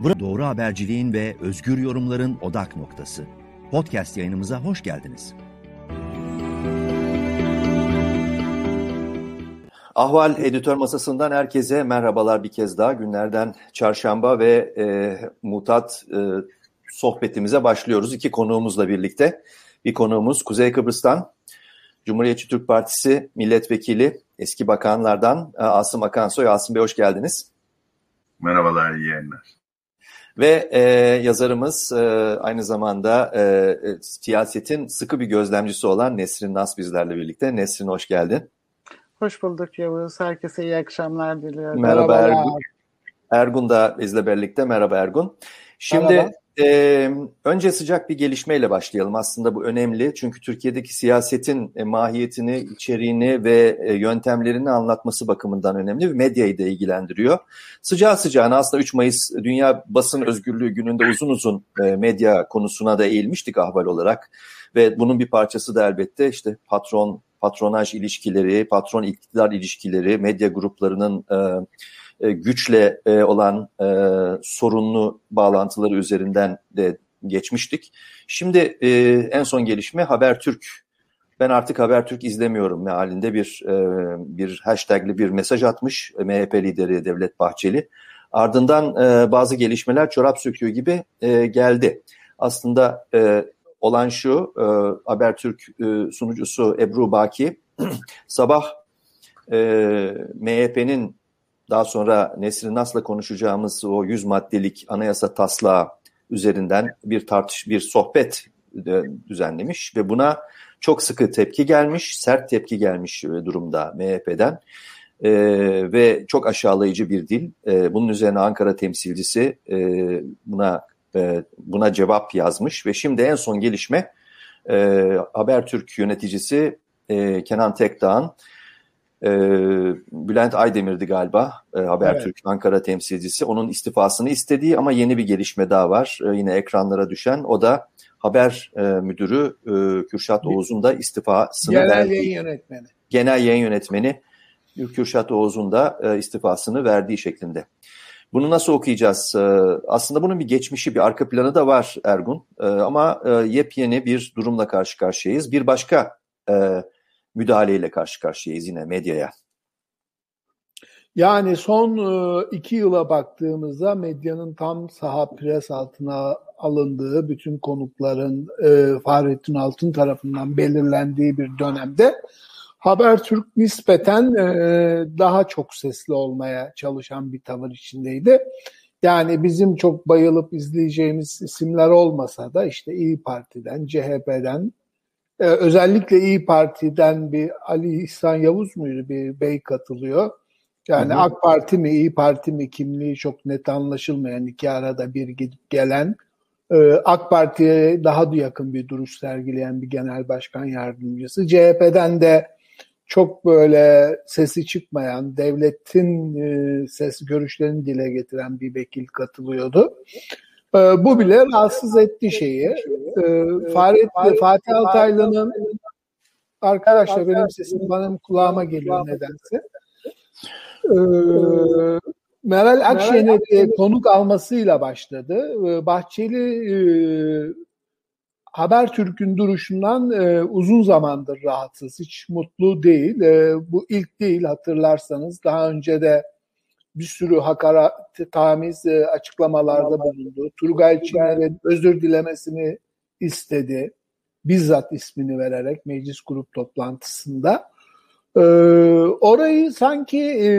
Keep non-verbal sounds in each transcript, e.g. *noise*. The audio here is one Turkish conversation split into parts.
Burada doğru haberciliğin ve özgür yorumların odak noktası. Podcast yayınımıza hoş geldiniz. Ahval Editör Masası'ndan herkese merhabalar bir kez daha. Günlerden çarşamba ve e, mutat e, sohbetimize başlıyoruz. İki konuğumuzla birlikte. Bir konuğumuz Kuzey Kıbrıs'tan Cumhuriyetçi Türk Partisi milletvekili eski bakanlardan e, Asım Akansoy. Asım Bey hoş geldiniz. Merhabalar, iyi yayınlar. Ve e, yazarımız e, aynı zamanda e, e, siyasetin sıkı bir gözlemcisi olan Nesrin Nas bizlerle birlikte. Nesrin hoş geldin. Hoş bulduk Yavuz. Herkese iyi akşamlar diliyorum. Merhaba Ergun. Ergun da bizle birlikte. Merhaba Ergun. Şimdi Merhaba. Ee, önce sıcak bir gelişmeyle başlayalım. Aslında bu önemli çünkü Türkiye'deki siyasetin e, mahiyetini, içeriğini ve e, yöntemlerini anlatması bakımından önemli medyayı da ilgilendiriyor. Sıcağı sıcağına aslında 3 Mayıs Dünya Basın Özgürlüğü gününde uzun uzun e, medya konusuna da eğilmiştik ahval olarak. Ve bunun bir parçası da elbette işte patron, patronaj ilişkileri, patron iktidar ilişkileri, medya gruplarının... E, e, güçle e, olan e, sorunlu bağlantıları üzerinden de geçmiştik. Şimdi en son gelişme Habertürk. Ben artık Habertürk izlemiyorum mealinde bir bir hashtagli bir mesaj atmış MHP lideri Devlet Bahçeli. Ardından bazı gelişmeler çorap söküyor gibi geldi. Aslında olan şu Habertürk sunucusu Ebru Baki *clears throat* sabah MHP'nin daha sonra Nesrin Nas'la konuşacağımız o 100 maddelik anayasa taslağı üzerinden bir tartış, bir sohbet düzenlemiş ve buna çok sıkı tepki gelmiş, sert tepki gelmiş durumda MHP'den ee, ve çok aşağılayıcı bir dil. Ee, bunun üzerine Ankara temsilcisi e, buna e, buna cevap yazmış ve şimdi en son gelişme e, Habertürk yöneticisi e, Kenan Tekdağ'ın e, Bülent Aydemir'di galiba e, Habertürk evet. Ankara temsilcisi. Onun istifasını istediği ama yeni bir gelişme daha var. E, yine ekranlara düşen. O da haber e, müdürü e, Kürşat Oğuz'un da istifasını Genel verdiği. yayın yönetmeni. Genel yayın yönetmeni Kürşat Oğuz'un da e, istifasını verdiği şeklinde. Bunu nasıl okuyacağız? E, aslında bunun bir geçmişi, bir arka planı da var Ergun. E, ama e, yepyeni bir durumla karşı karşıyayız. Bir başka e, müdahaleyle karşı karşıyayız yine medyaya. Yani son e, iki yıla baktığımızda medyanın tam saha pres altına alındığı, bütün konukların e, Fahrettin Altın tarafından belirlendiği bir dönemde Habertürk nispeten e, daha çok sesli olmaya çalışan bir tavır içindeydi. Yani bizim çok bayılıp izleyeceğimiz isimler olmasa da işte İyi Parti'den, CHP'den, ee, özellikle İyi Parti'den bir Ali İhsan Yavuz muydu bir bey katılıyor. Yani hı hı. AK Parti mi İyi Parti mi kimliği çok net anlaşılmayan iki arada bir gidip gelen e, AK Parti'ye daha da yakın bir duruş sergileyen bir genel başkan yardımcısı. CHP'den de çok böyle sesi çıkmayan, devletin e, ses görüşlerini dile getiren bir vekil katılıyordu. E, bu bile rahatsız etti şeyi. E, Fahret, Fatih Altaylı'nın arkadaşlar benim sesim bana kulağıma geliyor nedense. E, Meral Akşener'i konuk almasıyla başladı. E, Bahçeli e, Habertürk'ün duruşundan e, uzun zamandır rahatsız, hiç mutlu değil. E, bu ilk değil hatırlarsanız. Daha önce de bir sürü hakaret, tamiz e, açıklamalarda bulundu. Turgay Çiner'in özür dilemesini istedi. Bizzat ismini vererek meclis grup toplantısında. Ee, orayı sanki e,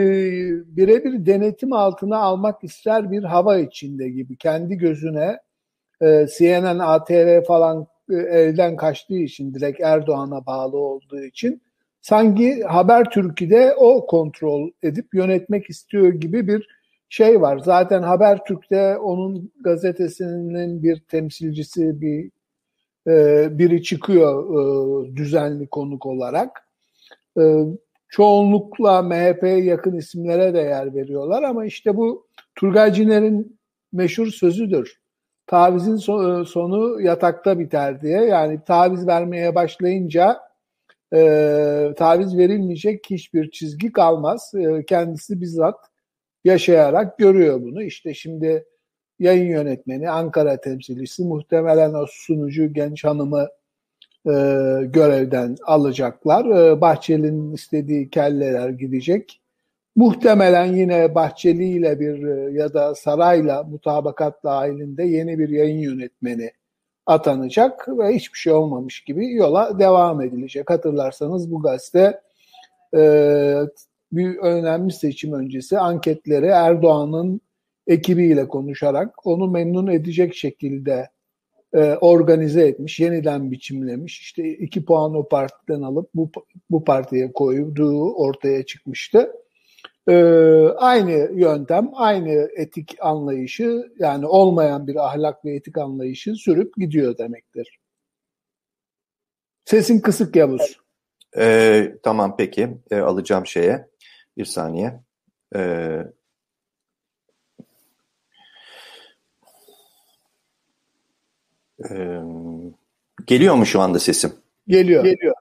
birebir denetim altına almak ister bir hava içinde gibi. Kendi gözüne e, CNN, ATV falan e, elden kaçtığı için direkt Erdoğan'a bağlı olduğu için sanki Habertürk'ü o kontrol edip yönetmek istiyor gibi bir şey var. Zaten Habertürk'te onun gazetesinin bir temsilcisi bir e, biri çıkıyor e, düzenli konuk olarak. E, çoğunlukla MHP'ye yakın isimlere de yer veriyorlar ama işte bu Turgay Ciner'in meşhur sözüdür. Tavizin so- sonu yatakta biter diye. Yani taviz vermeye başlayınca e, taviz verilmeyecek hiçbir çizgi kalmaz. E, kendisi bizzat yaşayarak görüyor bunu. İşte şimdi yayın yönetmeni, Ankara temsilcisi, muhtemelen o sunucu genç hanımı e, görevden alacaklar. E, Bahçeli'nin istediği kelleler gidecek. Muhtemelen yine Bahçeli ile bir e, ya da sarayla mutabakat dahilinde yeni bir yayın yönetmeni atanacak ve hiçbir şey olmamış gibi yola devam edilecek. Hatırlarsanız bu gazete e, bir önemli seçim öncesi anketleri Erdoğan'ın ekibiyle konuşarak onu memnun edecek şekilde e, organize etmiş, yeniden biçimlemiş. İşte iki puan o partiden alıp bu, bu partiye koyduğu ortaya çıkmıştı. E, aynı yöntem, aynı etik anlayışı yani olmayan bir ahlak ve etik anlayışı sürüp gidiyor demektir. Sesin kısık Yavuz. E, tamam peki e, alacağım şeye bir saniye. E, e, geliyor mu şu anda sesim? Geliyor. Geliyor.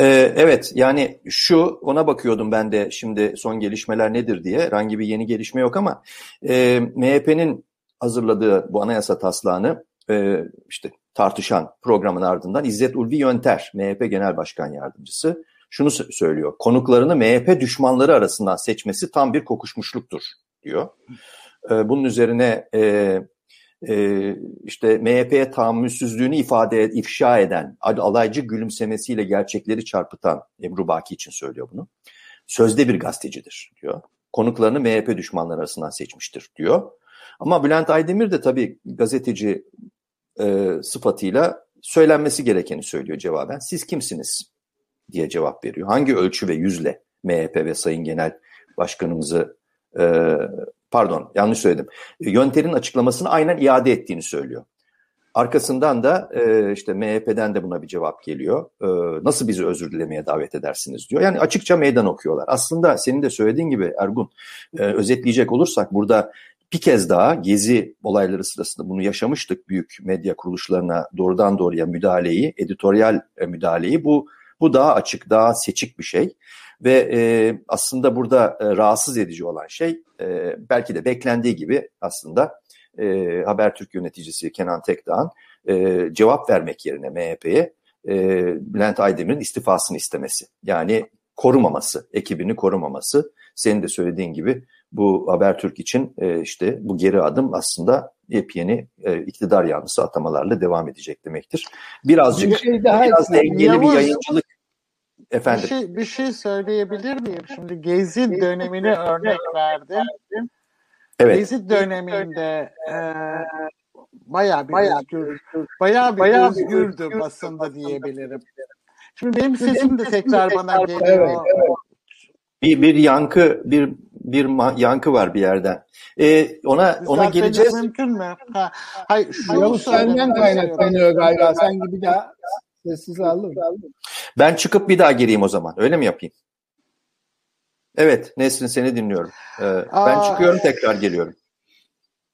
Ee, evet yani şu ona bakıyordum ben de şimdi son gelişmeler nedir diye. Herhangi bir yeni gelişme yok ama e, MHP'nin hazırladığı bu anayasa taslağını e, işte tartışan programın ardından İzzet Ulvi Yönter, MHP Genel Başkan Yardımcısı şunu söylüyor. Konuklarını MHP düşmanları arasından seçmesi tam bir kokuşmuşluktur diyor. E, bunun üzerine e, e, işte MHP'ye tahammülsüzlüğünü ifade ifşa eden, alaycı gülümsemesiyle gerçekleri çarpıtan Ebru Baki için söylüyor bunu. Sözde bir gazetecidir diyor. Konuklarını MHP düşmanları arasından seçmiştir diyor. Ama Bülent Aydemir de tabii gazeteci e, sıfatıyla söylenmesi gerekeni söylüyor cevaben. Siz kimsiniz diye cevap veriyor. Hangi ölçü ve yüzle MHP ve Sayın Genel Başkanımızı e, pardon yanlış söyledim. Yönter'in açıklamasını aynen iade ettiğini söylüyor. Arkasından da e, işte MHP'den de buna bir cevap geliyor. E, nasıl bizi özür dilemeye davet edersiniz diyor. Yani açıkça meydan okuyorlar. Aslında senin de söylediğin gibi Ergun e, özetleyecek olursak burada bir kez daha gezi olayları sırasında bunu yaşamıştık. Büyük medya kuruluşlarına doğrudan doğruya müdahaleyi, editoryal e, müdahaleyi bu bu daha açık, daha seçik bir şey. Ve e, aslında burada e, rahatsız edici olan şey e, belki de beklendiği gibi aslında e, Habertürk yöneticisi Kenan Tekdağ'ın e, cevap vermek yerine MHP'ye e, Bülent Aydemir'in istifasını istemesi. Yani korumaması, ekibini korumaması. Senin de söylediğin gibi bu Habertürk için e, işte bu geri adım aslında yepyeni e, iktidar yanlısı atamalarla devam edecek demektir. Birazcık bir şey daha biraz dengeli bir yayıncılık Efendim. Bir şey, bir şey söyleyebilir miyim? Şimdi Gezi dönemini örnek verdim. Evet. Gezi döneminde e, bayağı bir bayağı özgür, bayağı bir bayağı özgürdü özgür basında diyebilirim. Şimdi benim sesim de tekrar bana geliyor. Evet, evet. Bir bir yankı bir bir yankı var bir yerden. Ee, ona ona geleceğiz. Mümkün mü? Ha, hayır, şu Yavuz senden kaynaklanıyor galiba. Sen gibi daha sessiz aldım. Ben çıkıp bir daha gireyim o zaman. Öyle mi yapayım? Evet Nesrin seni dinliyorum. Ee, Aa, ben çıkıyorum tekrar geliyorum.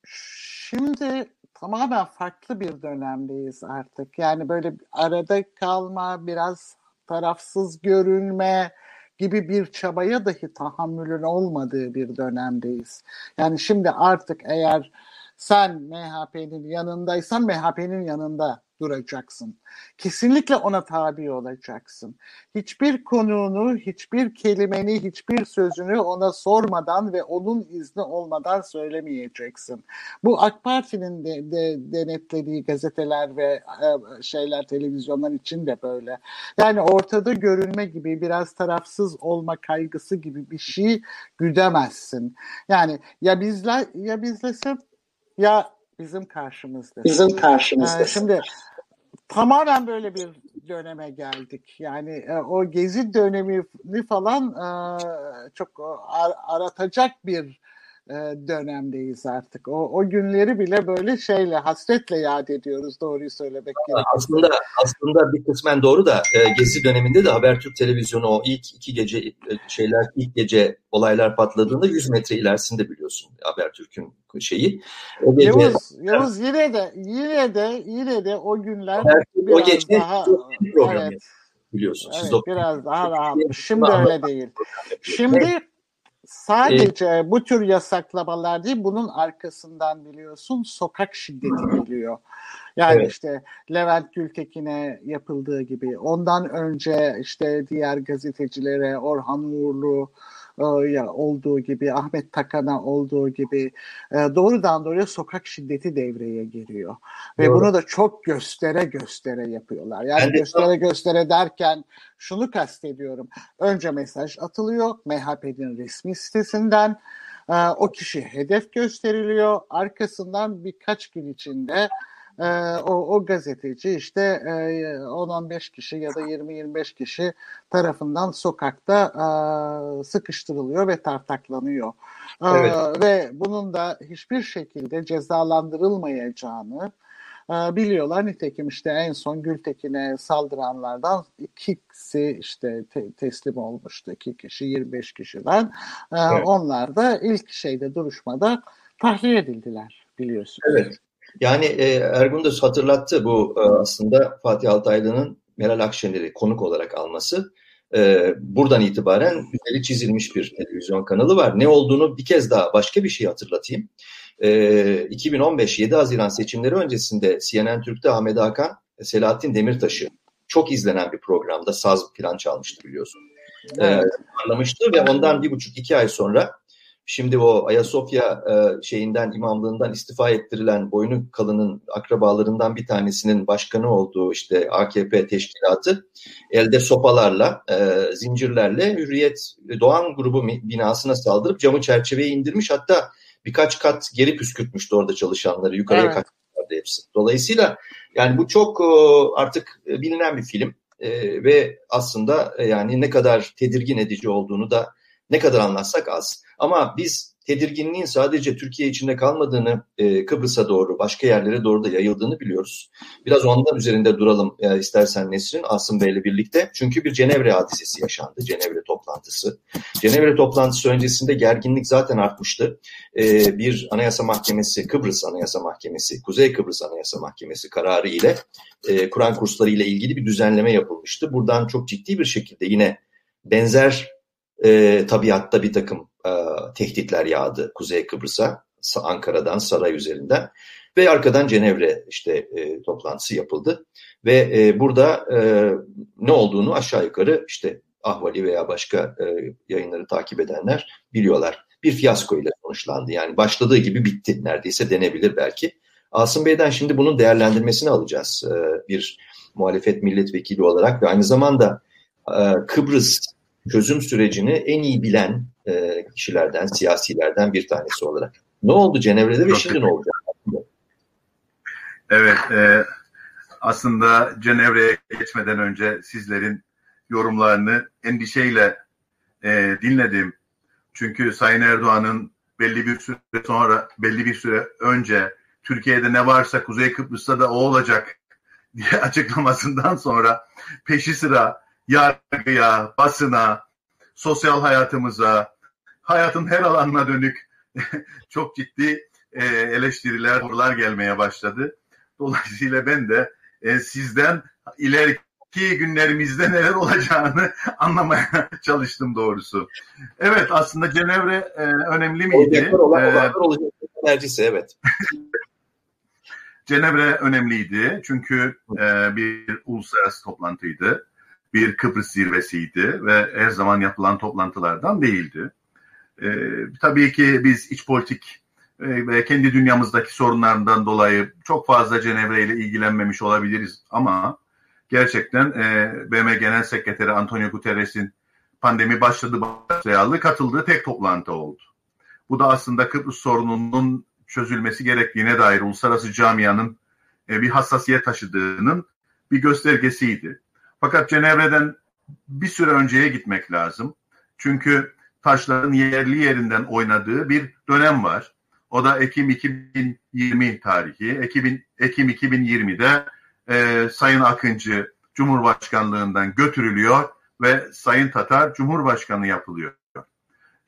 Şimdi tamamen farklı bir dönemdeyiz artık. Yani böyle arada kalma, biraz tarafsız görünme gibi bir çabaya dahi tahammülün olmadığı bir dönemdeyiz. Yani şimdi artık eğer sen MHP'nin yanındaysan MHP'nin yanında duracaksın. Kesinlikle ona tabi olacaksın. Hiçbir konuğunu, hiçbir kelimeni, hiçbir sözünü ona sormadan ve onun izni olmadan söylemeyeceksin. Bu AK Parti'nin de, de denetlediği gazeteler ve e, şeyler, televizyonlar için de böyle. Yani ortada görünme gibi, biraz tarafsız olma kaygısı gibi bir şey güdemezsin. Yani ya bizler ya bizlesin ya bizim karşımızda. Bizim karşımızda. Yani şimdi tamamen böyle bir döneme geldik. Yani e, o gezi dönemini falan e, çok ar- aratacak bir e, dönemdeyiz artık. O, o günleri bile böyle şeyle hasretle yad ediyoruz doğruyu söylemek gerekirse. Aslında aslında bir kısmen doğru da e, Gezi döneminde de Habertürk televizyonu o ilk iki gece e, şeyler ilk gece olaylar patladığında 100 metre ilerisinde biliyorsun Habertürk'ün şeyi. O gece, Yavuz, *laughs* Yavuz yine de yine de yine de o günler Habertürk, o gece daha evet, biliyorsun. Evet, Siz biraz daha rahat. Şimdi öyle değil. Şimdi Sadece ee, bu tür yasaklamalar değil, bunun arkasından biliyorsun sokak şiddeti geliyor. Yani evet. işte Levent Gültekin'e yapıldığı gibi, ondan önce işte diğer gazetecilere, Orhan Uğurlu, ya olduğu gibi Ahmet Takan'a olduğu gibi e, doğrudan doğruya sokak şiddeti devreye giriyor. Ve Doğru. bunu da çok göstere göstere yapıyorlar. Yani ben göstere de... göstere derken şunu kastediyorum. Önce mesaj atılıyor MHP'nin resmi sitesinden. E, o kişi hedef gösteriliyor. Arkasından birkaç gün içinde e, o, o gazeteci işte e, 10-15 kişi ya da 20-25 kişi tarafından sokakta e, sıkıştırılıyor ve tartaklanıyor. E, evet. E, ve bunun da hiçbir şekilde cezalandırılmayacağını e, biliyorlar. Nitekim işte en son Gültekin'e saldıranlardan ikisi işte te- teslim olmuştu. iki kişi 25 kişiden. E, evet. Onlar da ilk şeyde duruşmada tahliye edildiler biliyorsunuz. Evet. Yani e, Ergun da hatırlattı bu e, aslında Fatih Altaylı'nın Meral Akşener'i konuk olarak alması. E, buradan itibaren üzeri çizilmiş bir televizyon kanalı var. Ne olduğunu bir kez daha başka bir şey hatırlatayım. E, 2015 7 Haziran seçimleri öncesinde CNN Türk'te Ahmet Hakan, Selahattin Demirtaş'ı çok izlenen bir programda saz plan çalmıştı biliyorsun. Evet. E, ve ondan bir buçuk iki ay sonra Şimdi o Ayasofya e, şeyinden imamlığından istifa ettirilen boynu kalının akrabalarından bir tanesinin başkanı olduğu işte AKP teşkilatı elde sopalarla, e, zincirlerle Hürriyet Doğan grubu binasına saldırıp camı çerçeveye indirmiş. Hatta birkaç kat geri püskürtmüştü orada çalışanları. Yukarıya evet. kaçmışlardı hepsi. Dolayısıyla yani bu çok artık bilinen bir film. E, ve aslında yani ne kadar tedirgin edici olduğunu da ne kadar anlatsak az. Ama biz tedirginliğin sadece Türkiye içinde kalmadığını, e, Kıbrıs'a doğru, başka yerlere doğru da yayıldığını biliyoruz. Biraz ondan üzerinde duralım e, istersen Nesrin, Asım Bey'le birlikte. Çünkü bir Cenevre hadisesi yaşandı, Cenevre toplantısı. Cenevre toplantısı öncesinde gerginlik zaten artmıştı. E, bir Anayasa Mahkemesi, Kıbrıs Anayasa Mahkemesi, Kuzey Kıbrıs Anayasa Mahkemesi kararı ile e, Kur'an kursları ile ilgili bir düzenleme yapılmıştı. Buradan çok ciddi bir şekilde yine benzer e, tabiatta bir takım e, tehditler yağdı Kuzey Kıbrıs'a, Ankara'dan, saray üzerinden ve arkadan Cenevre işte e, toplantısı yapıldı ve e, burada e, ne olduğunu aşağı yukarı işte Ahvali veya başka e, yayınları takip edenler biliyorlar. Bir fiyasko ile sonuçlandı. Yani başladığı gibi bitti neredeyse denebilir belki. Asım Bey'den şimdi bunun değerlendirmesini alacağız e, bir muhalefet milletvekili olarak ve aynı zamanda e, Kıbrıs çözüm sürecini en iyi bilen e, kişilerden, siyasilerden bir tanesi olarak. Ne oldu Cenevre'de ve şimdi ne olacak? Evet, e, aslında Cenevre'ye geçmeden önce sizlerin yorumlarını endişeyle e, dinledim. Çünkü Sayın Erdoğan'ın belli bir süre sonra, belli bir süre önce Türkiye'de ne varsa Kuzey Kıbrıs'ta da o olacak diye *laughs* açıklamasından sonra peşi sıra yargıya, basına, sosyal hayatımıza, hayatın her alanına dönük *laughs* çok ciddi e, eleştiriler, sorular gelmeye başladı. Dolayısıyla ben de e, sizden ileriki günlerimizde neler olacağını *laughs* anlamaya çalıştım doğrusu. Evet aslında Cenevre e, önemli miydi? Olan, olan, enerjisi evet. Cenevre önemliydi çünkü bir uluslararası toplantıydı bir Kıbrıs zirvesiydi ve her zaman yapılan toplantılardan değildi. E, tabii ki biz iç politik e, ve kendi dünyamızdaki sorunlardan dolayı çok fazla Cenevre ile ilgilenmemiş olabiliriz ama gerçekten e, BM Genel Sekreteri Antonio Guterres'in pandemi başladı başlayalı katıldığı tek toplantı oldu. Bu da aslında Kıbrıs sorununun çözülmesi gerektiğine dair uluslararası camianın e, bir hassasiyet taşıdığının bir göstergesiydi. Fakat Cenevre'den bir süre önceye gitmek lazım. Çünkü taşların yerli yerinden oynadığı bir dönem var. O da Ekim 2020 tarihi. Ekim, Ekim 2020'de e, Sayın Akıncı Cumhurbaşkanlığından götürülüyor ve Sayın Tatar Cumhurbaşkanı yapılıyor.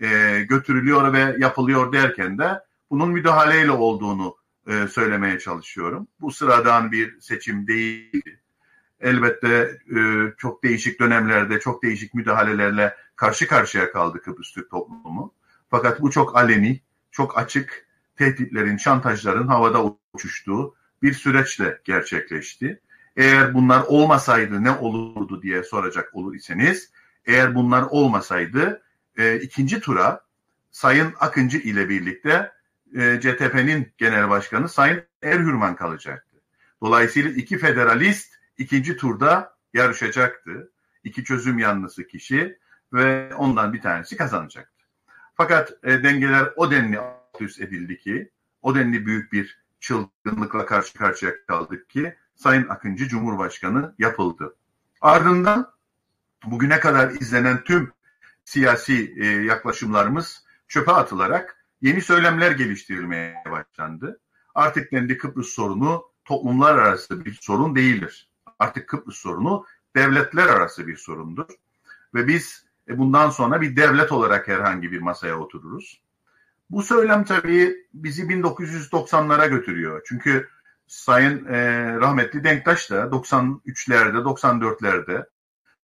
E, götürülüyor ve yapılıyor derken de bunun müdahaleyle olduğunu e, söylemeye çalışıyorum. Bu sıradan bir seçim değildi elbette e, çok değişik dönemlerde çok değişik müdahalelerle karşı karşıya kaldı Kıbrıs Türk toplumu. Fakat bu çok aleni, çok açık tehditlerin, şantajların havada uçuştuğu bir süreçle gerçekleşti. Eğer bunlar olmasaydı ne olurdu diye soracak olur iseniz, eğer bunlar olmasaydı e, ikinci tura Sayın Akıncı ile birlikte e, CTP'nin genel başkanı Sayın Erhürman kalacaktı. Dolayısıyla iki federalist ikinci turda yarışacaktı. İki çözüm yanlısı kişi ve ondan bir tanesi kazanacaktı. Fakat e, dengeler o denli alt üst edildi ki, o denli büyük bir çılgınlıkla karşı karşıya kaldık ki Sayın Akıncı Cumhurbaşkanı yapıldı. Ardından bugüne kadar izlenen tüm siyasi e, yaklaşımlarımız çöpe atılarak yeni söylemler geliştirilmeye başlandı. Artık dendi Kıbrıs sorunu toplumlar arası bir sorun değildir. Artık Kıbrıs sorunu devletler arası bir sorundur. Ve biz e, bundan sonra bir devlet olarak herhangi bir masaya otururuz. Bu söylem tabii bizi 1990'lara götürüyor. Çünkü Sayın e, rahmetli Denktaş da 93'lerde, 94'lerde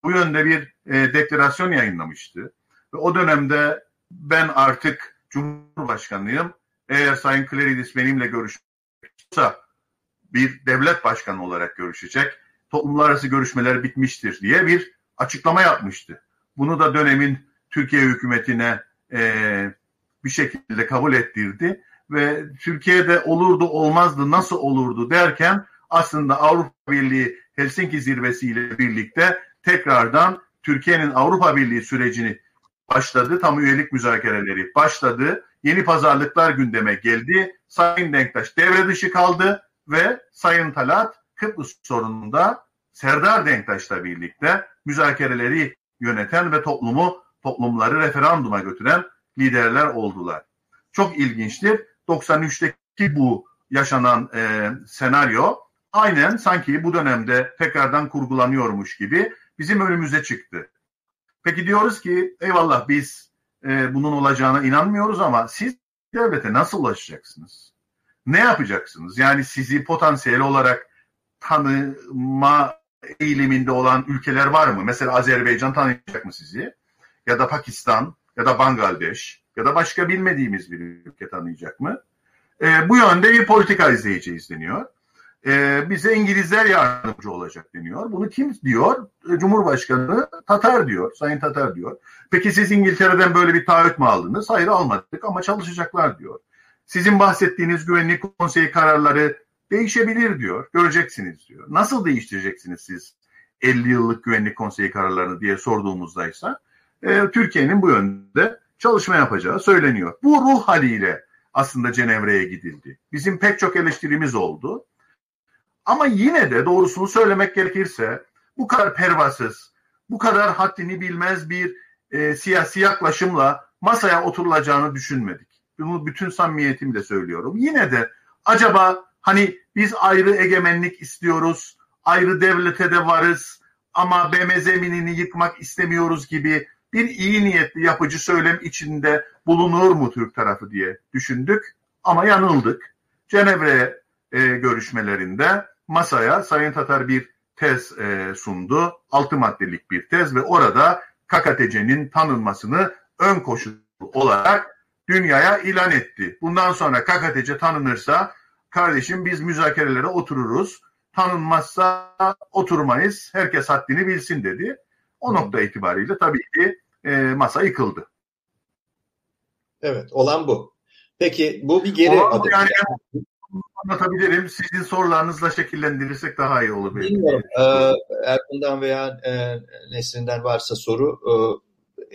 bu yönde bir e, deklarasyon yayınlamıştı. Ve o dönemde ben artık Cumhurbaşkanıyım. Eğer Sayın Kleridis benimle görüşürse bir devlet başkanı olarak görüşecek. Toplumlar arası görüşmeler bitmiştir diye bir açıklama yapmıştı. Bunu da dönemin Türkiye hükümetine e, bir şekilde kabul ettirdi ve Türkiye'de olurdu olmazdı nasıl olurdu derken aslında Avrupa Birliği Helsinki zirvesiyle birlikte tekrardan Türkiye'nin Avrupa Birliği sürecini başladı. Tam üyelik müzakereleri başladı. Yeni pazarlıklar gündeme geldi. Sayın Denktaş devre dışı kaldı ve Sayın Talat Kıbrıs sorununda Serdar Denktaş'la birlikte müzakereleri yöneten ve toplumu toplumları referanduma götüren liderler oldular. Çok ilginçtir. 93'teki bu yaşanan e, senaryo aynen sanki bu dönemde tekrardan kurgulanıyormuş gibi bizim önümüze çıktı. Peki diyoruz ki eyvallah biz e, bunun olacağına inanmıyoruz ama siz devlete nasıl ulaşacaksınız? Ne yapacaksınız? Yani sizi potansiyel olarak tanıma eğiliminde olan ülkeler var mı? Mesela Azerbaycan tanıyacak mı sizi? Ya da Pakistan ya da Bangladeş ya da başka bilmediğimiz bir ülke tanıyacak mı? E, bu yönde bir politika izleyeceğiz deniyor. E, bize İngilizler yardımcı olacak deniyor. Bunu kim diyor? E, Cumhurbaşkanı Tatar diyor. Sayın Tatar diyor. Peki siz İngiltere'den böyle bir taahhüt mü aldınız? Hayır almadık ama çalışacaklar diyor. Sizin bahsettiğiniz güvenlik konseyi kararları değişebilir diyor. Göreceksiniz diyor. Nasıl değiştireceksiniz siz 50 yıllık güvenlik konseyi kararlarını diye sorduğumuzda ise e, Türkiye'nin bu yönde çalışma yapacağı söyleniyor. Bu ruh haliyle aslında Cenevre'ye gidildi. Bizim pek çok eleştirimiz oldu. Ama yine de doğrusunu söylemek gerekirse bu kadar pervasız, bu kadar haddini bilmez bir e, siyasi yaklaşımla masaya oturulacağını düşünmedik. Bunu bütün samimiyetimle söylüyorum. Yine de acaba hani biz ayrı egemenlik istiyoruz, ayrı devlete de varız ama BM zeminini yıkmak istemiyoruz gibi bir iyi niyetli yapıcı söylem içinde bulunur mu Türk tarafı diye düşündük ama yanıldık. Cenevre e, görüşmelerinde masaya Sayın Tatar bir tez e, sundu. Altı maddelik bir tez ve orada KKTC'nin tanınmasını ön koşul olarak dünyaya ilan etti. Bundan sonra KKTC tanınırsa kardeşim biz müzakerelere otururuz. Tanınmazsa oturmayız. Herkes haddini bilsin dedi. O nokta itibariyle tabii ki e, masa yıkıldı. Evet olan bu. Peki bu bir geri adım. Yani, anlatabilirim. Sizin sorularınızla şekillendirirsek daha iyi olur. Bilmiyorum. Ee, Erkun'dan veya e, Nesrin'den varsa soru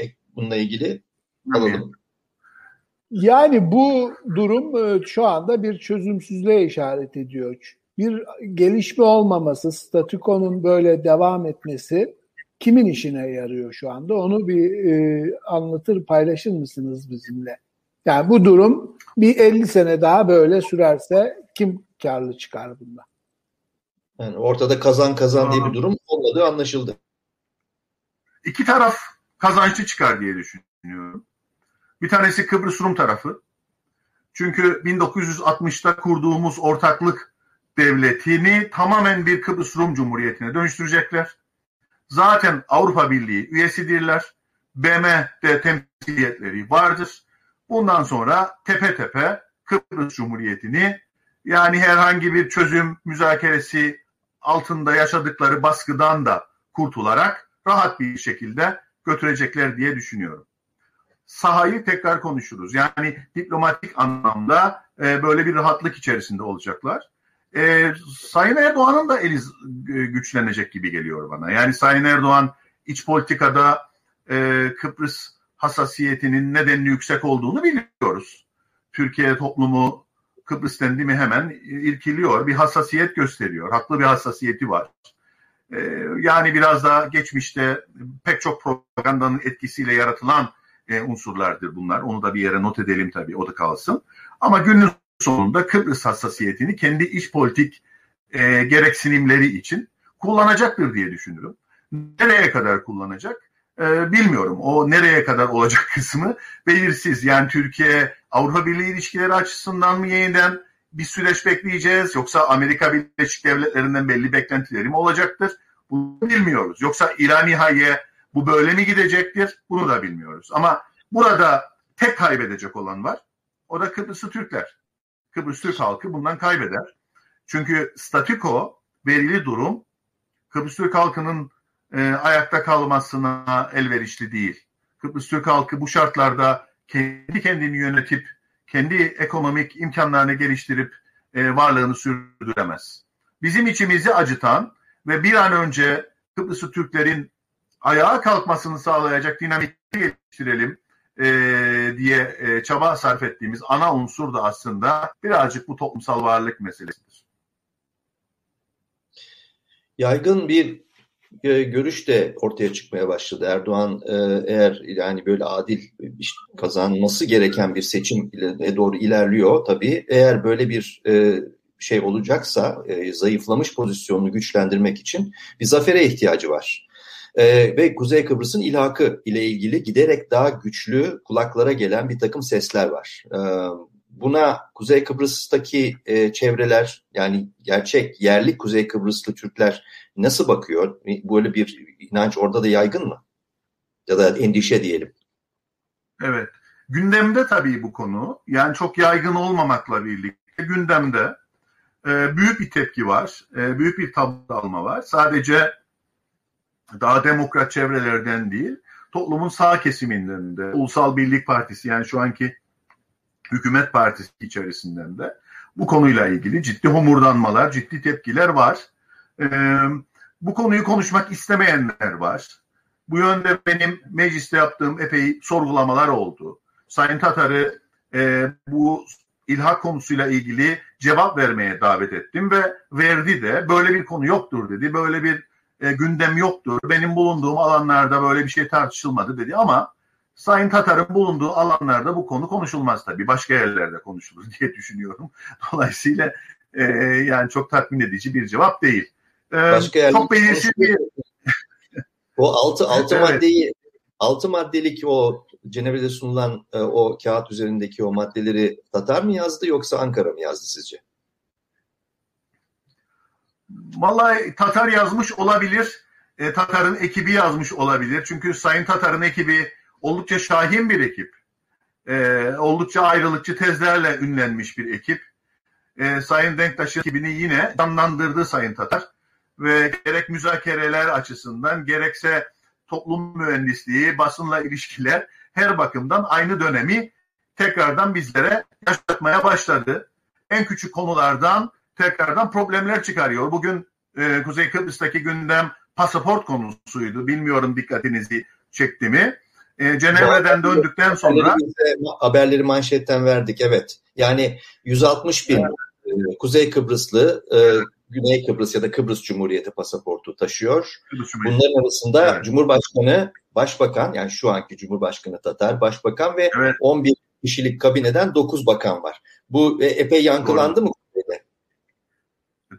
e, bununla ilgili alalım. Yani bu durum e, şu anda bir çözümsüzlüğe işaret ediyor. Bir gelişme olmaması, statükonun böyle devam etmesi kimin işine yarıyor şu anda? Onu bir e, anlatır, paylaşır mısınız bizimle? Yani bu durum bir 50 sene daha böyle sürerse kim karlı çıkar bundan? Yani ortada kazan kazan diye bir durum olmadığı anlaşıldı. İki taraf kazançlı çıkar diye düşünüyorum. Bir tanesi Kıbrıs Rum tarafı. Çünkü 1960'ta kurduğumuz ortaklık devletini tamamen bir Kıbrıs Rum Cumhuriyeti'ne dönüştürecekler. Zaten Avrupa Birliği üyesidirler. BM'de temsiliyetleri vardır. bundan sonra tepe tepe Kıbrıs Cumhuriyeti'ni yani herhangi bir çözüm müzakeresi altında yaşadıkları baskıdan da kurtularak rahat bir şekilde götürecekler diye düşünüyorum. Sahayı tekrar konuşuruz. Yani diplomatik anlamda e, böyle bir rahatlık içerisinde olacaklar. E, Sayın Erdoğan'ın da eli e, güçlenecek gibi geliyor bana. Yani Sayın Erdoğan iç politikada e, Kıbrıs hassasiyetinin nedenli yüksek olduğunu biliyoruz. Türkiye toplumu Kıbrıs dendi mi hemen irkiliyor. Bir hassasiyet gösteriyor. Haklı bir hassasiyeti var. Ee, yani biraz daha geçmişte pek çok propagandanın etkisiyle yaratılan e, unsurlardır bunlar. Onu da bir yere not edelim tabii o da kalsın. Ama günün sonunda Kıbrıs hassasiyetini kendi iç politik e, gereksinimleri için kullanacaktır diye düşünüyorum. Nereye kadar kullanacak? E, bilmiyorum. O nereye kadar olacak *laughs* kısmı belirsiz. Yani Türkiye Avrupa Birliği ilişkileri açısından mı yeniden bir süreç bekleyeceğiz yoksa Amerika Birleşik Devletleri'nden belli beklentileri mi olacaktır? Bunu bilmiyoruz. Yoksa İran-İHA'ya bu böyle mi gidecektir? Bunu da bilmiyoruz. Ama burada tek kaybedecek olan var. O da Kıbrıslı Türkler. Kıbrıs Türk halkı bundan kaybeder. Çünkü statüko, verili durum Kıbrıs Türk halkının e, ayakta kalmasına elverişli değil. Kıbrıs Türk halkı bu şartlarda kendi kendini yönetip kendi ekonomik imkanlarını geliştirip e, varlığını sürdüremez. Bizim içimizi acıtan ve bir an önce Kıbrıslı Türklerin ayağa kalkmasını sağlayacak dinamik geliştirelim e, diye e, çaba sarf ettiğimiz ana unsur da aslında birazcık bu toplumsal varlık meselesidir. Yaygın bir e, görüş de ortaya çıkmaya başladı. Erdoğan e, eğer yani böyle adil kazanması gereken bir seçim ile doğru ilerliyor tabii. Eğer böyle bir e, şey olacaksa zayıflamış pozisyonunu güçlendirmek için bir zafere ihtiyacı var. Ve Kuzey Kıbrıs'ın ilhakı ile ilgili giderek daha güçlü kulaklara gelen bir takım sesler var. buna Kuzey Kıbrıs'taki çevreler yani gerçek yerli Kuzey Kıbrıslı Türkler nasıl bakıyor? Böyle bir inanç orada da yaygın mı? Ya da endişe diyelim. Evet. Gündemde tabii bu konu. Yani çok yaygın olmamakla birlikte gündemde e, büyük bir tepki var. E, büyük bir tabu alma var. Sadece daha demokrat çevrelerden değil, toplumun sağ kesiminden de, Ulusal Birlik Partisi yani şu anki hükümet partisi içerisinden de bu konuyla ilgili ciddi homurdanmalar, ciddi tepkiler var. Ee, bu konuyu konuşmak istemeyenler var. Bu yönde benim mecliste yaptığım epey sorgulamalar oldu. Sayın Tatar'ı e, bu ilhak konusuyla ilgili cevap vermeye davet ettim ve verdi de böyle bir konu yoktur dedi. Böyle bir e, gündem yoktur. Benim bulunduğum alanlarda böyle bir şey tartışılmadı dedi ama Sayın Tatar'ın bulunduğu alanlarda bu konu konuşulmaz tabii. Başka yerlerde konuşulur *laughs* diye düşünüyorum. Dolayısıyla e, yani çok tatmin edici bir cevap değil. Başka ee, çok belirsiz bir... o altı, altı evet. maddeyi altı maddelik o Cenevre'de sunulan e, o kağıt üzerindeki o maddeleri Tatar mı yazdı yoksa Ankara mı yazdı sizce? Vallahi Tatar yazmış olabilir. E, Tatar'ın ekibi yazmış olabilir. Çünkü Sayın Tatar'ın ekibi oldukça şahin bir ekip. E, oldukça ayrılıkçı tezlerle ünlenmiş bir ekip. E, Sayın Denktaş'ın ekibini yine canlandırdı Sayın Tatar ve gerek müzakereler açısından gerekse toplum mühendisliği, basınla ilişkiler her bakımdan aynı dönemi tekrardan bizlere yaşatmaya başladı. En küçük konulardan tekrardan problemler çıkarıyor. Bugün e, Kuzey Kıbrıs'taki gündem pasaport konusuydu. Bilmiyorum dikkatinizi çekti mi? E, Cenevre'den döndükten sonra... Haberleri manşetten verdik evet. Yani 160 bin evet. Kuzey Kıbrıslı e, Güney Kıbrıs ya da Kıbrıs Cumhuriyeti pasaportu taşıyor. Bunların arasında evet. Cumhurbaşkanı, Başbakan yani şu anki Cumhurbaşkanı Tatar, Başbakan ve evet. 11 kişilik kabineden 9 bakan var. Bu e, epey yankılandı Doğru. mı?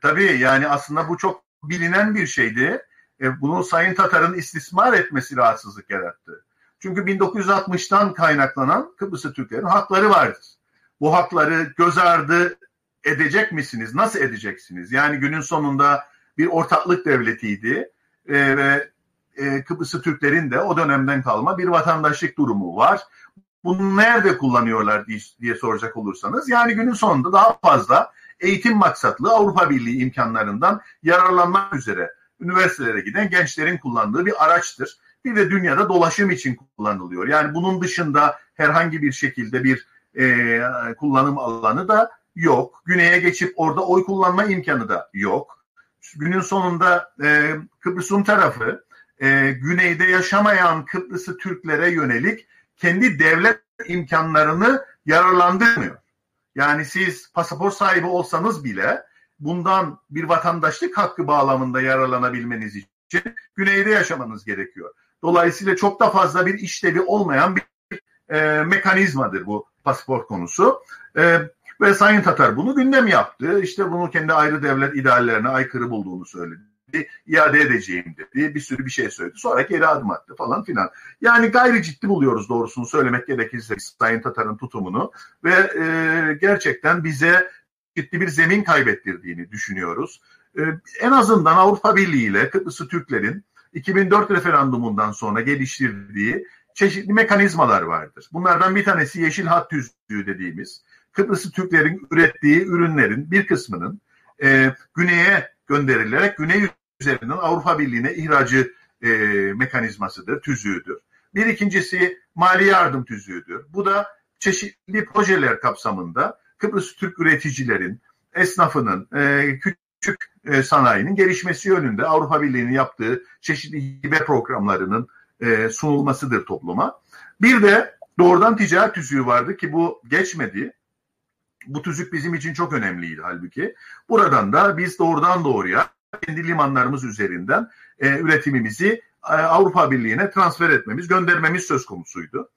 Tabii yani aslında bu çok bilinen bir şeydi. E, bunu Sayın Tatar'ın istismar etmesi rahatsızlık yarattı. Çünkü 1960'tan kaynaklanan Kıbrıslı Türklerin hakları vardır. Bu hakları göz ardı edecek misiniz? Nasıl edeceksiniz? Yani günün sonunda bir ortaklık devletiydi e, ve e, Kıbrıslı Türklerin de o dönemden kalma bir vatandaşlık durumu var. bunu nerede kullanıyorlar diye, diye soracak olursanız yani günün sonunda daha fazla eğitim maksatlı Avrupa Birliği imkanlarından yararlanmak üzere üniversitelere giden gençlerin kullandığı bir araçtır. Bir de dünyada dolaşım için kullanılıyor. Yani bunun dışında herhangi bir şekilde bir e, kullanım alanı da yok. Güney'e geçip orada oy kullanma imkanı da yok. Günün sonunda e, Kıbrıs Rum tarafı e, güneyde yaşamayan Kıbrıs'ı Türklere yönelik kendi devlet imkanlarını yararlandırmıyor. Yani siz pasaport sahibi olsanız bile bundan bir vatandaşlık hakkı bağlamında yararlanabilmeniz için güneyde yaşamanız gerekiyor. Dolayısıyla çok da fazla bir işlevi olmayan bir e, mekanizmadır bu pasaport konusu. E, ve Sayın Tatar bunu gündem yaptı. İşte bunu kendi ayrı devlet ideallerine aykırı bulduğunu söyledi. İade edeceğim dedi. Bir sürü bir şey söyledi. Sonra geri adım attı falan filan. Yani gayri ciddi buluyoruz doğrusunu söylemek gerekirse Sayın Tatar'ın tutumunu. Ve e, gerçekten bize ciddi bir zemin kaybettirdiğini düşünüyoruz. E, en azından Avrupa Birliği ile Kıbrıs'ı Türklerin 2004 referandumundan sonra geliştirdiği çeşitli mekanizmalar vardır. Bunlardan bir tanesi yeşil hat tüzüğü dediğimiz Kıbrıs'ı Türklerin ürettiği ürünlerin bir kısmının e, güneye gönderilerek güney üzerinden Avrupa Birliği'ne ihracı e, mekanizmasıdır, tüzüğüdür. Bir ikincisi mali yardım tüzüğüdür. Bu da çeşitli projeler kapsamında Kıbrıs Türk üreticilerin, esnafının, e, küçük e, sanayinin gelişmesi yönünde Avrupa Birliği'nin yaptığı çeşitli hibe programlarının e, sunulmasıdır topluma. Bir de doğrudan ticaret tüzüğü vardı ki bu geçmedi. Bu tüzük bizim için çok önemliydi halbuki. Buradan da biz doğrudan doğruya kendi limanlarımız üzerinden e, üretimimizi e, Avrupa Birliği'ne transfer etmemiz, göndermemiz söz konusuydu.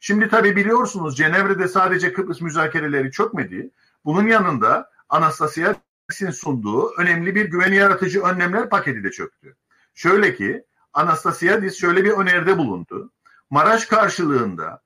Şimdi tabii biliyorsunuz Cenevre'de sadece Kıbrıs müzakereleri çökmedi. Bunun yanında Anastasiadis'in sunduğu önemli bir güven yaratıcı önlemler paketi de çöktü. Şöyle ki Anastasiadis şöyle bir öneride bulundu. Maraş karşılığında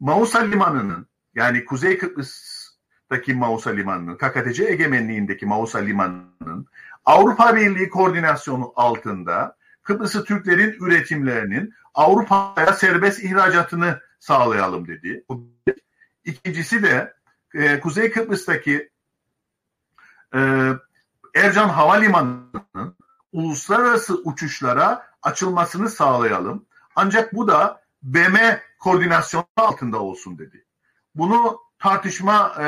Mausa Limanı'nın yani Kuzey Kıbrıs'taki Mausa Limanı'nın, KKTC egemenliğindeki Mausa Limanı'nın Avrupa Birliği koordinasyonu altında Kıbrıs'ı Türklerin üretimlerinin Avrupa'ya serbest ihracatını sağlayalım dedi. İkincisi de e, Kuzey Kıbrıs'taki e, Ercan Havalimanı'nın uluslararası uçuşlara açılmasını sağlayalım. Ancak bu da BM koordinasyonu altında olsun dedi. Bunu tartışma e,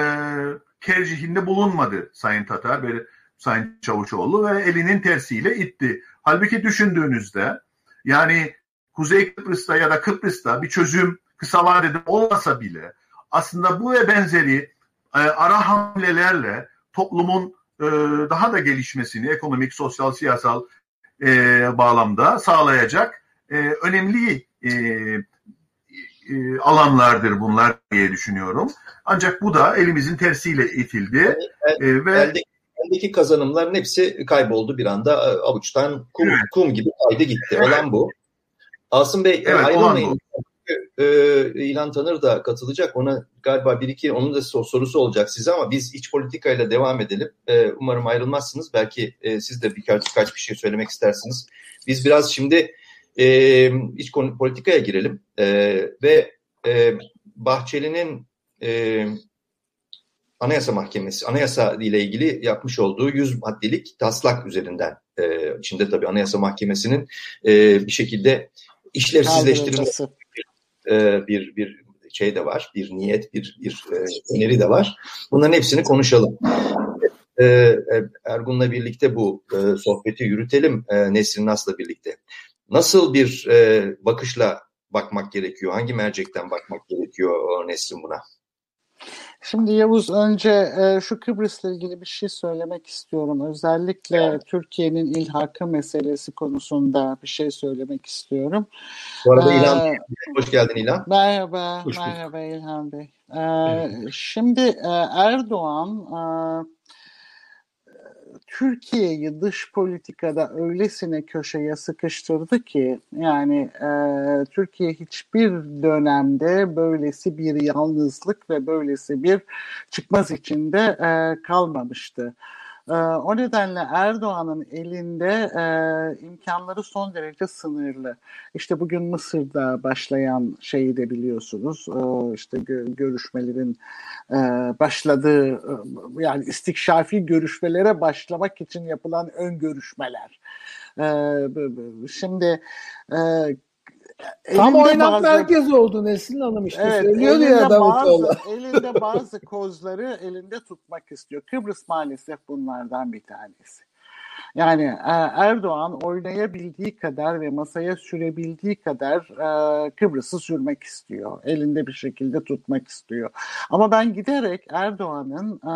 tercihinde bulunmadı Sayın Tatar ve Sayın Çavuşoğlu ve elinin tersiyle itti. Halbuki düşündüğünüzde yani Kuzey Kıbrıs'ta ya da Kıbrıs'ta bir çözüm kısa vadede olmasa bile aslında bu ve benzeri e, ara hamlelerle toplumun e, daha da gelişmesini ekonomik, sosyal, siyasal e, bağlamda sağlayacak e, önemli e, e, alanlardır bunlar diye düşünüyorum. Ancak bu da elimizin tersiyle itildi. E, ve eldeki kazanımların hepsi kayboldu bir anda avuçtan kum, evet. kum gibi kaydı gitti. Evet. Olan bu. Asım Bey evet, ayrılmayın. E, İlhan Tanır da katılacak. Ona galiba bir iki onun da sorusu olacak size ama biz iç politikayla devam edelim. E, umarım ayrılmazsınız. Belki e, siz de birkaç, birkaç bir şey söylemek istersiniz. Biz biraz şimdi e, iç politikaya girelim e, ve e, Bahçeli'nin e, Anayasa Mahkemesi, anayasa ile ilgili yapmış olduğu 100 maddelik taslak üzerinden e, içinde tabii Anayasa Mahkemesi'nin e, bir şekilde işlevsizleştirilme e, bir bir şey de var, bir niyet, bir bir e, öneri de var. Bunların hepsini konuşalım. E, e Ergun'la birlikte bu e, sohbeti yürütelim e, Nesrin Nas'la birlikte. Nasıl bir e, bakışla bakmak gerekiyor? Hangi mercekten bakmak gerekiyor Nesrin buna? Şimdi Yavuz önce e, şu Kıbrıs'la ilgili bir şey söylemek istiyorum. Özellikle evet. Türkiye'nin ilhakı meselesi konusunda bir şey söylemek istiyorum. Bu arada ee, İlhan, hoş geldin İlhan. Merhaba, hoş merhaba İlhan Bey. Ee, şimdi e, Erdoğan e, Türkiye'yi dış politikada öylesine köşeye sıkıştırdı ki yani e, Türkiye hiçbir dönemde böylesi bir yalnızlık ve böylesi bir çıkmaz içinde e, kalmamıştı. E, o nedenle Erdoğan'ın elinde e, imkanları son derece sınırlı. İşte bugün Mısır'da başlayan şeyi de biliyorsunuz. E, işte görüşmelerin başladığı e, yani istikşafi görüşmelere başlamak için yapılan ön görüşmeler. E, şimdi e, Tam oynak bazı, merkez oldu Nesin Hanım işte evet, söylüyordu ya Davutoğlu. Bazı, *laughs* elinde bazı kozları elinde tutmak istiyor. Kıbrıs maalesef bunlardan bir tanesi. Yani e, Erdoğan oynayabildiği kadar ve masaya sürebildiği kadar e, Kıbrıs'ı sürmek istiyor. Elinde bir şekilde tutmak istiyor. Ama ben giderek Erdoğan'ın e,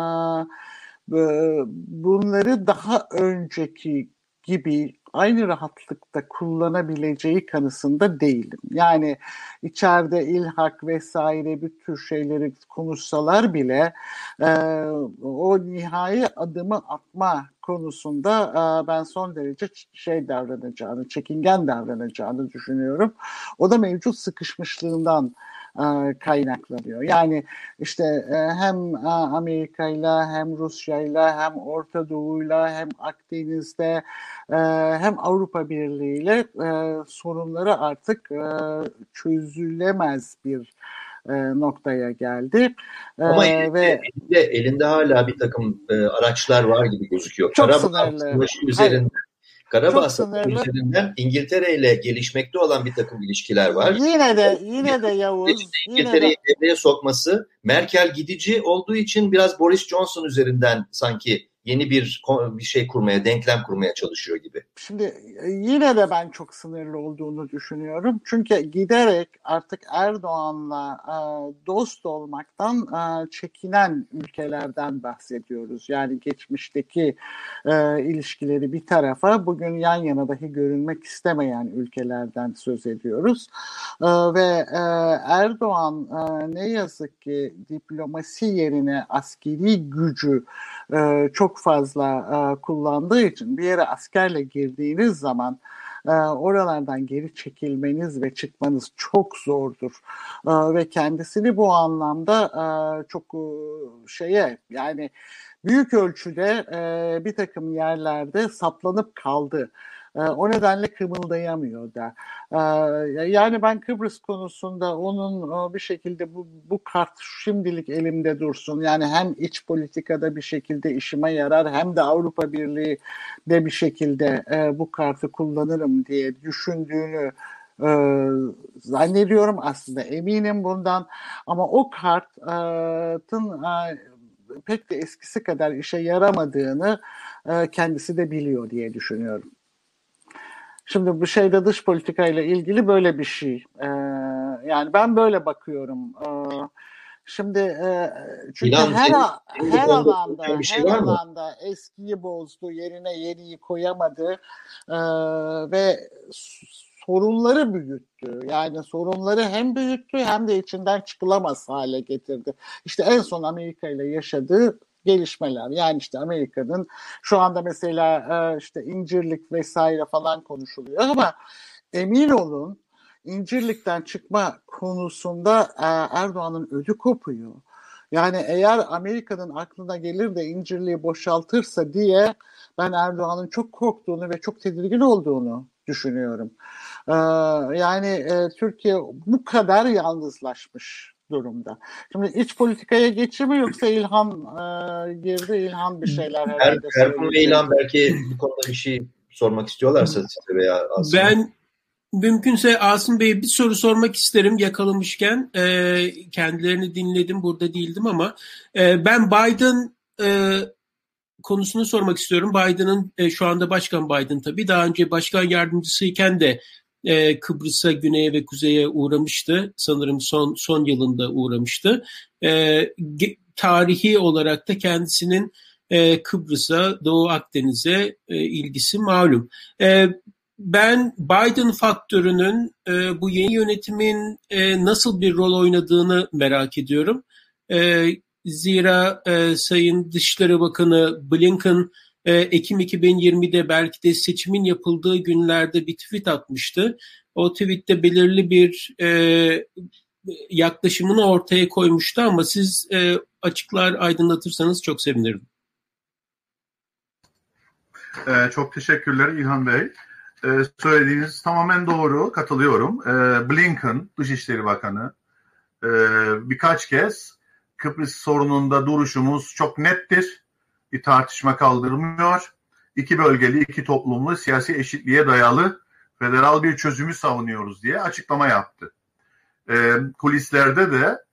bunları daha önceki gibi aynı rahatlıkta kullanabileceği kanısında değilim. Yani içeride ilhak vesaire bir tür şeyleri konuşsalar bile e, o nihai adımı atma konusunda e, ben son derece şey davranacağını, çekingen davranacağını düşünüyorum. O da mevcut sıkışmışlığından kaynaklanıyor. Yani işte e, hem e, Amerika ile hem Rusya ile hem Orta Doğu ile hem Akdeniz'de hem Avrupa Birliği ile sorunları artık çözülemez bir noktaya geldi. Ama elinde, ve elinde, elinde hala bir takım araçlar var gibi gözüküyor. Çok Karabağ sınırlı. üzerinde Hayır. Karabağ üzerinden İngiltere ile gelişmekte olan bir takım ilişkiler var. Yine de yine de Yavuz. İngiltere'yi de... devreye sokması Merkel gidici olduğu için biraz Boris Johnson üzerinden sanki yeni bir bir şey kurmaya, denklem kurmaya çalışıyor gibi. Şimdi e, yine de ben çok sınırlı olduğunu düşünüyorum. Çünkü giderek artık Erdoğan'la e, dost olmaktan e, çekinen ülkelerden bahsediyoruz. Yani geçmişteki e, ilişkileri bir tarafa bugün yan yana dahi görünmek istemeyen ülkelerden söz ediyoruz. E, ve e, Erdoğan e, ne yazık ki diplomasi yerine askeri gücü e, çok fazla e, kullandığı için bir yere askerle girdiğiniz zaman e, oralardan geri çekilmeniz ve çıkmanız çok zordur e, ve kendisini bu anlamda e, çok e, şeye yani büyük ölçüde e, bir takım yerlerde saplanıp kaldı. O nedenle kımıldayamıyor da. E, yani ben Kıbrıs konusunda onun bir şekilde bu, bu kart şimdilik elimde dursun. Yani hem iç politikada bir şekilde işime yarar hem de Avrupa Birliği de bir şekilde e, bu kartı kullanırım diye düşündüğünü e, zannediyorum aslında eminim bundan ama o kartın e, pek de eskisi kadar işe yaramadığını e, kendisi de biliyor diye düşünüyorum. Şimdi bu şeyde dış politika ile ilgili böyle bir şey. Ee, yani ben böyle bakıyorum. Ee, şimdi e, çünkü İnan, her senin, her alanda şey her alanda eskiyi bozdu, yerine yeniyi koyamadı ee, ve sorunları büyüttü. Yani sorunları hem büyüttü hem de içinden çıkılamaz hale getirdi. İşte en son Amerika ile yaşadığı gelişmeler. Yani işte Amerika'nın şu anda mesela e, işte incirlik vesaire falan konuşuluyor ama emin olun incirlikten çıkma konusunda e, Erdoğan'ın ödü kopuyor. Yani eğer Amerika'nın aklına gelir de incirliği boşaltırsa diye ben Erdoğan'ın çok korktuğunu ve çok tedirgin olduğunu düşünüyorum. Ee, yani e, Türkiye bu kadar yalnızlaşmış durumda. Şimdi iç politikaya geçir mi yoksa İlhan e, girdi, İlhan bir şeyler herhalde er, Erkun ve İlhan belki bu konuda bir şey sormak istiyorlarsa size veya Asım. Ben mümkünse Asım Bey'e bir soru sormak isterim yakalamışken. E, kendilerini dinledim, burada değildim ama e, ben Biden e, konusunu sormak istiyorum. Biden'ın e, şu anda Başkan Biden tabii daha önce başkan yardımcısıyken de e, Kıbrıs'a, güneye ve kuzeye uğramıştı. Sanırım son son yılında uğramıştı. E, tarihi olarak da kendisinin e, Kıbrıs'a, Doğu Akdeniz'e e, ilgisi malum. E, ben Biden faktörünün e, bu yeni yönetimin e, nasıl bir rol oynadığını merak ediyorum. E, zira e, Sayın Dışişleri Bakanı Blinken e, Ekim 2020'de belki de seçimin yapıldığı günlerde bir tweet atmıştı. O tweette belirli bir e, yaklaşımını ortaya koymuştu ama siz e, açıklar aydınlatırsanız çok sevinirim. Ee, çok teşekkürler İlhan Bey. Ee, söylediğiniz tamamen doğru, katılıyorum. Ee, Blinken, Dışişleri Bakanı, e, birkaç kez Kıbrıs sorununda duruşumuz çok nettir. Bir tartışma kaldırmıyor. İki bölgeli, iki toplumlu, siyasi eşitliğe dayalı federal bir çözümü savunuyoruz diye açıklama yaptı. Ee, kulislerde de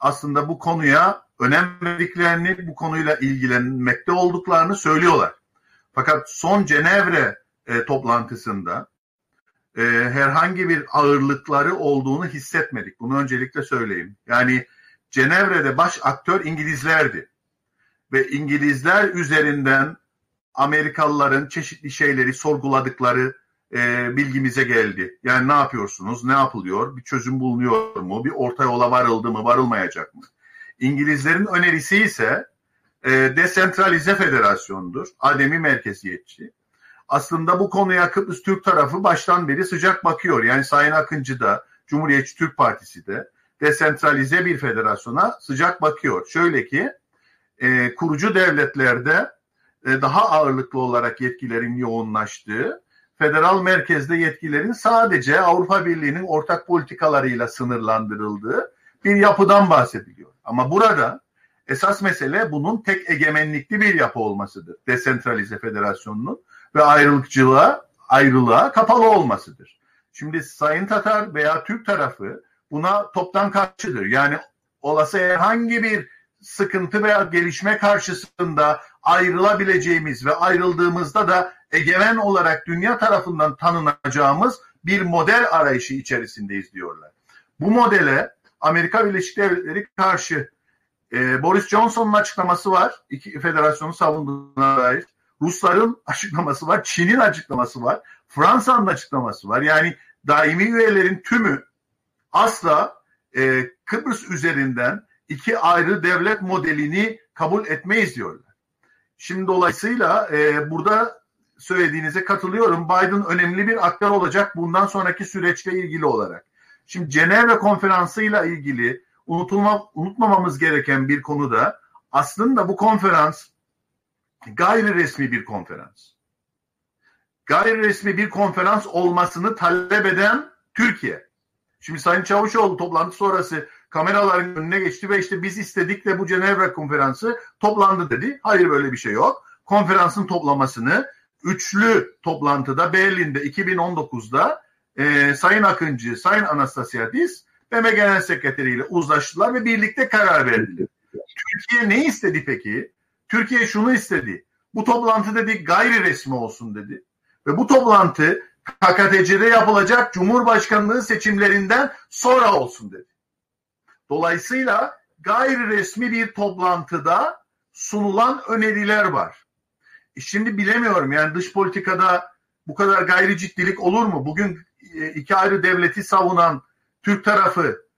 aslında bu konuya önem verdiklerini, bu konuyla ilgilenmekte olduklarını söylüyorlar. Fakat son Cenevre e, toplantısında e, herhangi bir ağırlıkları olduğunu hissetmedik. Bunu öncelikle söyleyeyim. Yani Cenevre'de baş aktör İngilizlerdi. Ve İngilizler üzerinden Amerikalıların çeşitli şeyleri sorguladıkları e, bilgimize geldi. Yani ne yapıyorsunuz, ne yapılıyor, bir çözüm bulunuyor mu, bir orta yola varıldı mı, varılmayacak mı? İngilizlerin önerisi ise e, desentralize federasyondur, ademi merkeziyetçi. Aslında bu konuya Kıbrıs Türk tarafı baştan beri sıcak bakıyor. Yani Sayın Akıncı da, Cumhuriyetçi Türk Partisi de desentralize bir federasyona sıcak bakıyor. Şöyle ki, e, kurucu devletlerde e, daha ağırlıklı olarak yetkilerin yoğunlaştığı, federal merkezde yetkilerin sadece Avrupa Birliği'nin ortak politikalarıyla sınırlandırıldığı bir yapıdan bahsediliyor. Ama burada esas mesele bunun tek egemenlikli bir yapı olmasıdır. Desentralize federasyonunun ve ayrılıkçılığa, ayrılığa kapalı olmasıdır. Şimdi Sayın Tatar veya Türk tarafı buna toptan karşıdır. Yani olası herhangi bir sıkıntı veya gelişme karşısında ayrılabileceğimiz ve ayrıldığımızda da egemen olarak dünya tarafından tanınacağımız bir model arayışı içerisindeyiz diyorlar. Bu modele Amerika Birleşik Devletleri karşı e, Boris Johnson'un açıklaması var. İki federasyonu savunduğuna dair. Rusların açıklaması var. Çin'in açıklaması var. Fransa'nın açıklaması var. Yani daimi üyelerin tümü asla e, Kıbrıs üzerinden iki ayrı devlet modelini kabul etmeyiz diyorlar. Şimdi dolayısıyla e, burada söylediğinize katılıyorum. Biden önemli bir aktör olacak bundan sonraki süreçle ilgili olarak. Şimdi Cenevre konferansıyla ilgili unutulma, unutmamamız gereken bir konu da aslında bu konferans gayri resmi bir konferans. Gayri resmi bir konferans olmasını talep eden Türkiye. Şimdi Sayın Çavuşoğlu toplantı sonrası kameraların önüne geçti ve işte biz istedik de bu Cenevre konferansı toplandı dedi. Hayır böyle bir şey yok. Konferansın toplamasını üçlü toplantıda Berlin'de 2019'da e, Sayın Akıncı, Sayın Anastasiadis BM Genel Sekreteri ile uzlaştılar ve birlikte karar verdiler. Türkiye ne istedi peki? Türkiye şunu istedi. Bu toplantı dedi gayri resmi olsun dedi. Ve bu toplantı KKTC'de yapılacak Cumhurbaşkanlığı seçimlerinden sonra olsun dedi. Dolayısıyla gayri resmi bir toplantıda sunulan öneriler var. E şimdi bilemiyorum yani dış politikada bu kadar gayri ciddilik olur mu? Bugün e, iki ayrı devleti savunan Türk tarafı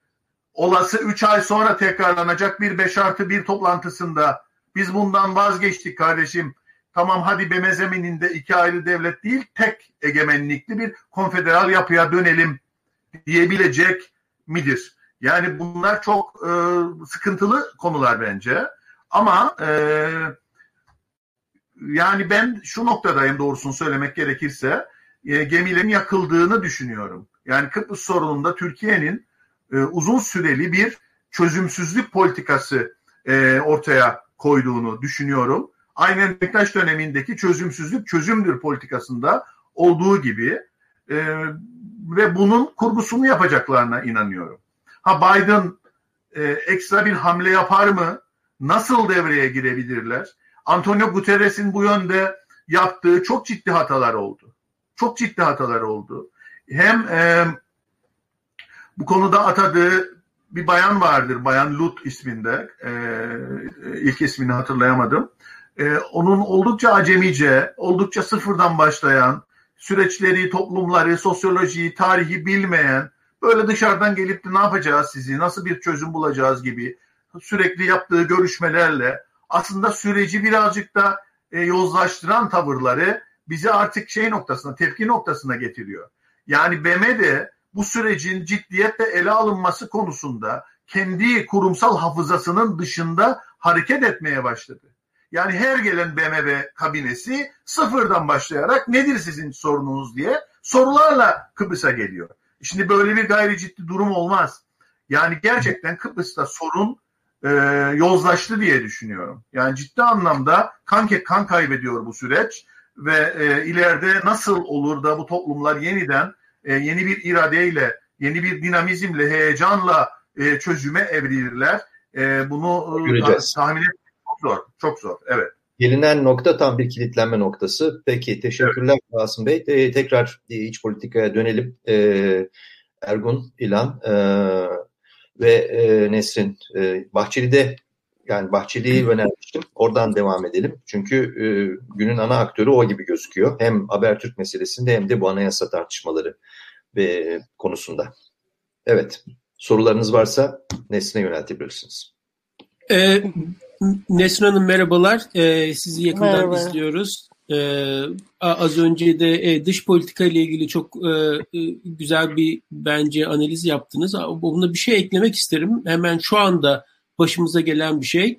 olası üç ay sonra tekrarlanacak bir beş artı bir toplantısında biz bundan vazgeçtik kardeşim. Tamam hadi BM zemininde iki ayrı devlet değil tek egemenlikli bir konfederal yapıya dönelim diyebilecek midir? Yani bunlar çok e, sıkıntılı konular bence. Ama e, yani ben şu noktadayım doğrusunu söylemek gerekirse e, gemilerin yakıldığını düşünüyorum. Yani Kıbrıs sorununda Türkiye'nin e, uzun süreli bir çözümsüzlük politikası e, ortaya koyduğunu düşünüyorum. Aynen Bektaş dönemindeki çözümsüzlük çözümdür politikasında olduğu gibi e, ve bunun kurgusunu yapacaklarına inanıyorum. Ha Biden e, ekstra bir hamle yapar mı? Nasıl devreye girebilirler? Antonio Guterres'in bu yönde yaptığı çok ciddi hatalar oldu. Çok ciddi hatalar oldu. Hem e, bu konuda atadığı bir bayan vardır. Bayan Lut isminde. E, ilk ismini hatırlayamadım. E, onun oldukça acemice, oldukça sıfırdan başlayan, süreçleri, toplumları, sosyolojiyi, tarihi bilmeyen, böyle dışarıdan gelip de ne yapacağız sizi, nasıl bir çözüm bulacağız gibi sürekli yaptığı görüşmelerle aslında süreci birazcık da e, yozlaştıran tavırları bizi artık şey noktasına, tepki noktasına getiriyor. Yani BM de bu sürecin ciddiyetle ele alınması konusunda kendi kurumsal hafızasının dışında hareket etmeye başladı. Yani her gelen BMW kabinesi sıfırdan başlayarak nedir sizin sorununuz diye sorularla Kıbrıs'a geliyor. Şimdi böyle bir gayri ciddi durum olmaz. Yani gerçekten Kıbrıs'ta sorun e, yozlaştı diye düşünüyorum. Yani ciddi anlamda kan, kan kaybediyor bu süreç ve e, ileride nasıl olur da bu toplumlar yeniden e, yeni bir iradeyle, yeni bir dinamizmle, heyecanla e, çözüme evrilirler. E, bunu e, tahmin etmek çok zor, çok zor. Evet. Gelinen nokta tam bir kilitlenme noktası. Peki teşekkürler evet. Asım Bey. E, tekrar e, iç politikaya dönelim. E, Ergun, İlan e, ve e, Nesrin e, Bahçeli'de yani Bahçeli'yi önermiştim. Oradan devam edelim. Çünkü e, günün ana aktörü o gibi gözüküyor. Hem Habertürk meselesinde hem de bu anayasa tartışmaları ve konusunda. Evet. Sorularınız varsa Nesrin'e yöneltebilirsiniz. Ee, Nesrin Hanım merhabalar. Ee, sizi yakından Merhaba. izliyoruz. Ee, az önce de e, dış politika ile ilgili çok e, e, güzel bir bence analiz yaptınız. Buna bir şey eklemek isterim. Hemen şu anda başımıza gelen bir şey.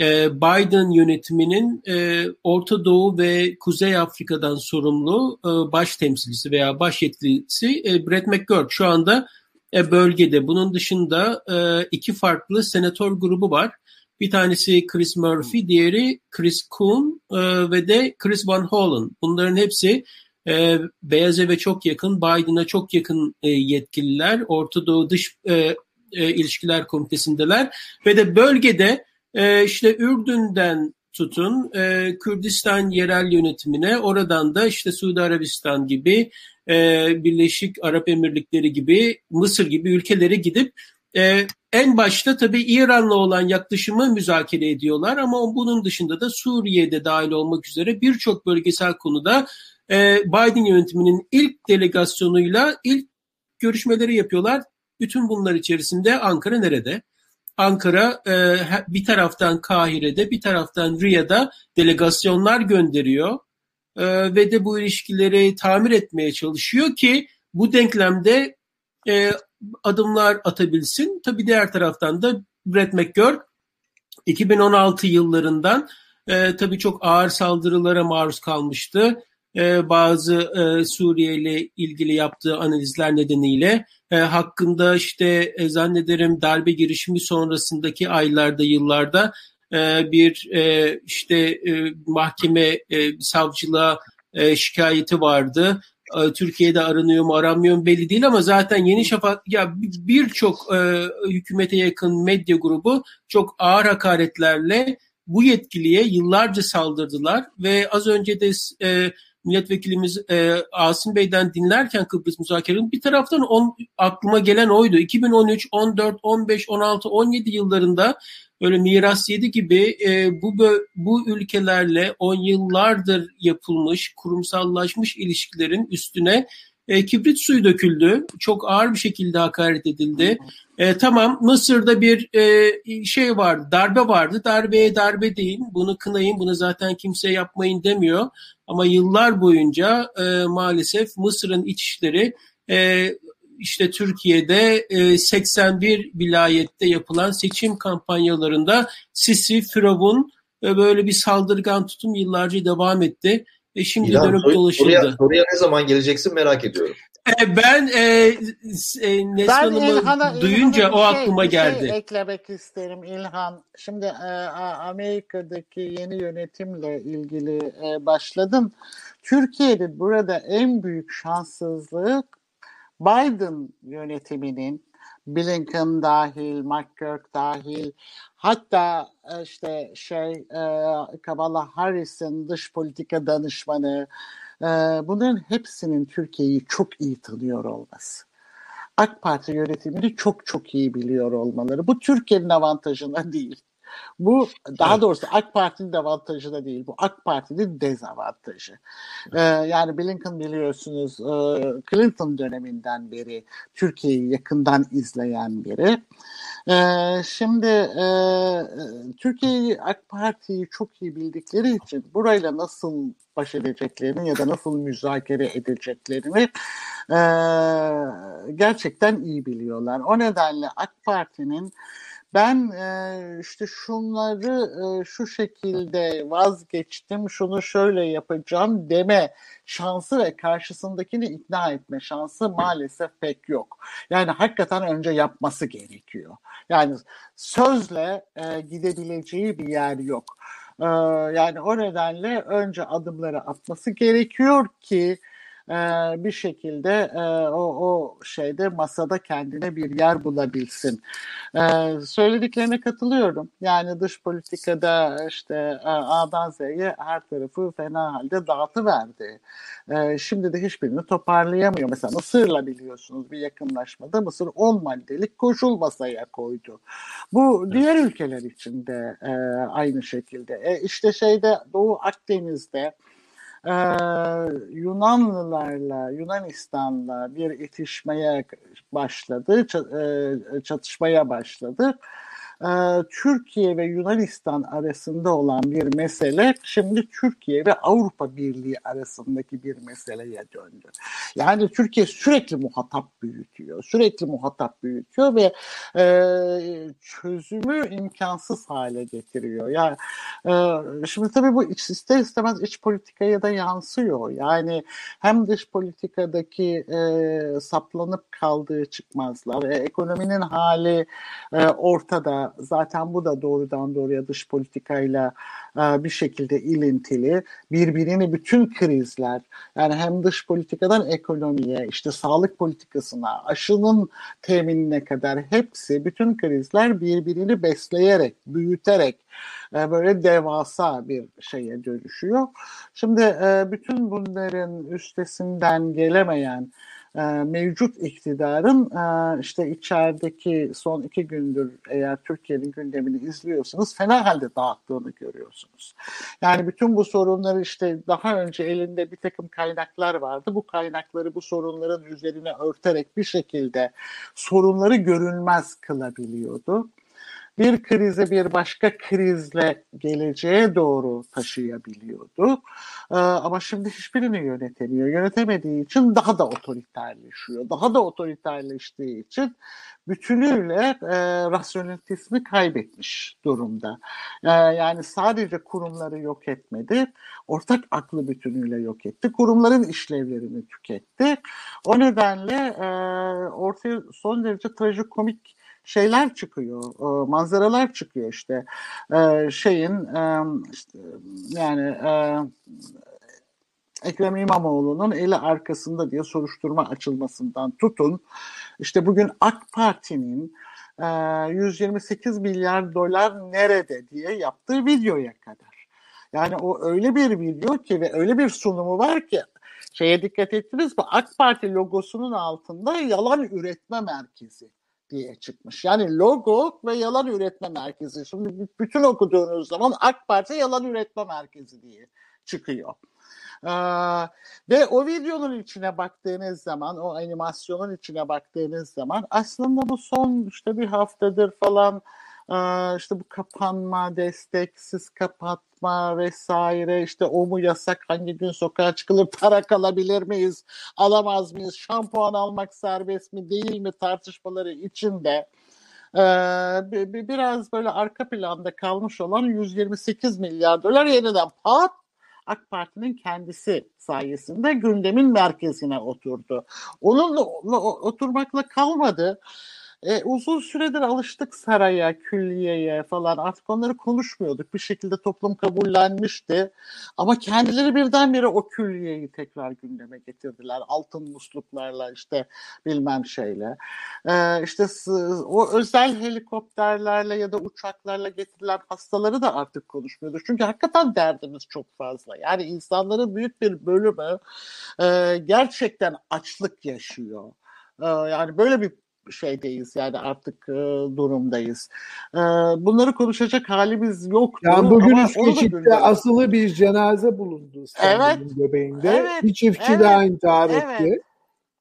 E, Biden yönetiminin e, Orta Doğu ve Kuzey Afrika'dan sorumlu e, baş temsilcisi veya baş yetkilisi e, Brett McGurk şu anda e, bölgede. Bunun dışında e, iki farklı senatör grubu var. Bir tanesi Chris Murphy, diğeri Chris Coon e, ve de Chris Van Hollen. Bunların hepsi e, Beyaz Eve çok yakın, Biden'a çok yakın e, yetkililer. Orta Doğu Dış e, e, İlişkiler Komitesi'ndeler. Ve de bölgede e, işte Ürdün'den tutun e, Kürdistan yerel yönetimine, oradan da işte Suudi Arabistan gibi, e, Birleşik Arap Emirlikleri gibi, Mısır gibi ülkelere gidip e, en başta tabii İran'la olan yaklaşımı müzakere ediyorlar ama bunun dışında da Suriye'de dahil olmak üzere birçok bölgesel konuda e, Biden yönetiminin ilk delegasyonuyla ilk görüşmeleri yapıyorlar. Bütün bunlar içerisinde Ankara nerede? Ankara e, bir taraftan Kahire'de bir taraftan Riyad'a delegasyonlar gönderiyor e, ve de bu ilişkileri tamir etmeye çalışıyor ki bu denklemde e, adımlar atabilsin. Tabii diğer taraftan da Brett McGurk 2016 yıllarından e, tabii çok ağır saldırılara maruz kalmıştı. E, bazı e, Suriye ile ilgili yaptığı analizler nedeniyle e, hakkında işte e, zannederim darbe girişimi sonrasındaki aylarda yıllarda e, bir e, işte e, mahkeme e, savcılığa e, şikayeti vardı. E, Türkiye'de aranıyor mu aranmıyor mu belli değil ama zaten Yeni Şafak ya birçok e, hükümete yakın medya grubu çok ağır hakaretlerle bu yetkiliye yıllarca saldırdılar ve az önce de e, milletvekilimiz e, Asım Bey'den dinlerken Kıbrıs müzakerenin bir taraftan on, aklıma gelen oydu. 2013, 14, 15, 16, 17 yıllarında böyle miras yedi gibi e, bu bu ülkelerle on yıllardır yapılmış kurumsallaşmış ilişkilerin üstüne e, kibrit suyu döküldü. Çok ağır bir şekilde hakaret edildi. E, tamam Mısır'da bir e, şey vardı, darbe vardı. Darbeye darbe deyin, bunu kınayın, bunu zaten kimse yapmayın demiyor. Ama yıllar boyunca e, maalesef Mısır'ın iç işleri e, işte Türkiye'de e, 81 vilayette yapılan seçim kampanyalarında Sisi, Firavun e, böyle bir saldırgan tutum yıllarca devam etti. Ve şimdi İlhan, dönüp soru, dolaşıldı. Soruya, soruya ne zaman geleceksin merak ediyorum. E, ben e, e, Neslihan'ımı duyunca İlhan'a o şey, aklıma şey geldi. Şey eklemek isterim İlhan. Şimdi e, Amerika'daki yeni yönetimle ilgili e, başladın. Türkiye'de burada en büyük şanssızlık Biden yönetiminin Blinken dahil, McGurk dahil, hatta e, işte şey e, Kamala Harris'in dış politika danışmanı, e, bunların hepsinin Türkiye'yi çok iyi tanıyor olması. AK Parti yönetimini çok çok iyi biliyor olmaları. Bu Türkiye'nin avantajına *laughs* değil. Bu daha doğrusu AK Parti'nin de avantajı da değil. Bu AK Parti'nin dezavantajı. Ee, yani Blinken biliyorsunuz e, Clinton döneminden beri Türkiye'yi yakından izleyen biri. Ee, şimdi e, Türkiye'yi AK Parti'yi çok iyi bildikleri için burayla nasıl baş edeceklerini ya da nasıl müzakere edeceklerini e, gerçekten iyi biliyorlar. O nedenle AK Parti'nin ben e, işte şunları e, şu şekilde vazgeçtim, şunu şöyle yapacağım deme şansı ve karşısındakini ikna etme şansı maalesef pek yok. Yani hakikaten önce yapması gerekiyor. Yani sözle e, gidebileceği bir yer yok. E, yani o nedenle önce adımları atması gerekiyor ki e, bir şekilde e, o, o şeyde masada kendine bir yer bulabilsin. E, söylediklerine katılıyorum. Yani dış politikada işte e, A'dan Z'ye her tarafı fena halde dağıtıverdi. E, şimdi de hiçbirini toparlayamıyor. Mesela Mısır'la biliyorsunuz bir yakınlaşmada Mısır 10 maddelik koşul masaya koydu. Bu diğer ülkeler için de e, aynı şekilde. E, işte şeyde Doğu Akdeniz'de e, Yunanlılarla, Yunanistan'la bir itişmeye başladı, çatışmaya başladı. Ee, Türkiye ve Yunanistan arasında olan bir mesele şimdi Türkiye ve Avrupa Birliği arasındaki bir meseleye döndü. Yani Türkiye sürekli muhatap büyütüyor, sürekli muhatap büyütüyor ve e, çözümü imkansız hale getiriyor. Yani e, şimdi tabii bu ister istemez iç politikaya da yansıyor. Yani hem dış politikadaki e, saplanıp kaldığı çıkmazlar, e, ekonominin hali e, ortada zaten bu da doğrudan doğruya dış politikayla e, bir şekilde ilintili. Birbirini bütün krizler yani hem dış politikadan ekonomiye, işte sağlık politikasına, aşının teminine kadar hepsi bütün krizler birbirini besleyerek, büyüterek e, böyle devasa bir şeye dönüşüyor. Şimdi e, bütün bunların üstesinden gelemeyen e, mevcut iktidarın e, işte içerideki son iki gündür eğer Türkiye'nin gündemini izliyorsanız fena halde dağıttığını görüyorsunuz. Yani bütün bu sorunları işte daha önce elinde bir takım kaynaklar vardı. Bu kaynakları bu sorunların üzerine örterek bir şekilde sorunları görünmez kılabiliyordu bir krize bir başka krizle geleceğe doğru taşıyabiliyordu. Ee, ama şimdi hiçbirini yönetemiyor. Yönetemediği için daha da otoriterleşiyor. Daha da otoriterleştiği için bütünüyle e, rasyonelitesini kaybetmiş durumda. E, yani sadece kurumları yok etmedi, ortak aklı bütünüyle yok etti. Kurumların işlevlerini tüketti. O nedenle e, ortaya son derece trajikomik şeyler çıkıyor, e, manzaralar çıkıyor işte e, şeyin e, işte, yani e, Ekrem İmamoğlu'nun eli arkasında diye soruşturma açılmasından tutun. İşte bugün AK Parti'nin 128 milyar dolar nerede diye yaptığı videoya kadar. Yani o öyle bir video ki ve öyle bir sunumu var ki şeye dikkat ettiniz mi? AK Parti logosunun altında yalan üretme merkezi diye çıkmış. Yani logo ve yalan üretme merkezi. Şimdi bütün okuduğunuz zaman AK Parti yalan üretme merkezi diye çıkıyor. Ee, ve o videonun içine baktığınız zaman, o animasyonun içine baktığınız zaman aslında bu son işte bir haftadır falan işte bu kapanma, desteksiz kapatma vesaire işte o mu yasak hangi gün sokağa çıkılır *laughs* tarak alabilir miyiz alamaz mıyız şampuan almak serbest mi değil mi tartışmaları içinde biraz böyle arka planda kalmış olan 128 milyar dolar yeniden pat AK Parti'nin kendisi sayesinde gündemin merkezine oturdu. Onunla oturmakla kalmadı. E, uzun süredir alıştık saraya, külliyeye falan artık onları konuşmuyorduk. Bir şekilde toplum kabullenmişti. Ama kendileri birdenbire o külliyeyi tekrar gündeme getirdiler. Altın musluklarla işte bilmem şeyle. E, işte o özel helikopterlerle ya da uçaklarla getirilen hastaları da artık konuşmuyorduk. Çünkü hakikaten derdimiz çok fazla. Yani insanların büyük bir bölümü e, gerçekten açlık yaşıyor. E, yani böyle bir şeydeyiz yani artık e, durumdayız. E, bunları konuşacak halimiz yok. Yani bugün üst geçitte asılı bir cenaze bulundu evet, göbeğinde. Evet, bir çiftçi evet, daha intihar evet. etti.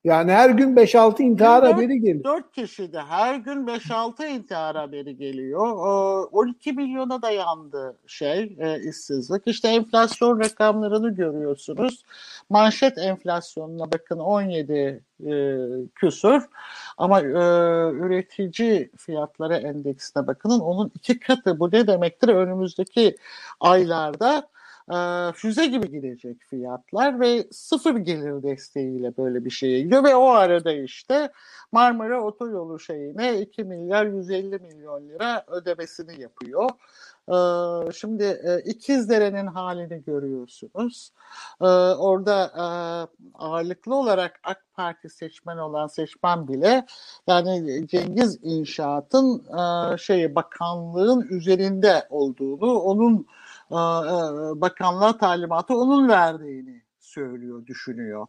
Yani her gün 5-6 intihar 4, haberi geliyor. 4 kişi de her gün 5-6 intihar haberi geliyor. 12 milyona dayandı şey e, işsizlik. İşte enflasyon rakamlarını görüyorsunuz. Manşet enflasyonuna bakın 17 e, küsur ama e, üretici fiyatları endeksine bakın onun iki katı. Bu ne demektir? Önümüzdeki aylarda füze gibi gidecek fiyatlar ve sıfır gelir desteğiyle böyle bir şeye gidiyor ve o arada işte Marmara Otoyolu şeyine 2 milyar 150 milyon lira ödemesini yapıyor. Şimdi İkizdere'nin halini görüyorsunuz. Orada ağırlıklı olarak AK Parti seçmen olan seçmen bile yani Cengiz İnşaat'ın şeyi bakanlığın üzerinde olduğunu, onun bakanlığa talimatı onun verdiğini söylüyor, düşünüyor.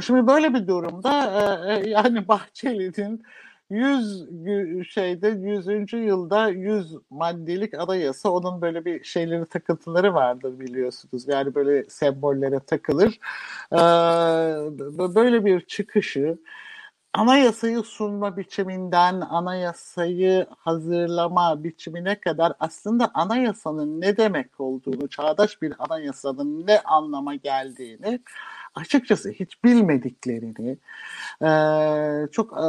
Şimdi böyle bir durumda yani Bahçeli'nin 100 şeyde 100. yılda 100 maddelik anayasa onun böyle bir şeyleri takıntıları vardır biliyorsunuz. Yani böyle sembollere takılır. Böyle bir çıkışı anayasayı sunma biçiminden anayasayı hazırlama biçimine kadar aslında anayasanın ne demek olduğunu, çağdaş bir anayasanın ne anlama geldiğini açıkçası hiç bilmediklerini e, çok e,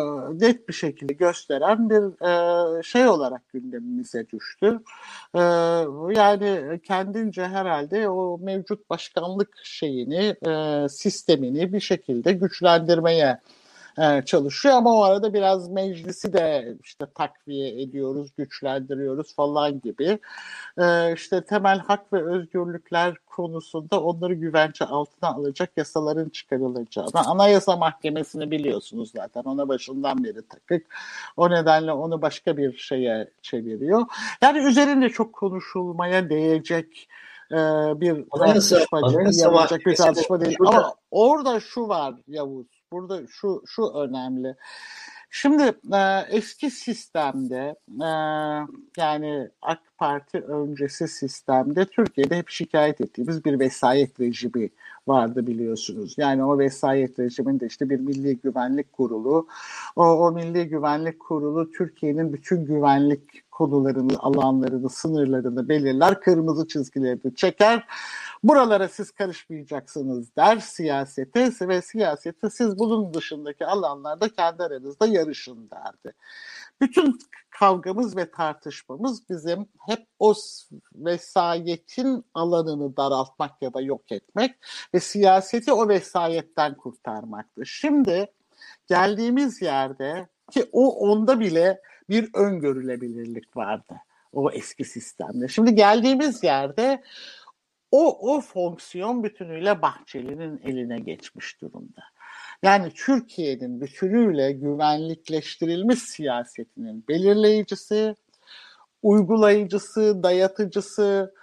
net bir şekilde gösteren bir e, şey olarak gündemimize düştü. E, yani kendince herhalde o mevcut başkanlık şeyini, e, sistemini bir şekilde güçlendirmeye e, çalışıyor ama o arada biraz meclisi de işte takviye ediyoruz, güçlendiriyoruz falan gibi. E, işte temel hak ve özgürlükler konusunda onları güvence altına alacak yasaların çıkarılacağını. Anayasa Mahkemesi'ni biliyorsunuz zaten ona başından beri takık. O nedenle onu başka bir şeye çeviriyor. Yani üzerinde çok konuşulmaya değecek e, bir anayasa, tartışma, anayasa bir tartışma değil. Ama orada şu var Yavuz burada şu şu önemli. Şimdi e, eski sistemde e, yani AK Parti öncesi sistemde Türkiye'de hep şikayet ettiğimiz bir vesayet rejimi vardı biliyorsunuz. Yani o vesayet rejiminde işte bir milli güvenlik kurulu, o, o milli güvenlik kurulu Türkiye'nin bütün güvenlik konularını, alanlarını, sınırlarını belirler, kırmızı çizgilerini çeker Buralara siz karışmayacaksınız der siyasete ve siyasete siz bunun dışındaki alanlarda kendi aranızda yarışın derdi. Bütün kavgamız ve tartışmamız bizim hep o vesayetin alanını daraltmak ya da yok etmek ve siyaseti o vesayetten kurtarmaktı. Şimdi geldiğimiz yerde ki o onda bile bir öngörülebilirlik vardı o eski sistemde. Şimdi geldiğimiz yerde o, o fonksiyon bütünüyle Bahçeli'nin eline geçmiş durumda. Yani Türkiye'nin bütünüyle güvenlikleştirilmiş siyasetinin belirleyicisi, uygulayıcısı, dayatıcısı,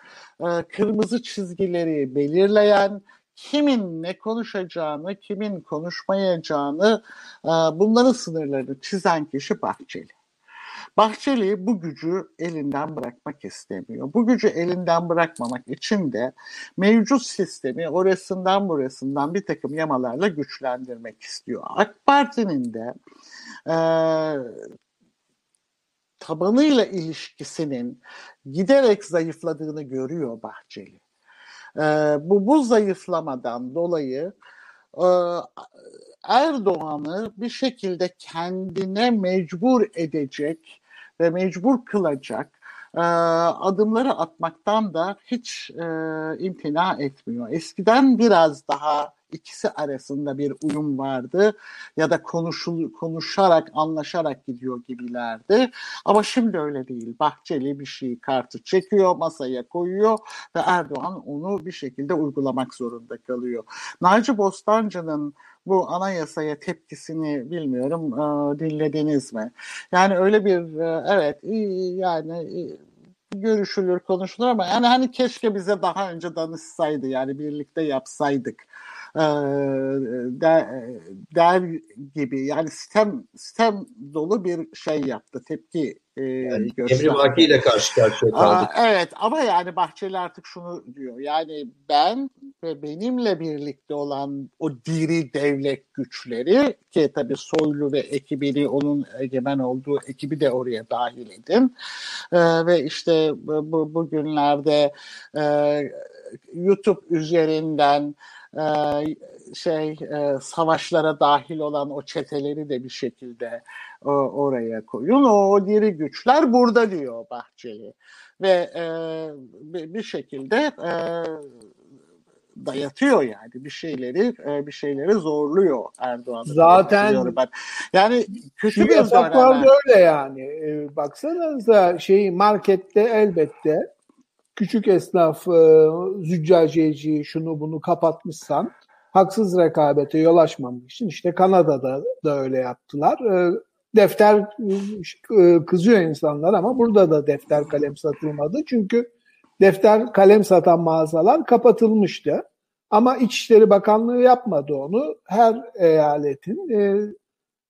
e, kırmızı çizgileri belirleyen, kimin ne konuşacağını, kimin konuşmayacağını, e, bunların sınırlarını çizen kişi Bahçeli. Bahçeli bu gücü elinden bırakmak istemiyor. Bu gücü elinden bırakmamak için de mevcut sistemi orasından burasından bir takım yamalarla güçlendirmek istiyor. AK Parti'nin de e, tabanıyla ilişkisinin giderek zayıfladığını görüyor Bahçeli. E, bu, bu zayıflamadan dolayı e, Erdoğan'ı bir şekilde kendine mecbur edecek ve mecbur kılacak e, adımları atmaktan da hiç e, imtina etmiyor. Eskiden biraz daha ikisi arasında bir uyum vardı ya da konuşul, konuşarak anlaşarak gidiyor gibilerdi. Ama şimdi öyle değil. Bahçeli bir şeyi kartı çekiyor, masaya koyuyor ve Erdoğan onu bir şekilde uygulamak zorunda kalıyor. Naci Bostancı'nın bu anayasaya tepkisini bilmiyorum e, dinlediniz mi? Yani öyle bir e, evet iyi yani iyi, görüşülür konuşulur ama yani hani keşke bize daha önce danışsaydı yani birlikte yapsaydık der, der gibi yani sistem sistem dolu bir şey yaptı tepki e, yani Emri Vaki ile karşı karşıya kaldık. Aa, evet ama yani Bahçeli artık şunu diyor. Yani ben ve benimle birlikte olan o diri devlet güçleri ki tabii Soylu ve ekibini onun egemen olduğu ekibi de oraya dahil edin. Ee, ve işte bu, bugünlerde e, YouTube üzerinden e, şey e, savaşlara dahil olan o çeteleri de bir şekilde o, oraya koyun. O, o diri güçler burada diyor Bahçeli ve e, bir şekilde e, dayatıyor yani bir şeyleri e, bir şeyleri zorluyor Erdoğan. Zaten ben. Yani kötü bir yasaklarda öyle yani. E, baksanıza şey markette elbette küçük esnaf e, züccaciyeci şunu bunu kapatmışsan haksız rekabete yol açmamak için işte Kanada'da da öyle yaptılar. E, defter e, kızıyor insanlar ama burada da defter kalem satılmadı. Çünkü defter kalem satan mağazalar kapatılmıştı. Ama İçişleri Bakanlığı yapmadı onu. Her eyaletin e,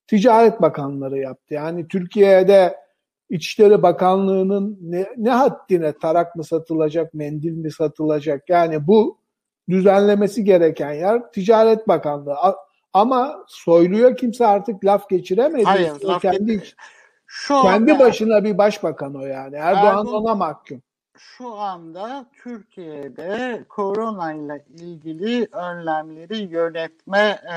Ticaret Bakanları yaptı. Yani Türkiye'de İçişleri Bakanlığı'nın ne, ne haddine tarak mı satılacak, mendil mi satılacak? Yani bu düzenlemesi gereken yer Ticaret Bakanlığı. Ama Soylu'ya kimse artık laf geçiremedi. Hayır, o laf kendi, Şu kendi başına bir başbakan o yani. Erdoğan, Erdoğan ona mahkum şu anda Türkiye'de korona ile ilgili önlemleri yönetme e,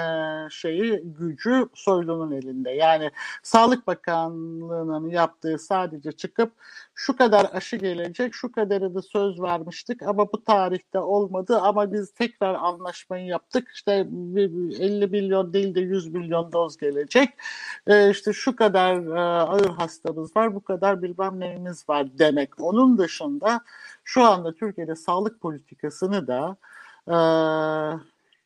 şeyi gücü Soylu'nun elinde. Yani Sağlık Bakanlığı'nın yaptığı sadece çıkıp şu kadar aşı gelecek, şu kadarı da söz vermiştik ama bu tarihte olmadı ama biz tekrar anlaşmayı yaptık. İşte 50 milyon değil de 100 milyon doz gelecek. E, işte şu kadar e, ağır hastamız var, bu kadar bilmem neyimiz var demek. Onun dışında şu anda Türkiye'de sağlık politikasını da e,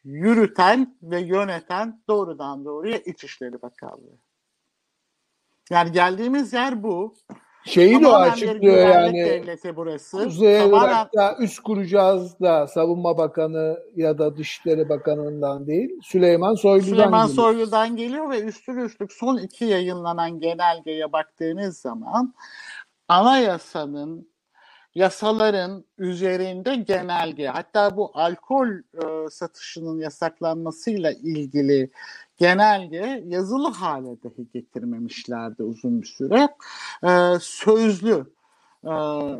yürüten ve yöneten doğrudan doğruya İçişleri Bakanlığı. Yani geldiğimiz yer bu. Şeyi de açıklıyor yani. Devleti burası. Kuzey Irak'ta üst kuracağız da Savunma Bakanı ya da Dışişleri Bakanı'ndan değil Süleyman Soylu'dan Süleyman geliyor. Soylu'dan geliyor ve üstün üstlük son iki yayınlanan genelgeye baktığınız zaman anayasanın yasaların üzerinde genelge hatta bu alkol e, satışının yasaklanmasıyla ilgili genelge yazılı hale dahi getirmemişlerdi uzun bir süre. E, sözlü e,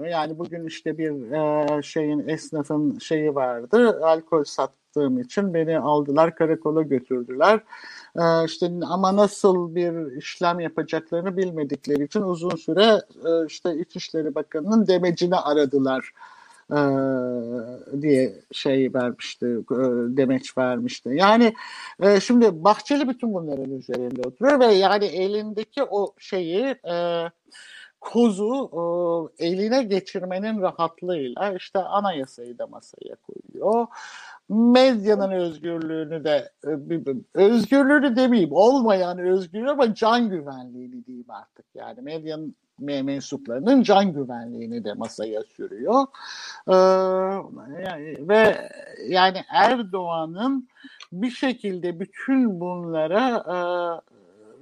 yani bugün işte bir e, şeyin esnafın şeyi vardı alkol sattığım için beni aldılar karakola götürdüler işte ama nasıl bir işlem yapacaklarını bilmedikleri için uzun süre e, işte İçişleri Bakanı'nın demecini aradılar e, diye şey vermişti, e, demeç vermişti. Yani şimdi Bahçeli bütün bunların üzerinde oturuyor ve yani elindeki o şeyi kozu eline geçirmenin rahatlığıyla işte anayasayı da masaya koyuyor medyanın özgürlüğünü de e, özgürlüğünü demeyeyim olmayan özgürlüğü ama can güvenliğini diyeyim artık yani medyanın mensuplarının can güvenliğini de masaya sürüyor. Ee, yani, ve yani Erdoğan'ın bir şekilde bütün bunlara e,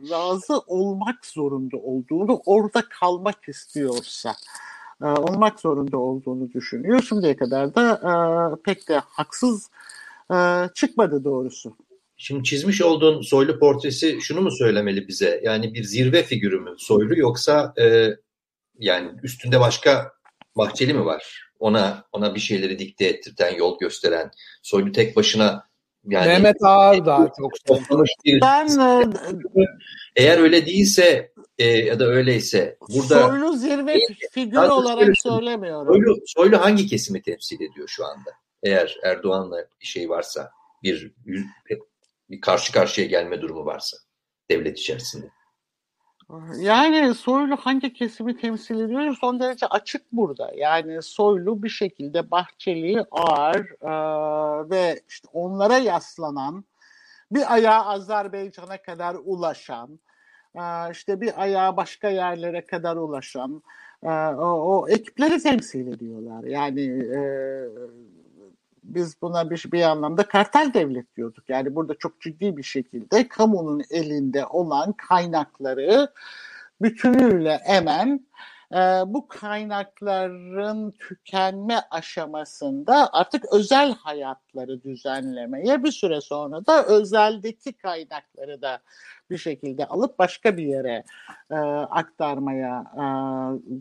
razı olmak zorunda olduğunu, orada kalmak istiyorsa e, olmak zorunda olduğunu düşünüyor. Şimdiye kadar da e, pek de haksız e, çıkmadı doğrusu. Şimdi çizmiş olduğun Soylu portresi şunu mu söylemeli bize? Yani bir zirve figürü mü Soylu yoksa e, yani üstünde başka Bahçeli mi var? Ona ona bir şeyleri dikte ettirten, yol gösteren, Soylu tek başına yani Mehmet Ağar daha çok ben *laughs* eğer öyle değilse e, ya da öyleyse burada Soylu zirve figürü olarak söylemiyorum. Soylu, Soylu hangi kesimi temsil ediyor şu anda? Eğer Erdoğan'la bir şey varsa, bir, bir karşı karşıya gelme durumu varsa devlet içerisinde. Yani Soylu hangi kesimi temsil ediyor son derece açık burada. Yani Soylu bir şekilde Bahçeli, Ağar e, ve işte onlara yaslanan bir ayağı Azerbaycan'a kadar ulaşan, işte bir ayağı başka yerlere kadar ulaşan o, o ekipleri temsil ediyorlar. Yani e, biz buna bir, bir anlamda kartel devlet diyorduk. Yani burada çok ciddi bir şekilde kamunun elinde olan kaynakları bütünüyle emen e, bu kaynakların tükenme aşamasında artık özel hayatları düzenlemeye bir süre sonra da özeldeki kaynakları da bir şekilde alıp başka bir yere e, aktarmaya e,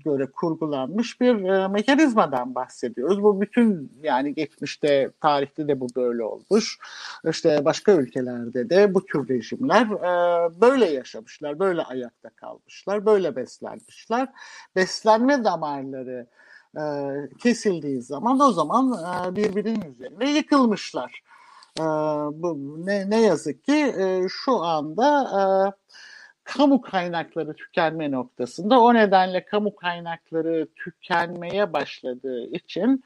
göre kurgulanmış bir e, mekanizmadan bahsediyoruz. Bu bütün yani geçmişte tarihte de bu böyle olmuş. İşte başka ülkelerde de bu tür rejimler e, böyle yaşamışlar, böyle ayakta kalmışlar, böyle beslenmişler. Beslenme damarları e, kesildiği zaman o zaman e, birbirinin üzerine yıkılmışlar. E, bu ne, ne yazık ki e, şu anda e, kamu kaynakları tükenme noktasında. O nedenle kamu kaynakları tükenmeye başladığı için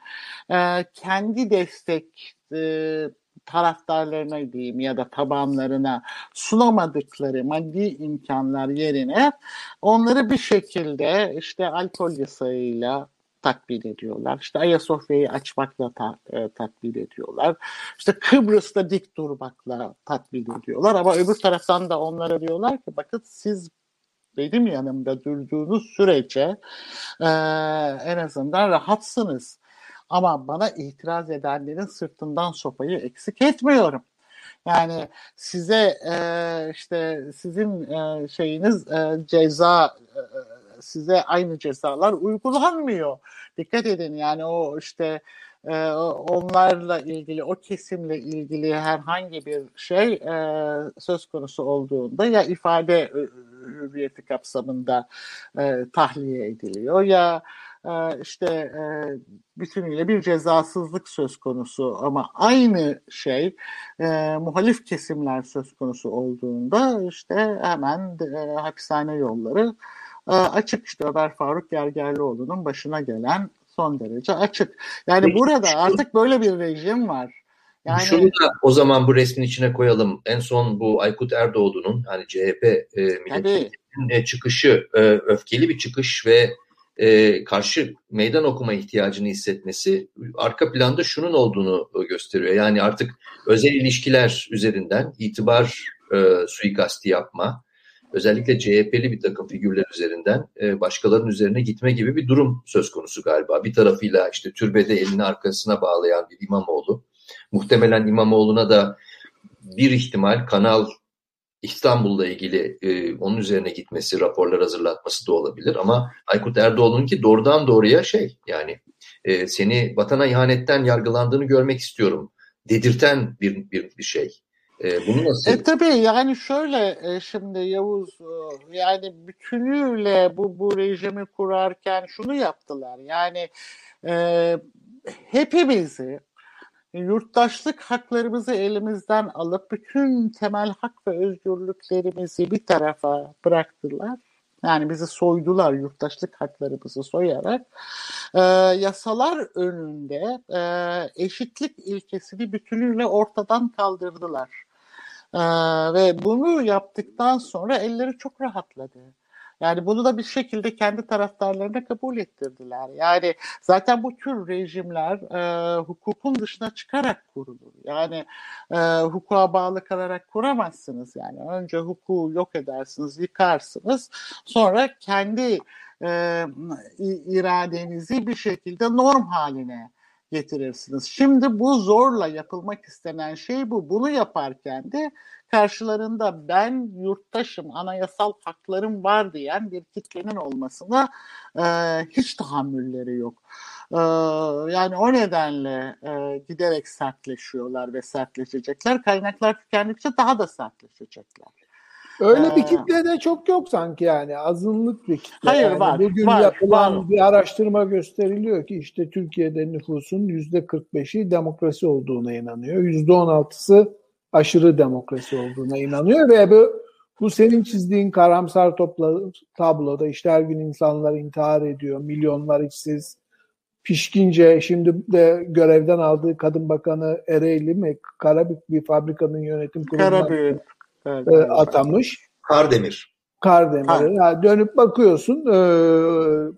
e, kendi destek e, taraftarlarına diyeyim ya da tabanlarına sunamadıkları maddi imkanlar yerine onları bir şekilde işte alkol yasayla tatbin ediyorlar. İşte Ayasofya'yı açmakla ta, e, tatbin ediyorlar. İşte Kıbrıs'ta dik durmakla tatbin ediyorlar. Ama öbür taraftan da onlara diyorlar ki bakın siz benim yanımda durduğunuz sürece e, en azından rahatsınız. Ama bana itiraz edenlerin sırtından sopayı eksik etmiyorum. Yani size e, işte sizin e, şeyiniz e, ceza e, size aynı cezalar uygulanmıyor. Dikkat edin yani o işte e, onlarla ilgili o kesimle ilgili herhangi bir şey e, söz konusu olduğunda ya ifade hürriyeti kapsamında e, tahliye ediliyor ya e, işte e, bütünüyle bir cezasızlık söz konusu ama aynı şey e, muhalif kesimler söz konusu olduğunda işte hemen e, hapishane yolları e, açık işte Ömer Faruk Gergerlioğlu'nun başına gelen son derece açık. Yani Peki, burada şu, artık böyle bir rejim var. Yani, şunu da o zaman bu resmin içine koyalım. En son bu Aykut Erdoğdu'nun hani CHP e, milletvekilinin çıkışı e, öfkeli bir çıkış ve e, karşı meydan okuma ihtiyacını hissetmesi arka planda şunun olduğunu gösteriyor. Yani artık özel ilişkiler üzerinden itibar e, suikasti yapma, özellikle CHP'li bir takım figürler üzerinden e, başkalarının üzerine gitme gibi bir durum söz konusu galiba. Bir tarafıyla işte türbede elini arkasına bağlayan bir İmamoğlu. Muhtemelen İmamoğlu'na da bir ihtimal Kanal İstanbul'la ilgili e, onun üzerine gitmesi, raporlar hazırlatması da olabilir. Ama Aykut Erdoğan'ın ki doğrudan doğruya şey yani e, seni vatana ihanetten yargılandığını görmek istiyorum dedirten bir, bir, bir şey. E, bunu nasıl? E tabii yani şöyle e, şimdi Yavuz e, yani bütünüyle bu bu rejimi kurarken şunu yaptılar. Yani e, hepimizi yurttaşlık haklarımızı elimizden alıp bütün temel hak ve özgürlüklerimizi bir tarafa bıraktılar. Yani bizi soydular yurttaşlık haklarımızı soyarak. E, yasalar önünde e, eşitlik ilkesini bütünüyle ortadan kaldırdılar. E, ve bunu yaptıktan sonra elleri çok rahatladı. Yani bunu da bir şekilde kendi taraftarlarına kabul ettirdiler. Yani zaten bu tür rejimler e, hukukun dışına çıkarak kurulur. Yani e, hukuka bağlı kalarak kuramazsınız. Yani önce hukuku yok edersiniz, yıkarsınız. Sonra kendi e, iradenizi bir şekilde norm haline getirirsiniz. Şimdi bu zorla yapılmak istenen şey bu. Bunu yaparken de karşılarında ben yurttaşım, anayasal haklarım var diyen bir kitlenin olmasına e, hiç tahammülleri yok. E, yani o nedenle e, giderek sertleşiyorlar ve sertleşecekler. Kaynaklar tükendikçe daha da sertleşecekler. Öyle bir ee, kitle de çok yok sanki yani azınlık bir kitle. Hayır yani var. Bugün var, yapılan var. bir araştırma gösteriliyor ki işte Türkiye'de nüfusun yüzde 45'i demokrasi olduğuna inanıyor. Yüzde 16'sı aşırı demokrasi olduğuna inanıyor ve bu, bu senin çizdiğin karamsar topla, tabloda işte her gün insanlar intihar ediyor, milyonlar işsiz, pişkince şimdi de görevden aldığı kadın bakanı Ereğli mi Karabük bir fabrikanın yönetim kuruluna Karabük. Evet, e, atamış. Kardemir. Kardemir'e. Yani dönüp bakıyorsun e,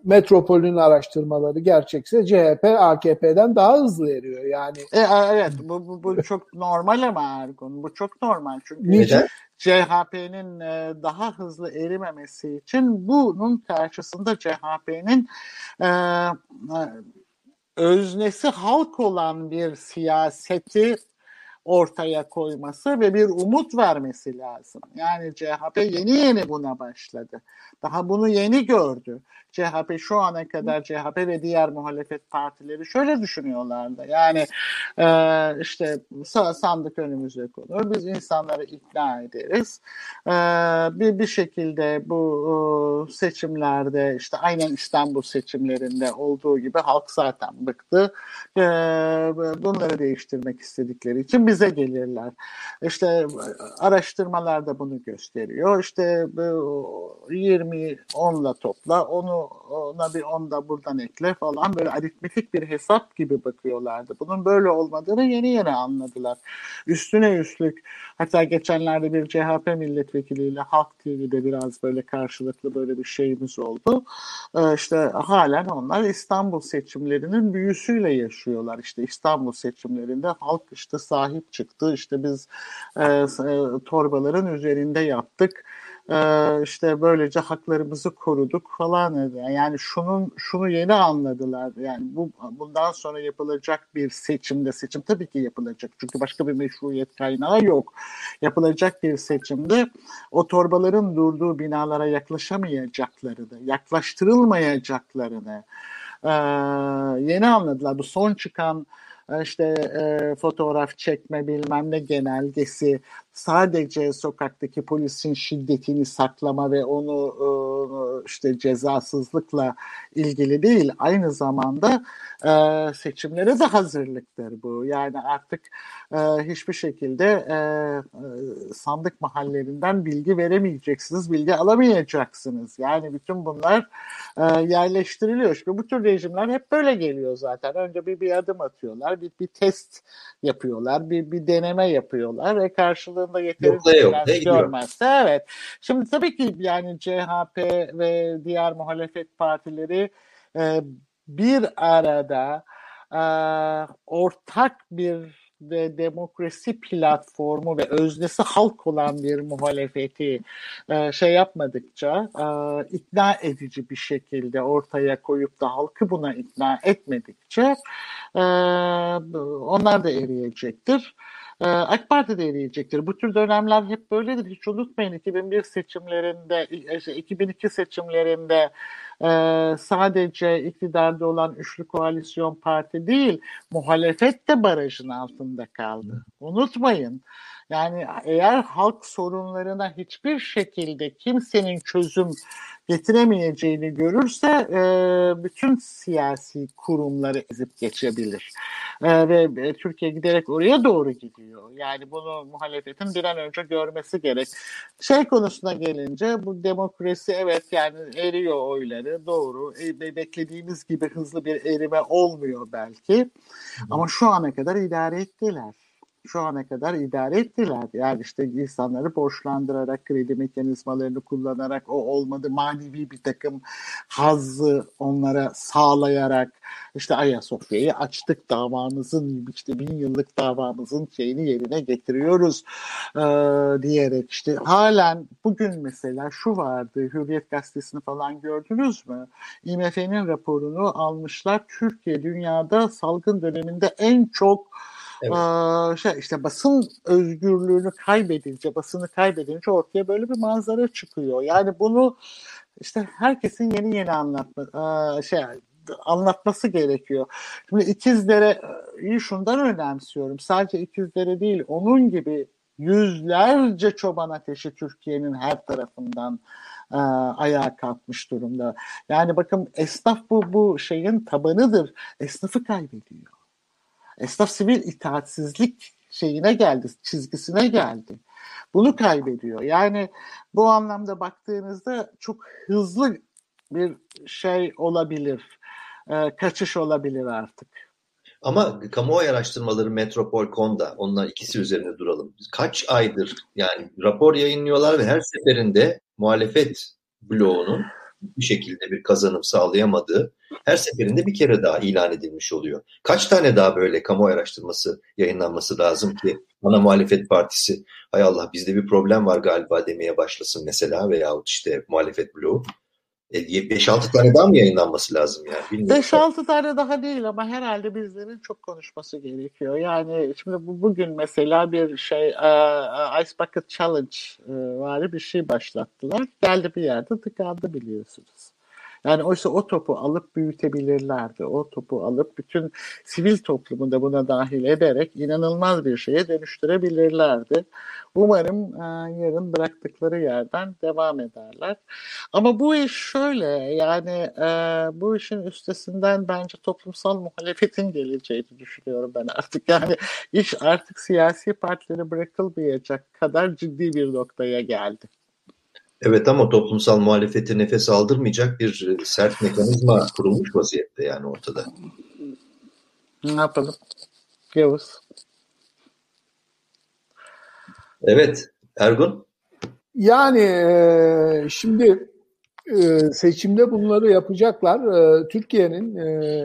Metropol'ün araştırmaları gerçekse CHP AKP'den daha hızlı eriyor. Yani e, evet bu, bu, bu çok normal ama Ergun. Bu çok normal çünkü Neden? CHP'nin e, daha hızlı erimemesi için bunun karşısında CHP'nin e, e, öznesi halk olan bir siyaseti ortaya koyması ve bir umut vermesi lazım. Yani CHP yeni yeni buna başladı. Daha bunu yeni gördü. CHP şu ana kadar CHP ve diğer muhalefet partileri şöyle düşünüyorlardı. Yani e, işte sandık önümüze konur. Biz insanları ikna ederiz. E, bir, bir şekilde bu e, seçimlerde işte aynen İstanbul seçimlerinde olduğu gibi halk zaten bıktı. E, bunları değiştirmek istedikleri için bize gelirler. İşte araştırmalar da bunu gösteriyor. İşte 20 10'la topla onu ona bir on da buradan ekle falan böyle aritmetik bir hesap gibi bakıyorlardı. Bunun böyle olmadığını yeni yeni anladılar. Üstüne üstlük hatta geçenlerde bir CHP milletvekiliyle Halk TV'de biraz böyle karşılıklı böyle bir şeyimiz oldu. Ee, işte halen onlar İstanbul seçimlerinin büyüsüyle yaşıyorlar. İşte İstanbul seçimlerinde halk işte sahip çıktı. İşte biz e, e, torbaların üzerinde yaptık ee, işte böylece haklarımızı koruduk falan yani şunun şunu yeni anladılar. Yani bu bundan sonra yapılacak bir seçimde seçim tabii ki yapılacak. Çünkü başka bir meşruiyet kaynağı yok. Yapılacak bir seçimde o torbaların durduğu binalara yaklaşamayacaklarını yaklaştırılmayacaklarını e, yeni anladılar. Bu son çıkan işte e, fotoğraf çekme bilmem ne genelgesi sadece sokaktaki polisin şiddetini saklama ve onu e, işte cezasızlıkla ilgili değil aynı zamanda e, seçimlere de hazırlıktır bu. Yani artık e, hiçbir şekilde sandık mahallerinden bilgi veremeyeceksiniz, bilgi alamayacaksınız. Yani bütün bunlar yerleştiriliyor. Şimdi bu tür rejimler hep böyle geliyor zaten. Önce bir bir adım atıyorlar, bir, bir test yapıyorlar, bir, bir deneme yapıyorlar ve karşılığında yeterince yok, görmezse evet. Şimdi tabii ki yani CHP ve diğer muhalefet partileri e, bir arada e, ortak bir ve demokrasi platformu ve öznesi halk olan bir muhalefeti e, şey yapmadıkça e, ikna edici bir şekilde ortaya koyup da halkı buna ikna etmedikçe e, onlar da eriyecektir. E, AK Parti de eriyecektir. Bu tür dönemler hep böyledir. Hiç unutmayın 2001 seçimlerinde, 2002 seçimlerinde e, sadece iktidarda olan üçlü koalisyon parti değil, muhalefet de barajın altında kaldı. Unutmayın. Yani eğer halk sorunlarına hiçbir şekilde kimsenin çözüm getiremeyeceğini görürse e, bütün siyasi kurumları ezip geçebilir. E, ve e, Türkiye giderek oraya doğru gidiyor. Yani bunu muhalefetin bir an önce görmesi gerek. Şey konusuna gelince bu demokrasi evet yani eriyor oyları doğru. E, beklediğimiz gibi hızlı bir erime olmuyor belki. Ama şu ana kadar idare ettiler şu ana kadar idare ettiler. Yani işte insanları borçlandırarak, kredi mekanizmalarını kullanarak, o olmadı manevi bir takım hazzı onlara sağlayarak, işte Ayasofya'yı açtık davamızın, işte bin yıllık davamızın şeyini yerine getiriyoruz e, diyerek işte halen bugün mesela şu vardı, Hürriyet Gazetesi'ni falan gördünüz mü? IMF'nin raporunu almışlar. Türkiye dünyada salgın döneminde en çok Evet. Şey işte basın özgürlüğünü kaybedince, basını kaybedince ortaya böyle bir manzara çıkıyor. Yani bunu işte herkesin yeni yeni anlatma şey anlatması gerekiyor. Şimdi İkizdere'yi şundan önemsiyorum. Sadece İkizdere değil, onun gibi yüzlerce çoban ateşi Türkiye'nin her tarafından e, ayağa kalkmış durumda. Yani bakın esnaf bu bu şeyin tabanıdır. Esnafı kaybediyor. Esnaf sivil itaatsizlik şeyine geldi, çizgisine geldi. Bunu kaybediyor. Yani bu anlamda baktığınızda çok hızlı bir şey olabilir. E, kaçış olabilir artık. Ama kamuoyu araştırmaları Metropol Konda, onlar ikisi üzerine duralım. Kaç aydır yani rapor yayınlıyorlar ve her seferinde muhalefet bloğunun bir şekilde bir kazanım sağlayamadığı her seferinde bir kere daha ilan edilmiş oluyor. Kaç tane daha böyle kamu araştırması yayınlanması lazım ki ana muhalefet partisi hay Allah bizde bir problem var galiba demeye başlasın mesela veyahut işte muhalefet bloğu. 5-6 e, tane daha mı yayınlanması lazım yani? 5-6 tane daha değil ama herhalde bizlerin çok konuşması gerekiyor. Yani şimdi bu, bugün mesela bir şey uh, Ice Bucket Challenge uh, var bir şey başlattılar. Geldi bir yerde tıkandı biliyorsunuz. Yani oysa o topu alıp büyütebilirlerdi. O topu alıp bütün sivil toplumu da buna dahil ederek inanılmaz bir şeye dönüştürebilirlerdi. Umarım e, yarın bıraktıkları yerden devam ederler. Ama bu iş şöyle yani e, bu işin üstesinden bence toplumsal muhalefetin geleceğini düşünüyorum ben artık. Yani iş artık siyasi partilere bırakılmayacak kadar ciddi bir noktaya geldi. Evet ama toplumsal muhalefeti nefes aldırmayacak bir e, sert mekanizma kurulmuş vaziyette yani ortada. Ne yapalım? Yavuz. Evet. Ergun? Yani e, şimdi e, seçimde bunları yapacaklar. Türkiye'nin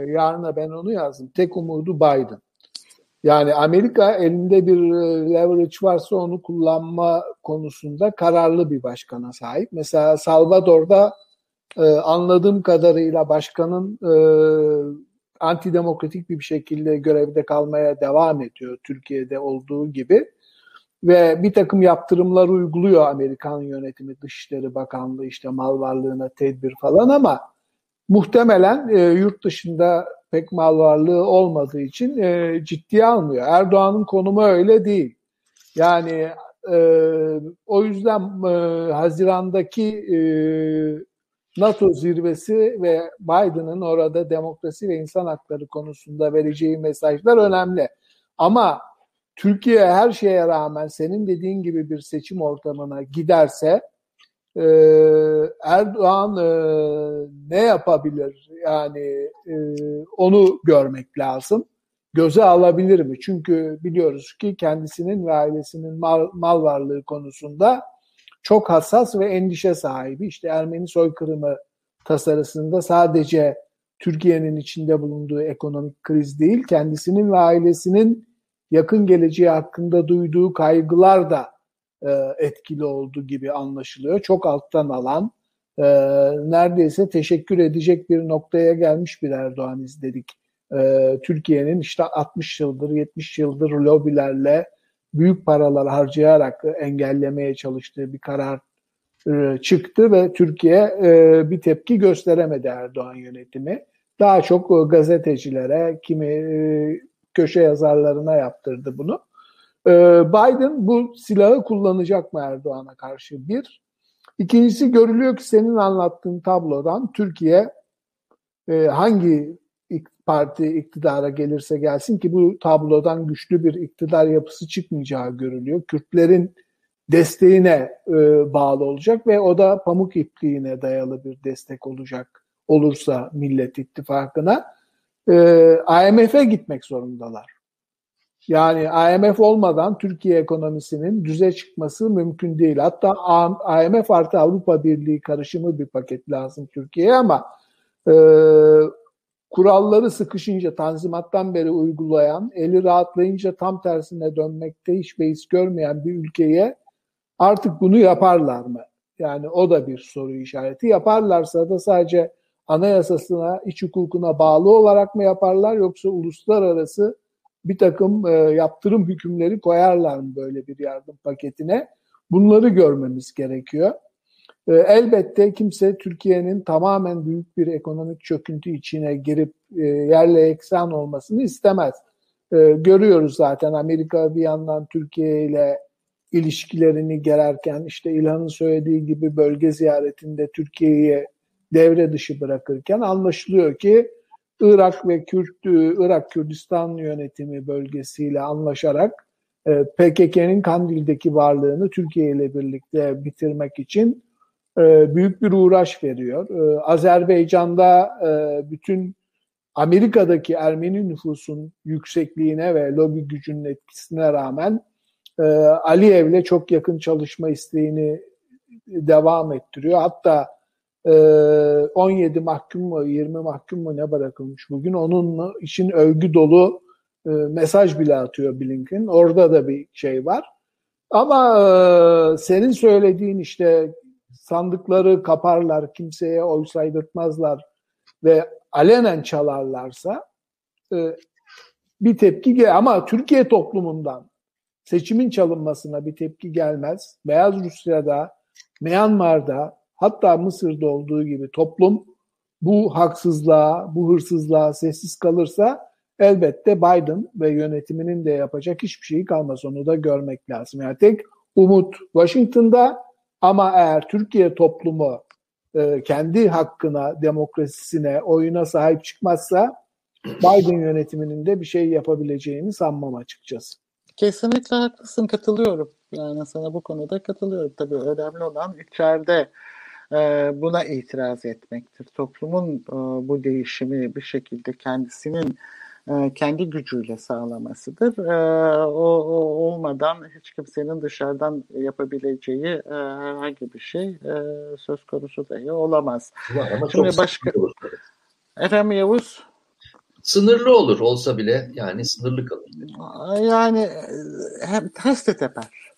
yarına ben onu yazdım. Tek umudu Biden. Yani Amerika elinde bir e, leverage varsa onu kullanma konusunda kararlı bir başkana sahip. Mesela Salvador'da e, anladığım kadarıyla başkanın e, antidemokratik bir şekilde görevde kalmaya devam ediyor Türkiye'de olduğu gibi. Ve bir takım yaptırımlar uyguluyor Amerikan yönetimi, Dışişleri Bakanlığı işte mal varlığına tedbir falan ama muhtemelen e, yurt dışında pek mal varlığı olmadığı için e, ciddiye almıyor. Erdoğan'ın konumu öyle değil. Yani e, o yüzden e, Haziran'daki e, NATO zirvesi ve Biden'ın orada demokrasi ve insan hakları konusunda vereceği mesajlar önemli. Ama Türkiye her şeye rağmen senin dediğin gibi bir seçim ortamına giderse e, Erdoğan e, ne yapabilir? Yani e, onu görmek lazım. Göze alabilir mi? Çünkü biliyoruz ki kendisinin ve ailesinin mal, mal varlığı konusunda çok hassas ve endişe sahibi. İşte Ermeni soykırımı tasarısında sadece Türkiye'nin içinde bulunduğu ekonomik kriz değil, kendisinin ve ailesinin yakın geleceği hakkında duyduğu kaygılar da e, etkili olduğu gibi anlaşılıyor. Çok alttan alan, e, neredeyse teşekkür edecek bir noktaya gelmiş bir Erdoğan izledik. E, Türkiye'nin işte 60 yıldır, 70 yıldır lobilerle büyük paralar harcayarak engellemeye çalıştığı bir karar çıktı ve Türkiye bir tepki gösteremedi Erdoğan yönetimi. Daha çok gazetecilere, kimi köşe yazarlarına yaptırdı bunu. Ee, Biden bu silahı kullanacak mı Erdoğan'a karşı? Bir. İkincisi görülüyor ki senin anlattığın tablodan Türkiye e, hangi parti iktidara gelirse gelsin ki bu tablodan güçlü bir iktidar yapısı çıkmayacağı görülüyor. Kürtlerin desteğine e, bağlı olacak ve o da pamuk ipliğine dayalı bir destek olacak olursa Millet İttifakı'na. E, IMF'e gitmek zorundalar. Yani IMF olmadan Türkiye ekonomisinin düze çıkması mümkün değil. Hatta IMF artı Avrupa Birliği karışımı bir paket lazım Türkiye'ye ama e, kuralları sıkışınca tanzimattan beri uygulayan, eli rahatlayınca tam tersine dönmekte hiç beis görmeyen bir ülkeye artık bunu yaparlar mı? Yani o da bir soru işareti. Yaparlarsa da sadece anayasasına, iç hukukuna bağlı olarak mı yaparlar yoksa uluslararası bir takım e, yaptırım hükümleri koyarlar mı böyle bir yardım paketine? Bunları görmemiz gerekiyor. E, elbette kimse Türkiye'nin tamamen büyük bir ekonomik çöküntü içine girip e, yerle eksan olmasını istemez. E, görüyoruz zaten Amerika bir yandan Türkiye ile ilişkilerini gererken işte İlhan'ın söylediği gibi bölge ziyaretinde Türkiye'yi devre dışı bırakırken anlaşılıyor ki Irak ve Kürt, e, Irak Kürdistan yönetimi bölgesiyle anlaşarak e, PKK'nın Kandil'deki varlığını Türkiye ile birlikte bitirmek için e, büyük bir uğraş veriyor. Azerbaycan'da bütün Amerika'daki Ermeni nüfusun yüksekliğine ve lobi gücünün etkisine rağmen Aliyev'le çok yakın çalışma isteğini devam ettiriyor. Hatta 17 mahkum mu 20 mahkum mu ne bırakılmış bugün. Onun için övgü dolu mesaj bile atıyor Blinken. Orada da bir şey var. Ama senin söylediğin işte sandıkları kaparlar, kimseye oy saydırtmazlar ve alenen çalarlarsa bir tepki gel ama Türkiye toplumundan seçimin çalınmasına bir tepki gelmez. Beyaz Rusya'da, Myanmar'da hatta Mısır'da olduğu gibi toplum bu haksızlığa, bu hırsızlığa sessiz kalırsa elbette Biden ve yönetiminin de yapacak hiçbir şeyi kalmaz. Onu da görmek lazım. Yani tek umut Washington'da ama eğer Türkiye toplumu e, kendi hakkına, demokrasisine, oyuna sahip çıkmazsa Biden yönetiminin de bir şey yapabileceğini sanmam açıkçası. Kesinlikle haklısın, katılıyorum. Yani sana bu konuda katılıyorum. Tabii önemli olan içeride buna itiraz etmektir. Toplumun e, bu değişimi bir şekilde kendisinin e, kendi gücüyle sağlamasıdır. E, o, o olmadan hiç kimsenin dışarıdan yapabileceği herhangi bir şey söz konusu dahi olamaz. Ama Şimdi başka Efendim Yavuz? Sınırlı olur olsa bile yani sınırlı kalır. Yani hem ters de teper.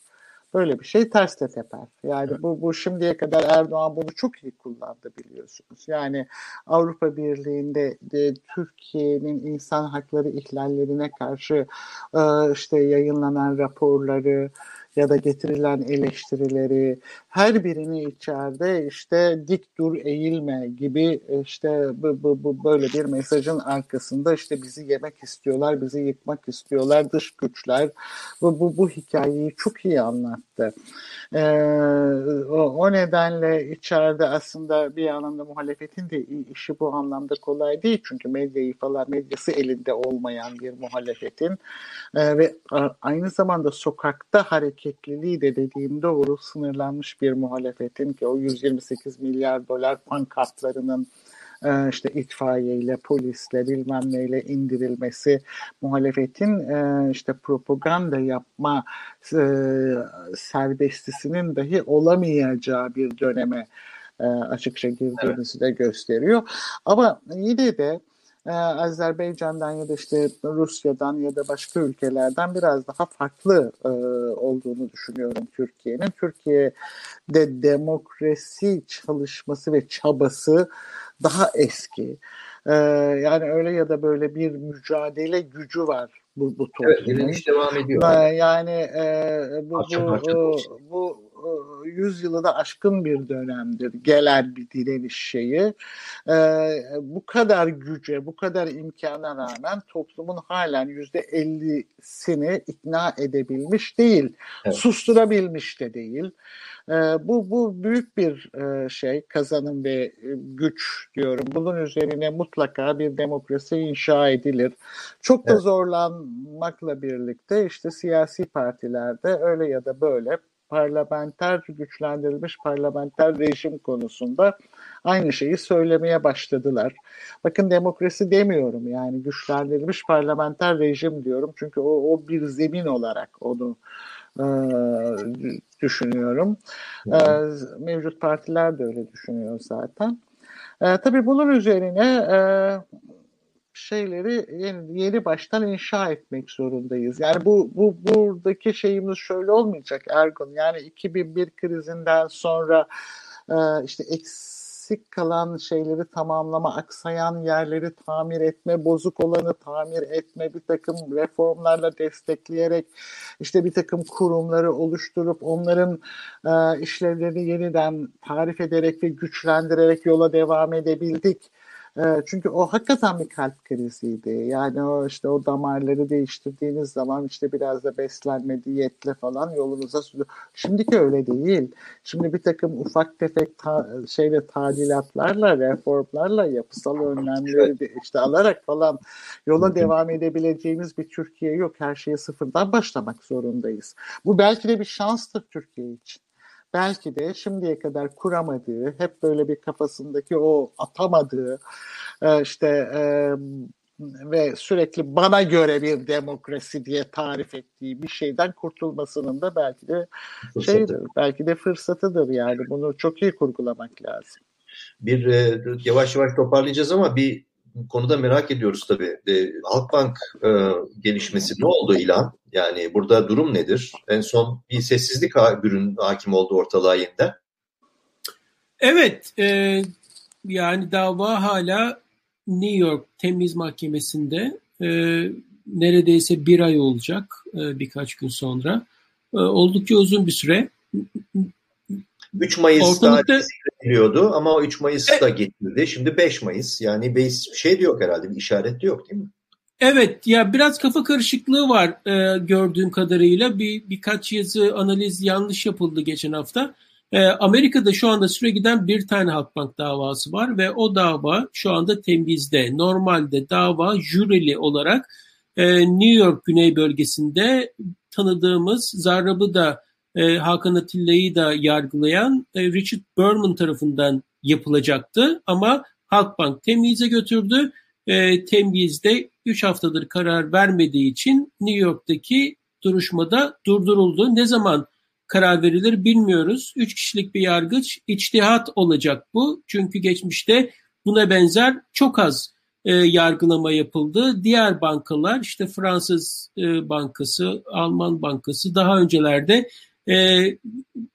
Böyle bir şey ters de teper. Yani evet. bu, bu şimdiye kadar Erdoğan bunu çok iyi kullandı biliyorsunuz. Yani Avrupa Birliği'nde de, Türkiye'nin insan hakları ihlallerine karşı e, işte yayınlanan raporları, ya da getirilen eleştirileri her birini içeride işte dik dur eğilme gibi işte bu, bu, bu böyle bir mesajın arkasında işte bizi yemek istiyorlar, bizi yıkmak istiyorlar dış güçler. Bu, bu, bu hikayeyi çok iyi anlattı. Ee, o, o nedenle içeride aslında bir anlamda muhalefetin de işi bu anlamda kolay değil. Çünkü medyayı falan medyası elinde olmayan bir muhalefetin e, ve aynı zamanda sokakta hareketliliği de dediğim doğru sınırlanmış bir muhalefetin ki o 128 milyar dolar pankartlarının e, işte itfaiyeyle, polisle bilmem neyle indirilmesi muhalefetin e, işte propaganda yapma e, serbestisinin dahi olamayacağı bir döneme açıkça girdiğimizi de gösteriyor. Ama yine de Azerbaycan'dan ya da işte Rusya'dan ya da başka ülkelerden biraz daha farklı olduğunu düşünüyorum Türkiye'nin. Türkiye'de demokrasi çalışması ve çabası daha eski. Ee, yani öyle ya da böyle bir mücadele gücü var bu, bu toplumun. Evet, direniş devam ediyor. Ee, yani e, bu, bu, parça bu, bu e, yüzyılı da aşkın bir dönemdir. Gelen bir direniş şeyi. Ee, bu kadar güce, bu kadar imkana rağmen toplumun halen yüzde ellisini ikna edebilmiş değil. Evet. Susturabilmiş de değil. E, bu, bu büyük bir e, şey, kazanım ve e, güç diyorum. Bunun üzerine mutlaka bir demokrasi inşa edilir. Çok da evet. zorlanmakla birlikte işte siyasi partilerde öyle ya da böyle parlamenter güçlendirilmiş parlamenter rejim konusunda aynı şeyi söylemeye başladılar. Bakın demokrasi demiyorum yani güçlendirilmiş parlamenter rejim diyorum çünkü o, o bir zemin olarak onu e, düşünüyorum. E, mevcut partiler de öyle düşünüyor zaten. E, tabii bunun üzerine e, şeyleri yeni, yeni baştan inşa etmek zorundayız. Yani bu, bu buradaki şeyimiz şöyle olmayacak Ergun. Yani 2001 krizinden sonra e, işte eks eksik kalan şeyleri tamamlama, aksayan yerleri tamir etme, bozuk olanı tamir etme, bir takım reformlarla destekleyerek işte bir takım kurumları oluşturup onların e, işlevlerini yeniden tarif ederek ve güçlendirerek yola devam edebildik. Ee, çünkü o hakikaten bir kalp kriziydi. Yani o işte o damarları değiştirdiğiniz zaman işte biraz da beslenme, diyetle falan yolunuza sürüyor. Şimdiki öyle değil. Şimdi bir takım ufak tefek ta, şeyle tadilatlarla, reformlarla, yapısal önlemleri de işte alarak falan yola devam edebileceğimiz bir Türkiye yok. Her şeye sıfırdan başlamak zorundayız. Bu belki de bir şanstır Türkiye için belki de şimdiye kadar kuramadığı, hep böyle bir kafasındaki o atamadığı, e, işte e, ve sürekli bana göre bir demokrasi diye tarif ettiği bir şeyden kurtulmasının da belki de Fırsatı. şeydir, belki de fırsatıdır yani bunu çok iyi kurgulamak lazım. Bir e, yavaş yavaş toparlayacağız ama bir konuda merak ediyoruz tabii. E, Halkbank e, gelişmesi ne oldu ilan? Yani burada durum nedir? En son bir sessizlik ha, ürün hakim oldu ortalığa yeniden. Evet, e, yani dava hala New York Temiz Mahkemesi'nde e, neredeyse bir ay olacak e, birkaç gün sonra. E, oldukça uzun bir süre. 3 Mayıs Ortalıkta... biliyordu ama 3 Mayıs'ta e... getirdi. Şimdi 5 Mayıs. Yani bir şey de yok herhalde. Bir işaret de yok değil mi? Evet ya biraz kafa karışıklığı var e, gördüğüm kadarıyla. Bir birkaç yazı analiz yanlış yapıldı geçen hafta. E, Amerika'da şu anda süre giden bir tane Halkbank davası var ve o dava şu anda temizde. Normalde dava jürili olarak e, New York Güney bölgesinde tanıdığımız Zarrab'ı da e, Hakan Atilla'yı da yargılayan e, Richard Berman tarafından yapılacaktı. Ama Halkbank temyize götürdü. E, temyizde 3 haftadır karar vermediği için New York'taki duruşmada durduruldu. Ne zaman karar verilir bilmiyoruz. Üç kişilik bir yargıç içtihat olacak bu. Çünkü geçmişte buna benzer çok az e, yargılama yapıldı. Diğer bankalar işte Fransız e, Bankası, Alman Bankası daha öncelerde e,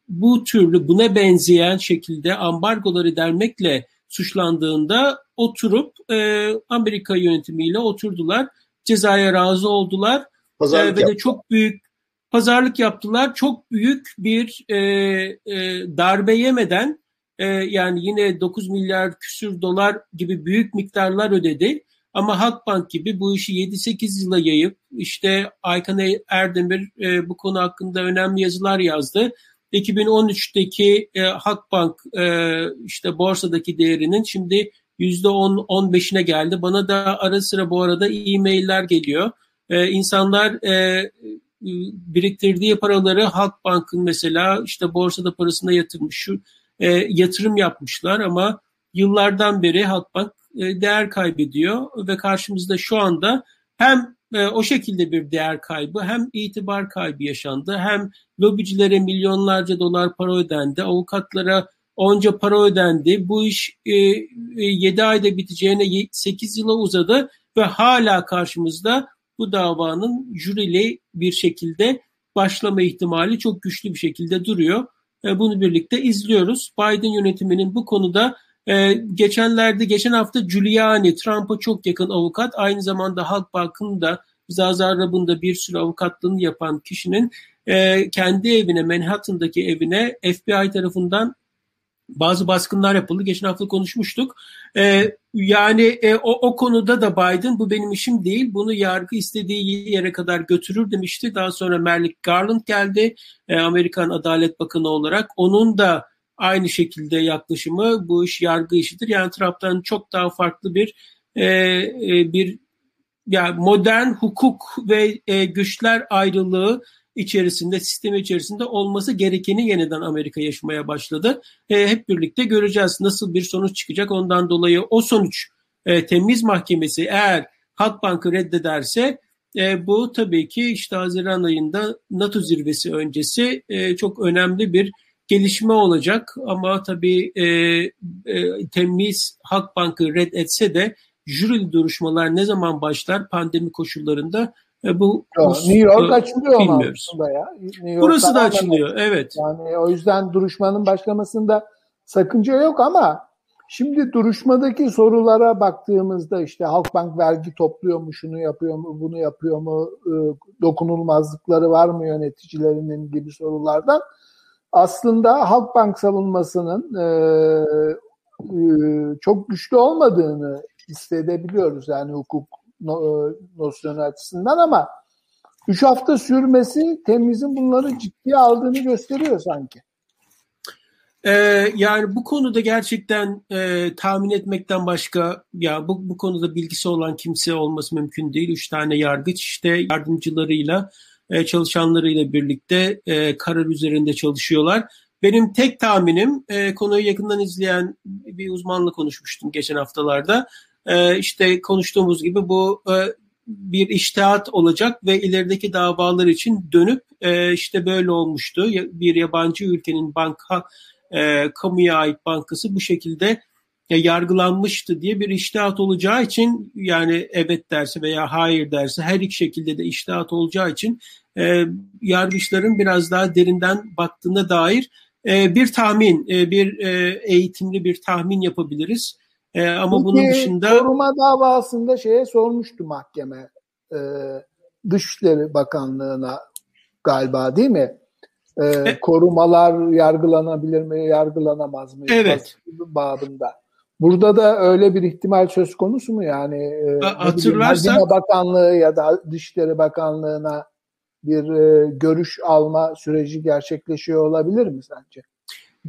bu türlü buna benzeyen şekilde ambargoları dermekle suçlandığında oturup e, Amerika yönetimiyle oturdular. Cezaya razı oldular. e, ve de çok büyük pazarlık yaptılar. Çok büyük bir e, e, darbe yemeden e, yani yine 9 milyar küsür dolar gibi büyük miktarlar ödedi. Ama Halkbank gibi bu işi 7-8 yıla yayıp işte Aykan Erdemir e, bu konu hakkında önemli yazılar yazdı. 2013'teki e, Halkbank e, işte borsadaki değerinin şimdi %10-15'ine geldi. Bana da ara sıra bu arada e-mailler geliyor. E, insanlar e, biriktirdiği paraları Halkbank'ın mesela işte borsada parasına yatırmış, şu e, yatırım yapmışlar ama yıllardan beri Halkbank e, değer kaybediyor ve karşımızda şu anda hem e, o şekilde bir değer kaybı hem itibar kaybı yaşandı hem lobicilere milyonlarca dolar para ödendi, avukatlara onca para ödendi. Bu iş e, e, 7 ayda biteceğine 8 yıla uzadı ve hala karşımızda bu davanın jürili bir şekilde başlama ihtimali çok güçlü bir şekilde duruyor. E, bunu birlikte izliyoruz. Biden yönetiminin bu konuda e, geçenlerde, geçen hafta Giuliani, Trump'a çok yakın avukat, aynı zamanda Halkbank'ın da Zazar Rab'ın bir sürü avukatlığını yapan kişinin e, kendi evine, Manhattan'daki evine FBI tarafından bazı baskınlar yapıldı. Geçen hafta konuşmuştuk. E, yani e, o, o konuda da Biden bu benim işim değil. Bunu yargı istediği yere kadar götürür demişti. Daha sonra Merrick Garland geldi. E, Amerikan Adalet Bakanı olarak. Onun da aynı şekilde yaklaşımı bu iş yargı işidir. Yani Trump'tan çok daha farklı bir e, e, bir yani modern hukuk ve e, güçler ayrılığı içerisinde, sistem içerisinde olması gerekeni yeniden Amerika yaşamaya başladı. E, hep birlikte göreceğiz nasıl bir sonuç çıkacak. Ondan dolayı o sonuç e, temiz mahkemesi eğer Halkbank'ı reddederse e, bu tabii ki işte Haziran ayında NATO zirvesi öncesi e, çok önemli bir gelişme olacak. Ama tabii e, e, temiz Halkbank'ı reddetse de jürili duruşmalar ne zaman başlar pandemi koşullarında e, bu Yo, New York açılıyor bilmiyoruz. ama ya. New Burası da açılıyor, evet. Yani o yüzden duruşmanın başlamasında sakınca yok ama şimdi duruşmadaki sorulara baktığımızda işte Halkbank vergi topluyor mu, şunu yapıyor mu, bunu yapıyor mu, e, dokunulmazlıkları var mı yöneticilerinin gibi sorulardan aslında Halkbank savunmasının e, e, çok güçlü olmadığını hissedebiliyoruz yani hukuk e, nosyonu açısından ama 3 hafta sürmesi temizin bunları ciddiye aldığını gösteriyor sanki. Ee, yani bu konuda gerçekten e, tahmin etmekten başka ya bu, bu konuda bilgisi olan kimse olması mümkün değil. Üç tane yargıç işte yardımcılarıyla e, çalışanlarıyla birlikte e, karar üzerinde çalışıyorlar. Benim tek tahminim e, konuyu yakından izleyen bir uzmanla konuşmuştum geçen haftalarda. E, işte konuştuğumuz gibi bu e, bir iştihat olacak ve ilerideki davalar için dönüp e, işte böyle olmuştu. Bir yabancı ülkenin banka e, kamuya ait bankası bu şekilde yargılanmıştı diye bir iştihat olacağı için yani evet derse veya hayır derse her iki şekilde de iştihat olacağı için yargıçların biraz daha derinden baktığına dair bir tahmin, bir eğitimli bir tahmin yapabiliriz. E, ama Peki, bunun dışında... Koruma davasında şeye sormuştu mahkeme. E, Dışişleri Bakanlığı'na galiba değil mi? E, e, korumalar yargılanabilir mi, yargılanamaz mı? Evet. Babında. Burada da öyle bir ihtimal söz konusu mu yani? E, Hatırlarsak... Hazine Bakanlığı ya da Dışişleri Bakanlığı'na bir e, görüş alma süreci gerçekleşiyor olabilir mi sence?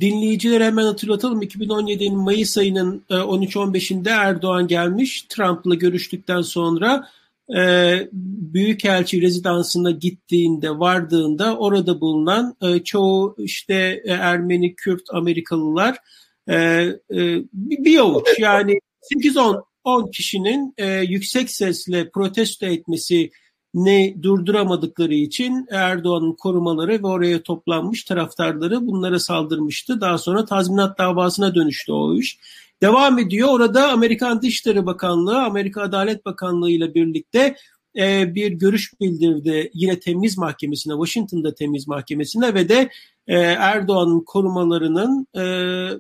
Dinleyicilere hemen hatırlatalım. 2017'nin Mayıs ayının 13-15'inde e, Erdoğan gelmiş. Trump'la görüştükten sonra e, Büyükelçi rezidansına gittiğinde, vardığında orada bulunan e, çoğu işte e, Ermeni, Kürt, Amerikalılar e, e, bir avuç yani 8-10 10 kişinin e, yüksek sesle protesto etmesi ne durduramadıkları için Erdoğan'ın korumaları ve oraya toplanmış taraftarları bunlara saldırmıştı. Daha sonra tazminat davasına dönüştü o iş. Devam ediyor. Orada Amerikan Dışişleri Bakanlığı, Amerika Adalet Bakanlığı ile birlikte e, bir görüş bildirdi yine temiz mahkemesine, Washington'da temiz mahkemesine ve de e, Erdoğan'ın korumalarının e,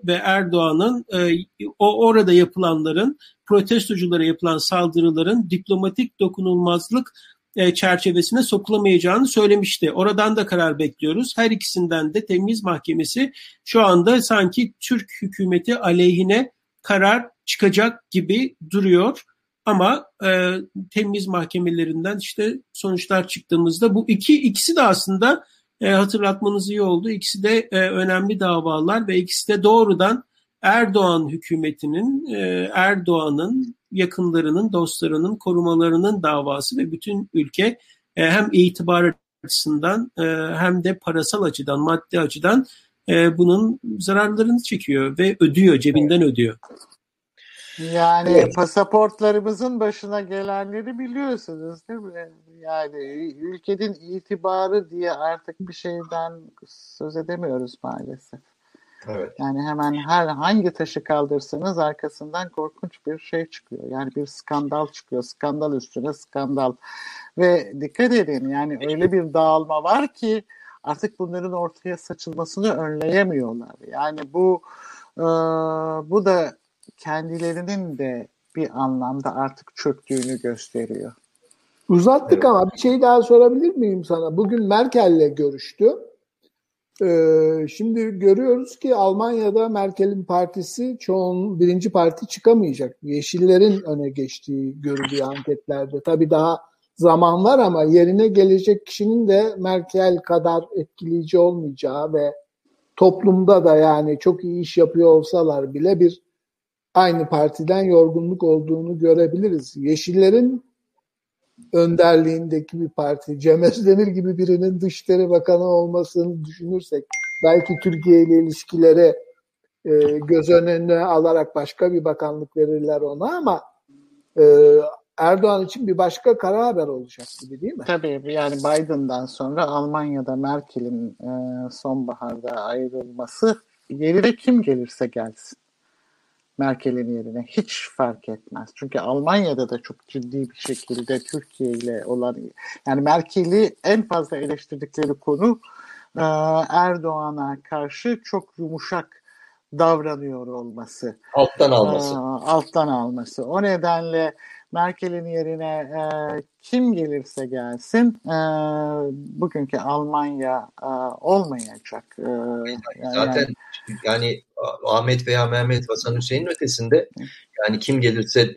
ve Erdoğan'ın e, o orada yapılanların protestoculara yapılan saldırıların diplomatik dokunulmazlık e, çerçevesine sokulamayacağını söylemişti. Oradan da karar bekliyoruz. Her ikisinden de temiz mahkemesi şu anda sanki Türk hükümeti aleyhine karar çıkacak gibi duruyor. Ama e, temiz mahkemelerinden işte sonuçlar çıktığımızda bu iki ikisi de aslında e, hatırlatmanız iyi oldu. İkisi de e, önemli davalar ve ikisi de doğrudan Erdoğan hükümetinin, e, Erdoğan'ın yakınlarının, dostlarının, korumalarının davası ve bütün ülke e, hem itibar açısından e, hem de parasal açıdan, maddi açıdan e, bunun zararlarını çekiyor ve ödüyor, cebinden ödüyor. Yani evet. pasaportlarımızın başına gelenleri biliyorsunuz değil mi? Yani ülkenin itibarı diye artık bir şeyden söz edemiyoruz maalesef. Evet. Yani hemen her hangi taşı kaldırsanız arkasından korkunç bir şey çıkıyor. Yani bir skandal çıkıyor. Skandal üstüne skandal. Ve dikkat edin yani öyle bir dağılma var ki artık bunların ortaya saçılmasını önleyemiyorlar. Yani bu e, bu da kendilerinin de bir anlamda artık çöktüğünü gösteriyor. Uzattık evet. ama bir şey daha sorabilir miyim sana? Bugün Merkel'le görüştü. Ee, şimdi görüyoruz ki Almanya'da Merkel'in partisi çoğun birinci parti çıkamayacak. Yeşillerin öne geçtiği görülüyor anketlerde. Tabii daha zaman var ama yerine gelecek kişinin de Merkel kadar etkileyici olmayacağı ve toplumda da yani çok iyi iş yapıyor olsalar bile bir aynı partiden yorgunluk olduğunu görebiliriz. Yeşillerin önderliğindeki bir parti, Cem Özdemir gibi birinin Dışişleri Bakanı olmasını düşünürsek belki Türkiye ile ilişkileri e, göz önüne alarak başka bir bakanlık verirler ona ama e, Erdoğan için bir başka kara haber olacak gibi değil mi? Tabii yani Biden'dan sonra Almanya'da Merkel'in e, sonbaharda ayrılması yerine kim gelirse gelsin. Merkel'in yerine hiç fark etmez. Çünkü Almanya'da da çok ciddi bir şekilde Türkiye ile olan yani Merkel'i en fazla eleştirdikleri konu e, Erdoğan'a karşı çok yumuşak davranıyor olması. Alttan alması. E, alttan alması. O nedenle Merkel'in yerine e, kim gelirse gelsin e, bugünkü Almanya e, olmayacak. E, Zaten yani, yani Ahmet veya Mehmet Hasan Hüseyin ötesinde yani kim gelirse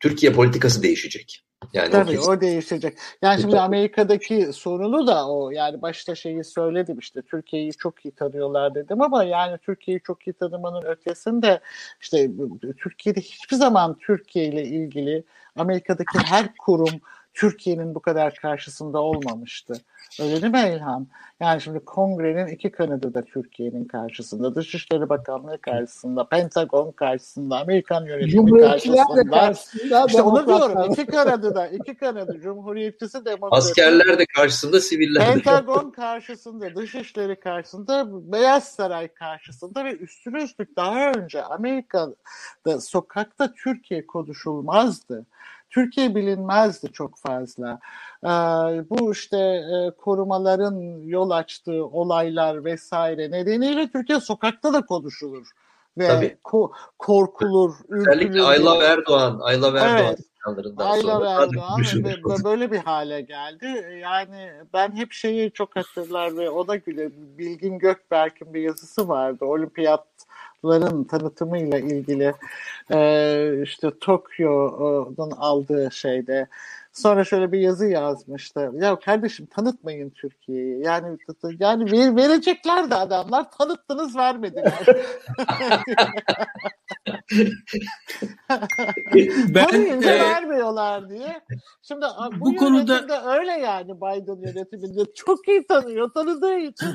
Türkiye politikası değişecek. Yani Tabii o, o değişecek. Yani şimdi Amerika'daki sorunu da o. Yani başta şeyi söyledim işte Türkiye'yi çok iyi tanıyorlar dedim ama yani Türkiye'yi çok iyi tanımanın ötesinde işte Türkiye'de hiçbir zaman Türkiye ile ilgili Amerika'daki her kurum Türkiye'nin bu kadar karşısında olmamıştı. Öyle değil mi İlhan? Yani şimdi kongrenin iki kanadı da Türkiye'nin karşısında. Dışişleri Bakanlığı karşısında, Pentagon karşısında, Amerikan yönetimi karşısında. karşısında. İşte onu diyorum. İki kanadı da, iki kanadı. Cumhuriyetçisi demokrasi. Askerler de karşısında, siviller de. Pentagon karşısında, Dışişleri karşısında, Beyaz Saray karşısında ve üstüne üstlük daha önce Amerika'da sokakta Türkiye konuşulmazdı. Türkiye bilinmezdi çok fazla. Ee, bu işte e, korumaların yol açtığı olaylar vesaire nedeniyle Türkiye sokakta da konuşulur ve ko- korkulur. Özellikle Ayla Erdoğan, Ayla Erdoğan evet. Ayla Erdoğan ve böyle bir hale geldi. Yani ben hep şeyi çok hatırlar ve o da güle Bilgin Gökberk'in bir yazısı vardı. Olimpiyat ların tanıtımıyla ilgili e, işte Tokyo'dan aldığı şeyde sonra şöyle bir yazı yazmıştı. Ya kardeşim tanıtmayın Türkiye'yi. Yani yani ver, verecekler de adamlar tanıttınız vermediler. ben e, vermiyorlar diye. Şimdi bu, bu konuda öyle yani Biden yönetiminde çok iyi tanıyor tanıdığı için.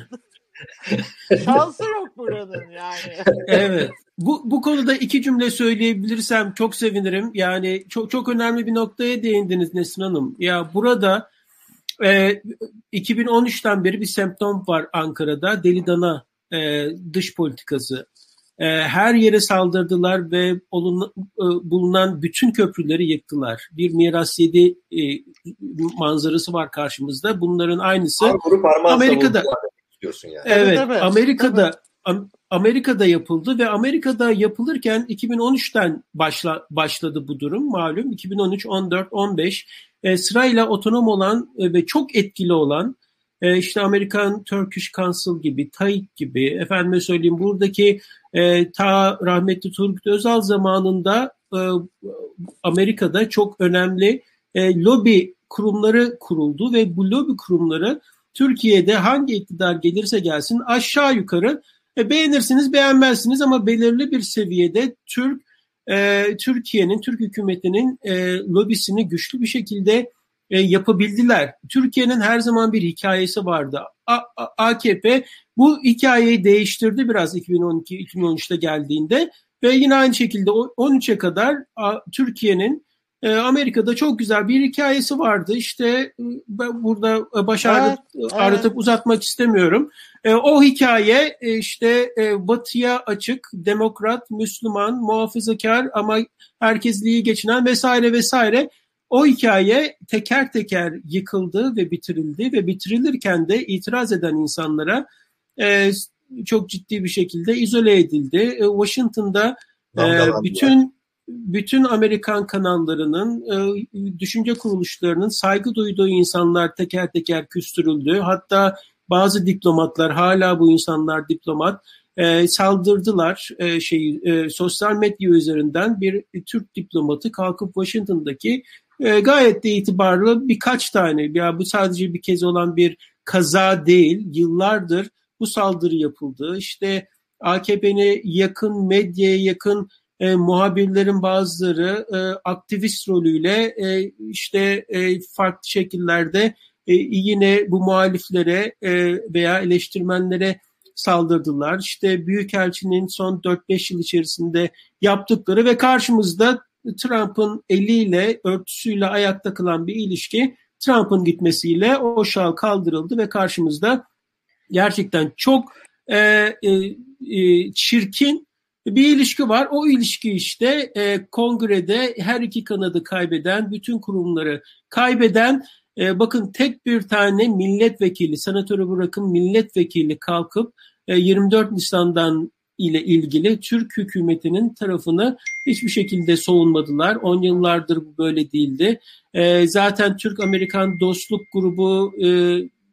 Şansı yok buranın yani. evet. Bu, bu konuda iki cümle söyleyebilirsem çok sevinirim. Yani çok çok önemli bir noktaya değindiniz Nesrin Hanım. Ya burada e, 2013'ten beri bir semptom var Ankara'da. Deli dana e, dış politikası. E, her yere saldırdılar ve olun, e, bulunan bütün köprüleri yıktılar. Bir miras yedi e, manzarası var karşımızda. Bunların aynısı Amerika'da diyorsun yani. Evet, evet, evet. Amerika'da evet. Amerika'da yapıldı ve Amerika'da yapılırken 2013'ten başla, başladı bu durum malum. 2013, 14, 15 e, sırayla otonom olan e, ve çok etkili olan e, işte Amerikan Turkish Council gibi, TAİK gibi efendime söyleyeyim buradaki e, ta rahmetli Turgut Özal zamanında e, Amerika'da çok önemli e, lobi kurumları kuruldu ve bu lobi kurumları Türkiye'de hangi iktidar gelirse gelsin aşağı yukarı e, beğenirsiniz beğenmezsiniz ama belirli bir seviyede Türk e, Türkiye'nin Türk hükümetinin e, lobisini güçlü bir şekilde e, yapabildiler. Türkiye'nin her zaman bir hikayesi vardı. A, A, AKP bu hikayeyi değiştirdi biraz 2012-2013'te geldiğinde ve yine aynı şekilde 13'e kadar Türkiye'nin e, Amerika'da çok güzel bir hikayesi vardı. İşte e, ben burada baş ağrıt, evet, ağrıtıp evet. uzatmak istemiyorum. E, o hikaye e, işte e, batıya açık, demokrat, Müslüman, muhafazakar ama herkesliği geçinen vesaire vesaire. O hikaye teker teker yıkıldı ve bitirildi ve bitirilirken de itiraz eden insanlara e, çok ciddi bir şekilde izole edildi. E, Washington'da e, bütün bütün Amerikan kanallarının, e, düşünce kuruluşlarının saygı duyduğu insanlar teker teker küstürüldü. Hatta bazı diplomatlar, hala bu insanlar diplomat, e, saldırdılar e, şey e, sosyal medya üzerinden bir Türk diplomatı kalkıp Washington'daki gayet de itibarlı birkaç tane ya bu sadece bir kez olan bir kaza değil yıllardır bu saldırı yapıldı. İşte AKP'ne yakın medyaya yakın e, muhabirlerin bazıları e, aktivist rolüyle e, işte e, farklı şekillerde e, yine bu muhaliflere e, veya eleştirmenlere saldırdılar. İşte Büyükelçinin son 4-5 yıl içerisinde yaptıkları ve karşımızda Trump'ın eliyle, örtüsüyle ayakta kalan bir ilişki Trump'ın gitmesiyle o şal kaldırıldı ve karşımızda gerçekten çok e, e, e, çirkin bir ilişki var. O ilişki işte e, kongrede her iki kanadı kaybeden, bütün kurumları kaybeden, e, bakın tek bir tane milletvekili, senatörü bırakın milletvekili kalkıp e, 24 Nisan'dan ile ilgili Türk hükümetinin tarafını hiçbir şekilde savunmadılar. 10 yıllardır bu böyle değildi. E, zaten Türk-Amerikan dostluk grubu e,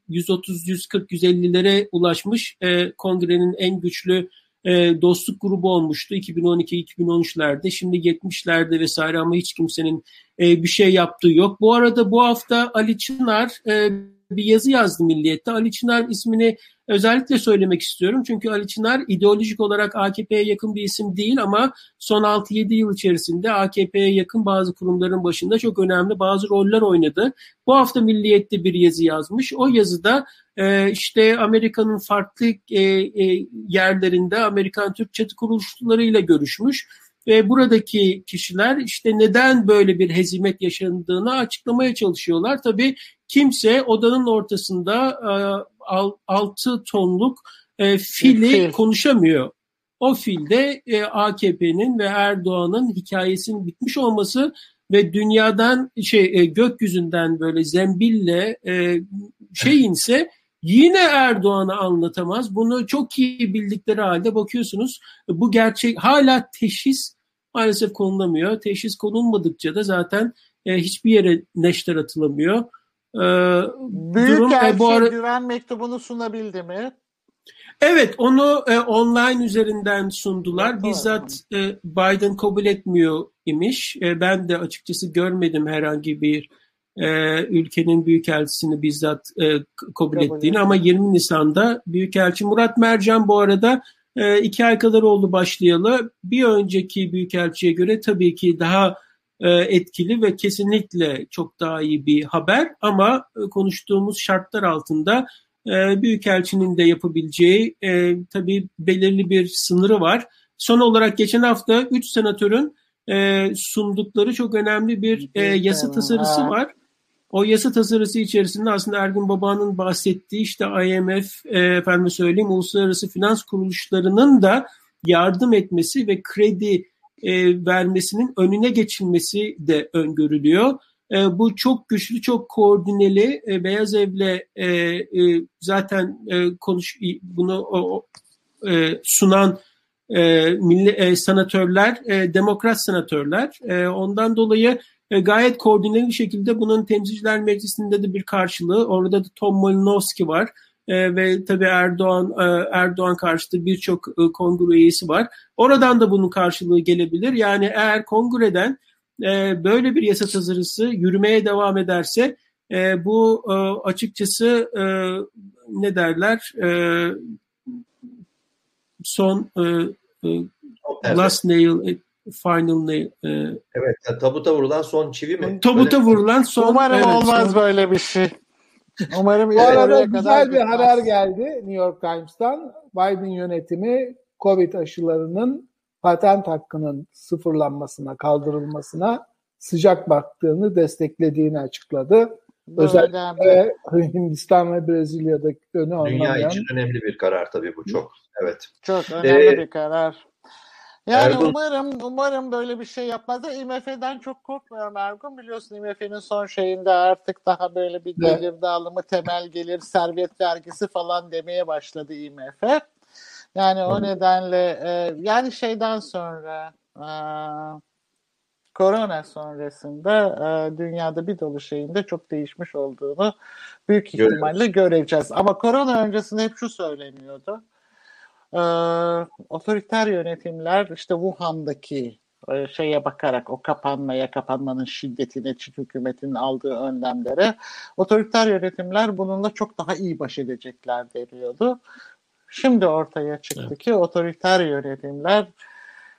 130, 140, 150'lere ulaşmış. E, kongrenin en güçlü e, dostluk grubu olmuştu 2012-2013'lerde. Şimdi 70'lerde vesaire ama hiç kimsenin e, bir şey yaptığı yok. Bu arada bu hafta Ali Çınar e, bir yazı yazdı Milliyet'te. Ali Çınar ismini özellikle söylemek istiyorum. Çünkü Ali Çınar ideolojik olarak AKP'ye yakın bir isim değil ama son 6-7 yıl içerisinde AKP'ye yakın bazı kurumların başında çok önemli bazı roller oynadı. Bu hafta Milliyet'te bir yazı yazmış. O yazıda e, işte Amerika'nın farklı e, e, yerlerinde Amerikan Türk çatı kuruluşlarıyla görüşmüş ve buradaki kişiler işte neden böyle bir hezimet yaşandığını açıklamaya çalışıyorlar. Tabii kimse odanın ortasında e, 6 tonluk e, fili Fil. konuşamıyor. O filde e, AKP'nin ve Erdoğan'ın hikayesinin bitmiş olması ve dünyadan şey e, gökyüzünden böyle zembille e, şey inse yine Erdoğan'ı anlatamaz. Bunu çok iyi bildikleri halde bakıyorsunuz bu gerçek hala teşhis maalesef konulamıyor. Teşhis konulmadıkça da zaten e, hiçbir yere neşter atılamıyor. E, Büyük durum, e, bu ara... güven mektubunu sunabildi mi? Evet onu e, online üzerinden sundular. Evet, Bizzat e, Biden kabul etmiyor imiş. E, ben de açıkçası görmedim herhangi bir e, ülkenin büyükelçisini bizzat e, kabul ettiğini. Ama 20 Nisan'da Büyükelçi Murat Mercan bu arada e, iki ay kadar oldu başlayalı. Bir önceki büyükelçiye göre tabii ki daha etkili ve kesinlikle çok daha iyi bir haber. Ama e, konuştuğumuz şartlar altında e, büyükelçinin de yapabileceği e, tabii belirli bir sınırı var. Son olarak geçen hafta 3 senatörün e, sundukları çok önemli bir e, yasa tasarısı var. O yasa tasarısı içerisinde aslında Ergin Baba'nın bahsettiği işte IMF, e, efendim söyleyeyim uluslararası finans kuruluşlarının da yardım etmesi ve kredi e, vermesinin önüne geçilmesi de öngörülüyor. E, bu çok güçlü, çok koordineli. E, Beyaz Ev'le e, e, zaten e, konuş bunu o, e, sunan e, milli, e, senatörler, e, demokrat senatörler. E, ondan dolayı e, gayet koordineli bir şekilde bunun temsilciler meclisinde de bir karşılığı. Orada da Tom Malinowski var. E, ve tabii Erdoğan e, Erdoğan karşıtı birçok e, kongre üyesi var. Oradan da bunun karşılığı gelebilir. Yani eğer kongreden e, böyle bir yasa tasarısı yürümeye devam ederse e, bu e, açıkçası e, ne derler e, son e, e, last nail Final ne? E, evet, tabuta vurulan son çivi mi? Tabuta Öyle vurulan son. Umarım evet, olmaz son... böyle bir şey. Umarım Bu arada güzel bir haber geldi New York Times'tan. Biden yönetimi Covid aşılarının patent hakkının sıfırlanmasına, kaldırılmasına sıcak baktığını, desteklediğini açıkladı. Özellikle Hindistan ve Brezilya'daki önü Dünya. Dünya için önemli bir karar tabii bu çok. Evet. Çok önemli ee, bir karar. Yani Ergun... umarım umarım böyle bir şey yapmazlar. IMF'den çok korkmuyorum Ergun. Biliyorsun IMF'nin son şeyinde artık daha böyle bir gelir dağılımı, temel gelir, servet vergisi falan demeye başladı IMF. Yani o nedenle e, yani şeyden sonra e, korona sonrasında e, dünyada bir dolu şeyinde çok değişmiş olduğunu büyük ihtimalle göreceğiz. Ama korona öncesinde hep şu söyleniyordu e, otoriter yönetimler işte Wuhan'daki e, şeye bakarak o kapanmaya, kapanmanın şiddetine, Çin hükümetinin aldığı önlemlere otoriter yönetimler bununla çok daha iyi baş edecekler deniyordu. Şimdi ortaya çıktı evet. ki otoriter yönetimler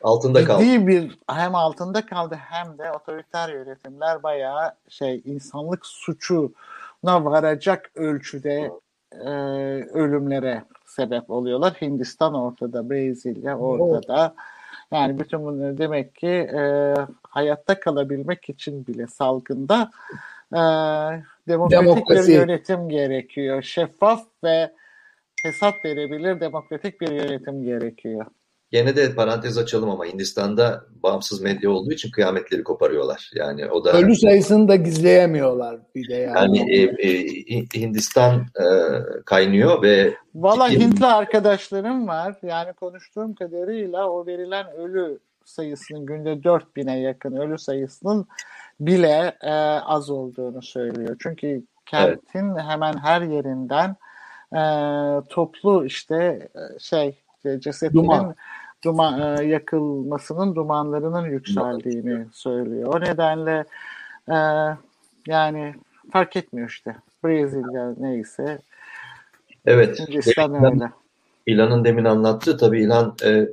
altında kaldı. bir hem altında kaldı hem de otoriter yönetimler bayağı şey insanlık suçuna varacak ölçüde e, ölümlere sebep oluyorlar. Hindistan ortada, Brezilya ortada. Yani bütün bunları demek ki e, hayatta kalabilmek için bile salgında e, demokratik Demokrasi. bir yönetim gerekiyor. Şeffaf ve hesap verebilir demokratik bir yönetim gerekiyor. Gene de parantez açalım ama Hindistan'da bağımsız medya olduğu için kıyametleri koparıyorlar. Yani o da ölü sayısını da gizleyemiyorlar bir de yani. Yani e, e, Hindistan e, kaynıyor ve Valla Hintli arkadaşlarım var. Yani konuştuğum kadarıyla o verilen ölü sayısının günde 4000'e yakın ölü sayısının bile e, az olduğunu söylüyor. Çünkü kentin evet. hemen her yerinden e, toplu işte e, şey cesetlerin Duman. Duman, e, yakılmasının dumanlarının yükseldiğini söylüyor. O nedenle e, yani fark etmiyor işte. Brezilya neyse. Evet. Hindistan İlan, öyle. İlan'ın demin anlattığı tabii İlan e,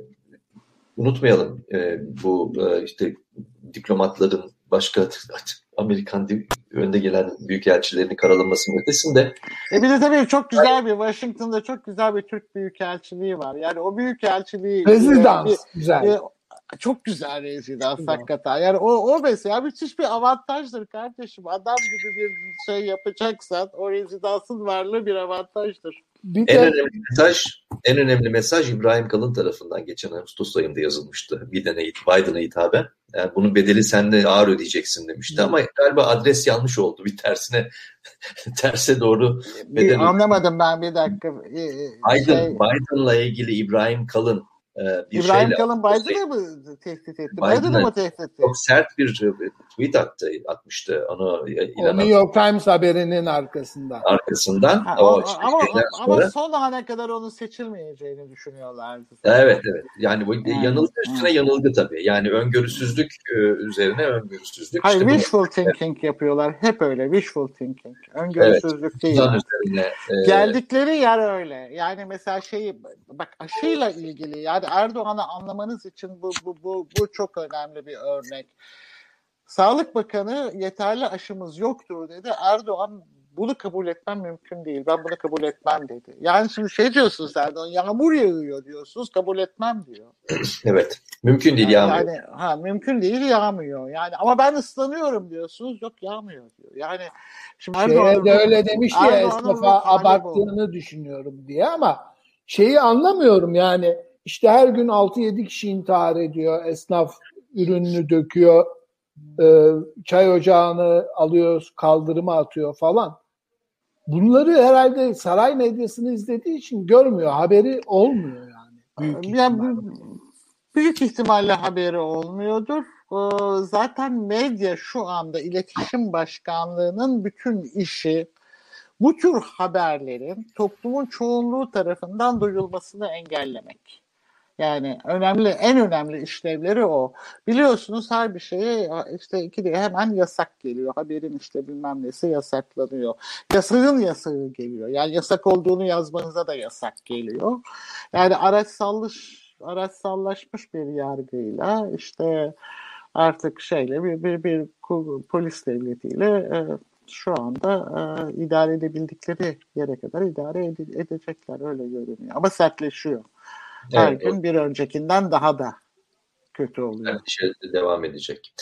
unutmayalım e, bu e, işte diplomatların başka Amerikan önde gelen büyükelçilerini karalamasının ötesinde. E bir de tabii çok güzel bir Washington'da çok güzel bir Türk büyükelçiliği var. Yani o büyükelçiliği rezidans bir, güzel. Bir, çok güzel rezidans güzel. hakikaten. Yani o, o mesela müthiş bir avantajdır kardeşim. Adam gibi bir şey yapacaksan o rezidansın varlığı bir avantajdır. Bir en de... önemli mesaj en önemli mesaj İbrahim Kalın tarafından geçen Ağustos ayında yazılmıştı. Biden'a hitaben. Yani bunun bedeli sen de ağır ödeyeceksin demişti ama galiba adres yanlış oldu. Bir tersine *laughs* terse doğru bedel. Bir, anlamadım ben bir dakika. Ee, Biden, şey... Biden'la ilgili İbrahim Kalın e, bir İbrahim şeyle, Kalın Biden'ı mı tehdit etti? Biden'ı mı tehdit etti? Çok sert bir tweet attı, atmıştı onu ilan o New York Times haberinin arkasından. Arkasından. Ha, o, işte ama, sonra... ama son ana kadar onun seçilmeyeceğini düşünüyorlardı. Evet evet. Yani bu yani, yanılgı üstüne yanılgı tabii. Yani öngörüsüzlük e, üzerine öngörüsüzlük. Hayır işte wishful bu, thinking evet. yapıyorlar. Hep öyle wishful thinking. Öngörüsüzlük evet, değil. Üzerine, e... Geldikleri yer öyle. Yani mesela şeyi bak aşıyla ilgili yani Erdoğan'ı anlamanız için bu, bu, bu, bu çok önemli bir örnek. Sağlık Bakanı yeterli aşımız yoktur dedi. Erdoğan bunu kabul etmem mümkün değil. Ben bunu kabul etmem dedi. Yani şimdi şey diyorsunuz Erdoğan yağmur yağıyor diyorsunuz kabul etmem diyor. *clears throat* evet. Mümkün değil yağmıyor. Yani ha mümkün değil yağmıyor. Yani ama ben ıslanıyorum diyorsunuz. Yok yağmıyor diyor. Yani şimdi Erdoğan de öyle demiş ya esnafa abarttığını bu. düşünüyorum diye ama şeyi anlamıyorum yani işte her gün 6-7 kişi intihar ediyor. Esnaf ürününü döküyor. E, çay ocağını alıyor, kaldırıma atıyor falan. Bunları herhalde saray medyasını izlediği için görmüyor. Haberi olmuyor yani. Büyük yani büyük ihtimalle haberi olmuyordur. Zaten medya şu anda iletişim başkanlığının bütün işi bu tür haberlerin toplumun çoğunluğu tarafından duyulmasını engellemek. Yani önemli, en önemli işlevleri o. Biliyorsunuz her bir şeye işte iki de hemen yasak geliyor. Haberin işte bilmem nesi yasaklanıyor. Yasağın yasağı geliyor. Yani yasak olduğunu yazmanıza da yasak geliyor. Yani araçsalış, araçsallaşmış bir yargıyla işte artık şeyle bir, bir, bir polis devletiyle e, şu anda e, idare edebildikleri yere kadar idare ede- edecekler öyle görünüyor. Ama sertleşiyor. Her evet, gün o... bir öncekinden daha da kötü oluyor. Yani şey devam edecek.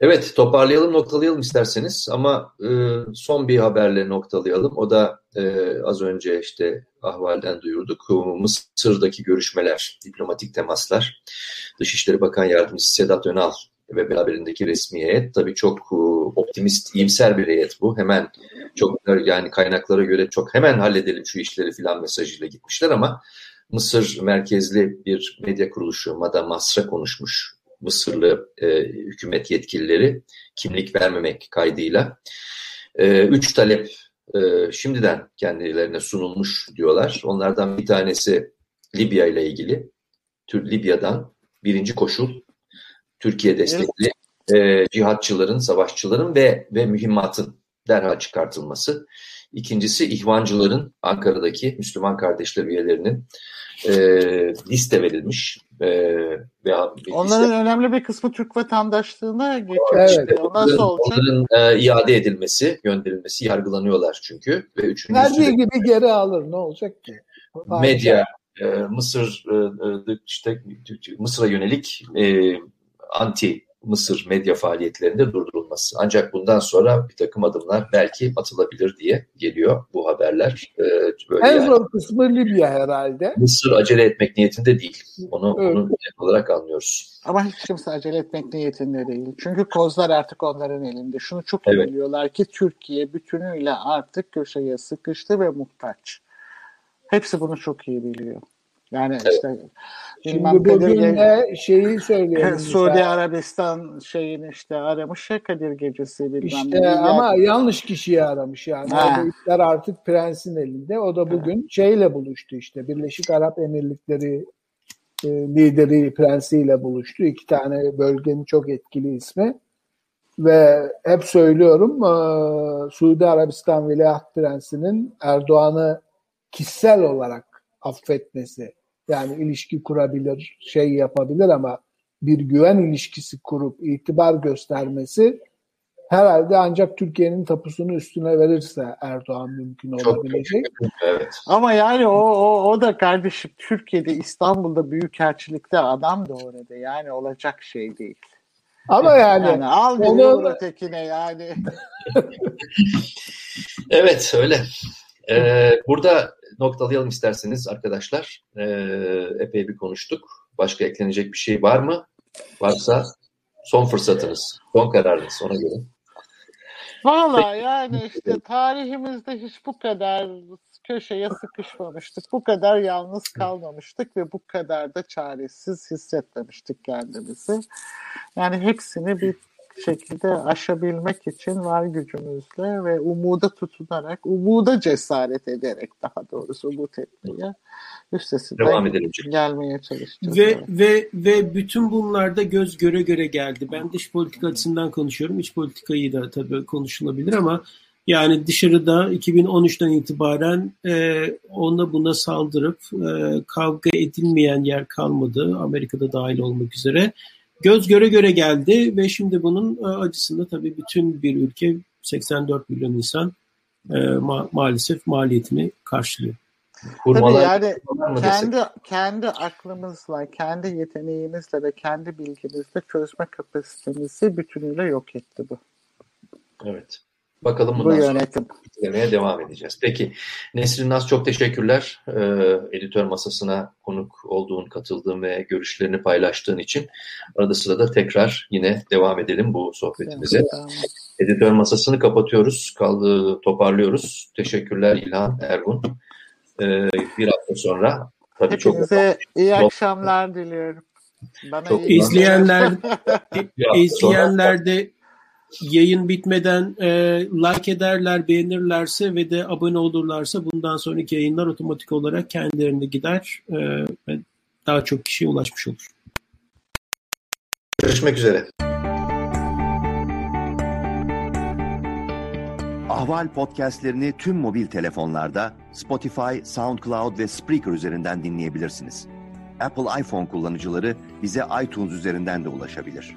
Evet toparlayalım noktalayalım isterseniz ama e, son bir haberle noktalayalım. O da e, az önce işte ahvalden duyurduk. Mısır'daki görüşmeler, diplomatik temaslar. Dışişleri Bakan Yardımcısı Sedat Önal ve beraberindeki resmi heyet tabii çok e, optimist, iyimser bir heyet bu. Hemen çok yani kaynaklara göre çok hemen halledelim şu işleri filan mesajıyla gitmişler ama Mısır merkezli bir medya kuruluşu Mada Masra konuşmuş. Mısırlı e, hükümet yetkilileri kimlik vermemek kaydıyla. E, üç talep e, şimdiden kendilerine sunulmuş diyorlar. Onlardan bir tanesi Libya ile ilgili. Libya'dan birinci koşul Türkiye destekli e, cihatçıların, savaşçıların ve ve mühimmatın derhal çıkartılması. İkincisi ihvancıların Ankara'daki Müslüman kardeşler üyelerinin e, liste verilmiş. E, veya bir Onların liste. önemli bir kısmı Türk vatandaşlığına geçiyor. Evet. İşte onların, onların e, iade edilmesi, gönderilmesi yargılanıyorlar çünkü. Ve üçüncüsü Verdiği gibi geri alır ne olacak ki? Medya, e, Mısır e, e işte Mısır'a yönelik e, anti Mısır medya faaliyetlerinde durdurulması. Ancak bundan sonra bir takım adımlar belki atılabilir diye geliyor bu haberler. Ee, böyle en yani. zor kısmı Libya herhalde. Mısır acele etmek niyetinde değil. Onu, evet. onu olarak anlıyoruz. Ama hiç kimse acele etmek niyetinde değil. Çünkü kozlar artık onların elinde. Şunu çok iyi evet. biliyorlar ki Türkiye bütünüyle artık köşeye sıkıştı ve muhtaç. Hepsi bunu çok iyi biliyor. Yani evet. işte Şimdi bugün de şeyi söyleyelim. *laughs* Suudi. Arabistan şeyini işte aramış ya Kadir Gecesi bilmem İşte ne. ama yani. yanlış kişiyi aramış yani. Ha. Artık prensin elinde. O da bugün ha. şeyle buluştu işte. Birleşik Arap Emirlikleri e, lideri prensiyle buluştu. İki tane bölgenin çok etkili ismi. Ve hep söylüyorum e, Suudi Arabistan Veliaht Prensi'nin Erdoğan'ı kişisel olarak affetmesi yani ilişki kurabilir, şey yapabilir ama bir güven ilişkisi kurup itibar göstermesi herhalde ancak Türkiye'nin tapusunu üstüne verirse Erdoğan mümkün olabilecek. Evet. Ama yani o, o, o da kardeşim Türkiye'de İstanbul'da büyükelçilikte adam da orada yani olacak şey değil. Ama yani, yani al beni onu... ötekine yani. *laughs* evet öyle. Ee, burada noktalayalım isterseniz arkadaşlar. Ee, epey bir konuştuk. Başka eklenecek bir şey var mı? Varsa son fırsatınız, son kararınız ona göre. Valla yani işte tarihimizde hiç bu kadar köşeye sıkışmamıştık. Bu kadar yalnız kalmamıştık ve bu kadar da çaresiz hissetmemiştik kendimizi. Yani hepsini bir şekilde aşabilmek için var gücümüzle ve umuda tutunarak, umuda cesaret ederek daha doğrusu umut etmeye üstesinden Devam edelim. gelmeye çalışacağız. Ve, evet. ve, ve bütün bunlarda göz göre göre geldi. Ben dış politika açısından konuşuyorum. İç politikayı da tabii konuşulabilir ama yani dışarıda 2013'ten itibaren e, ona buna saldırıp e, kavga edilmeyen yer kalmadı. Amerika'da dahil olmak üzere göz göre göre geldi ve şimdi bunun e, acısını tabii bütün bir ülke 84 milyon insan e, ma- maalesef maliyetini karşılıyor. Kurmalar, Tabii yani kendi kendi aklımızla, kendi yeteneğimizle ve kendi bilgimizle çözme kapasitemizi bütünüyle yok etti bu. Evet. Bakalım bundan Bu yönetim. sonra devam edeceğiz. Peki Nesrin Naz çok teşekkürler. Ee, editör masasına konuk olduğun, katıldığın ve görüşlerini paylaştığın için. Arada sırada tekrar yine devam edelim bu sohbetimize. Editör masasını kapatıyoruz, kaldı, toparlıyoruz. Teşekkürler İlhan, Ergun. Ee, bir hafta sonra tabii Hepinize çok iyi akşamlar diliyorum. Bana çok iyi izleyenler *laughs* izleyenler de yayın bitmeden e, like ederler, beğenirlerse ve de abone olurlarsa bundan sonraki yayınlar otomatik olarak kendilerine gider e, ve daha çok kişiye ulaşmış olur. Görüşmek üzere. Ahval podcastlerini tüm mobil telefonlarda Spotify, SoundCloud ve Spreaker üzerinden dinleyebilirsiniz. Apple iPhone kullanıcıları bize iTunes üzerinden de ulaşabilir.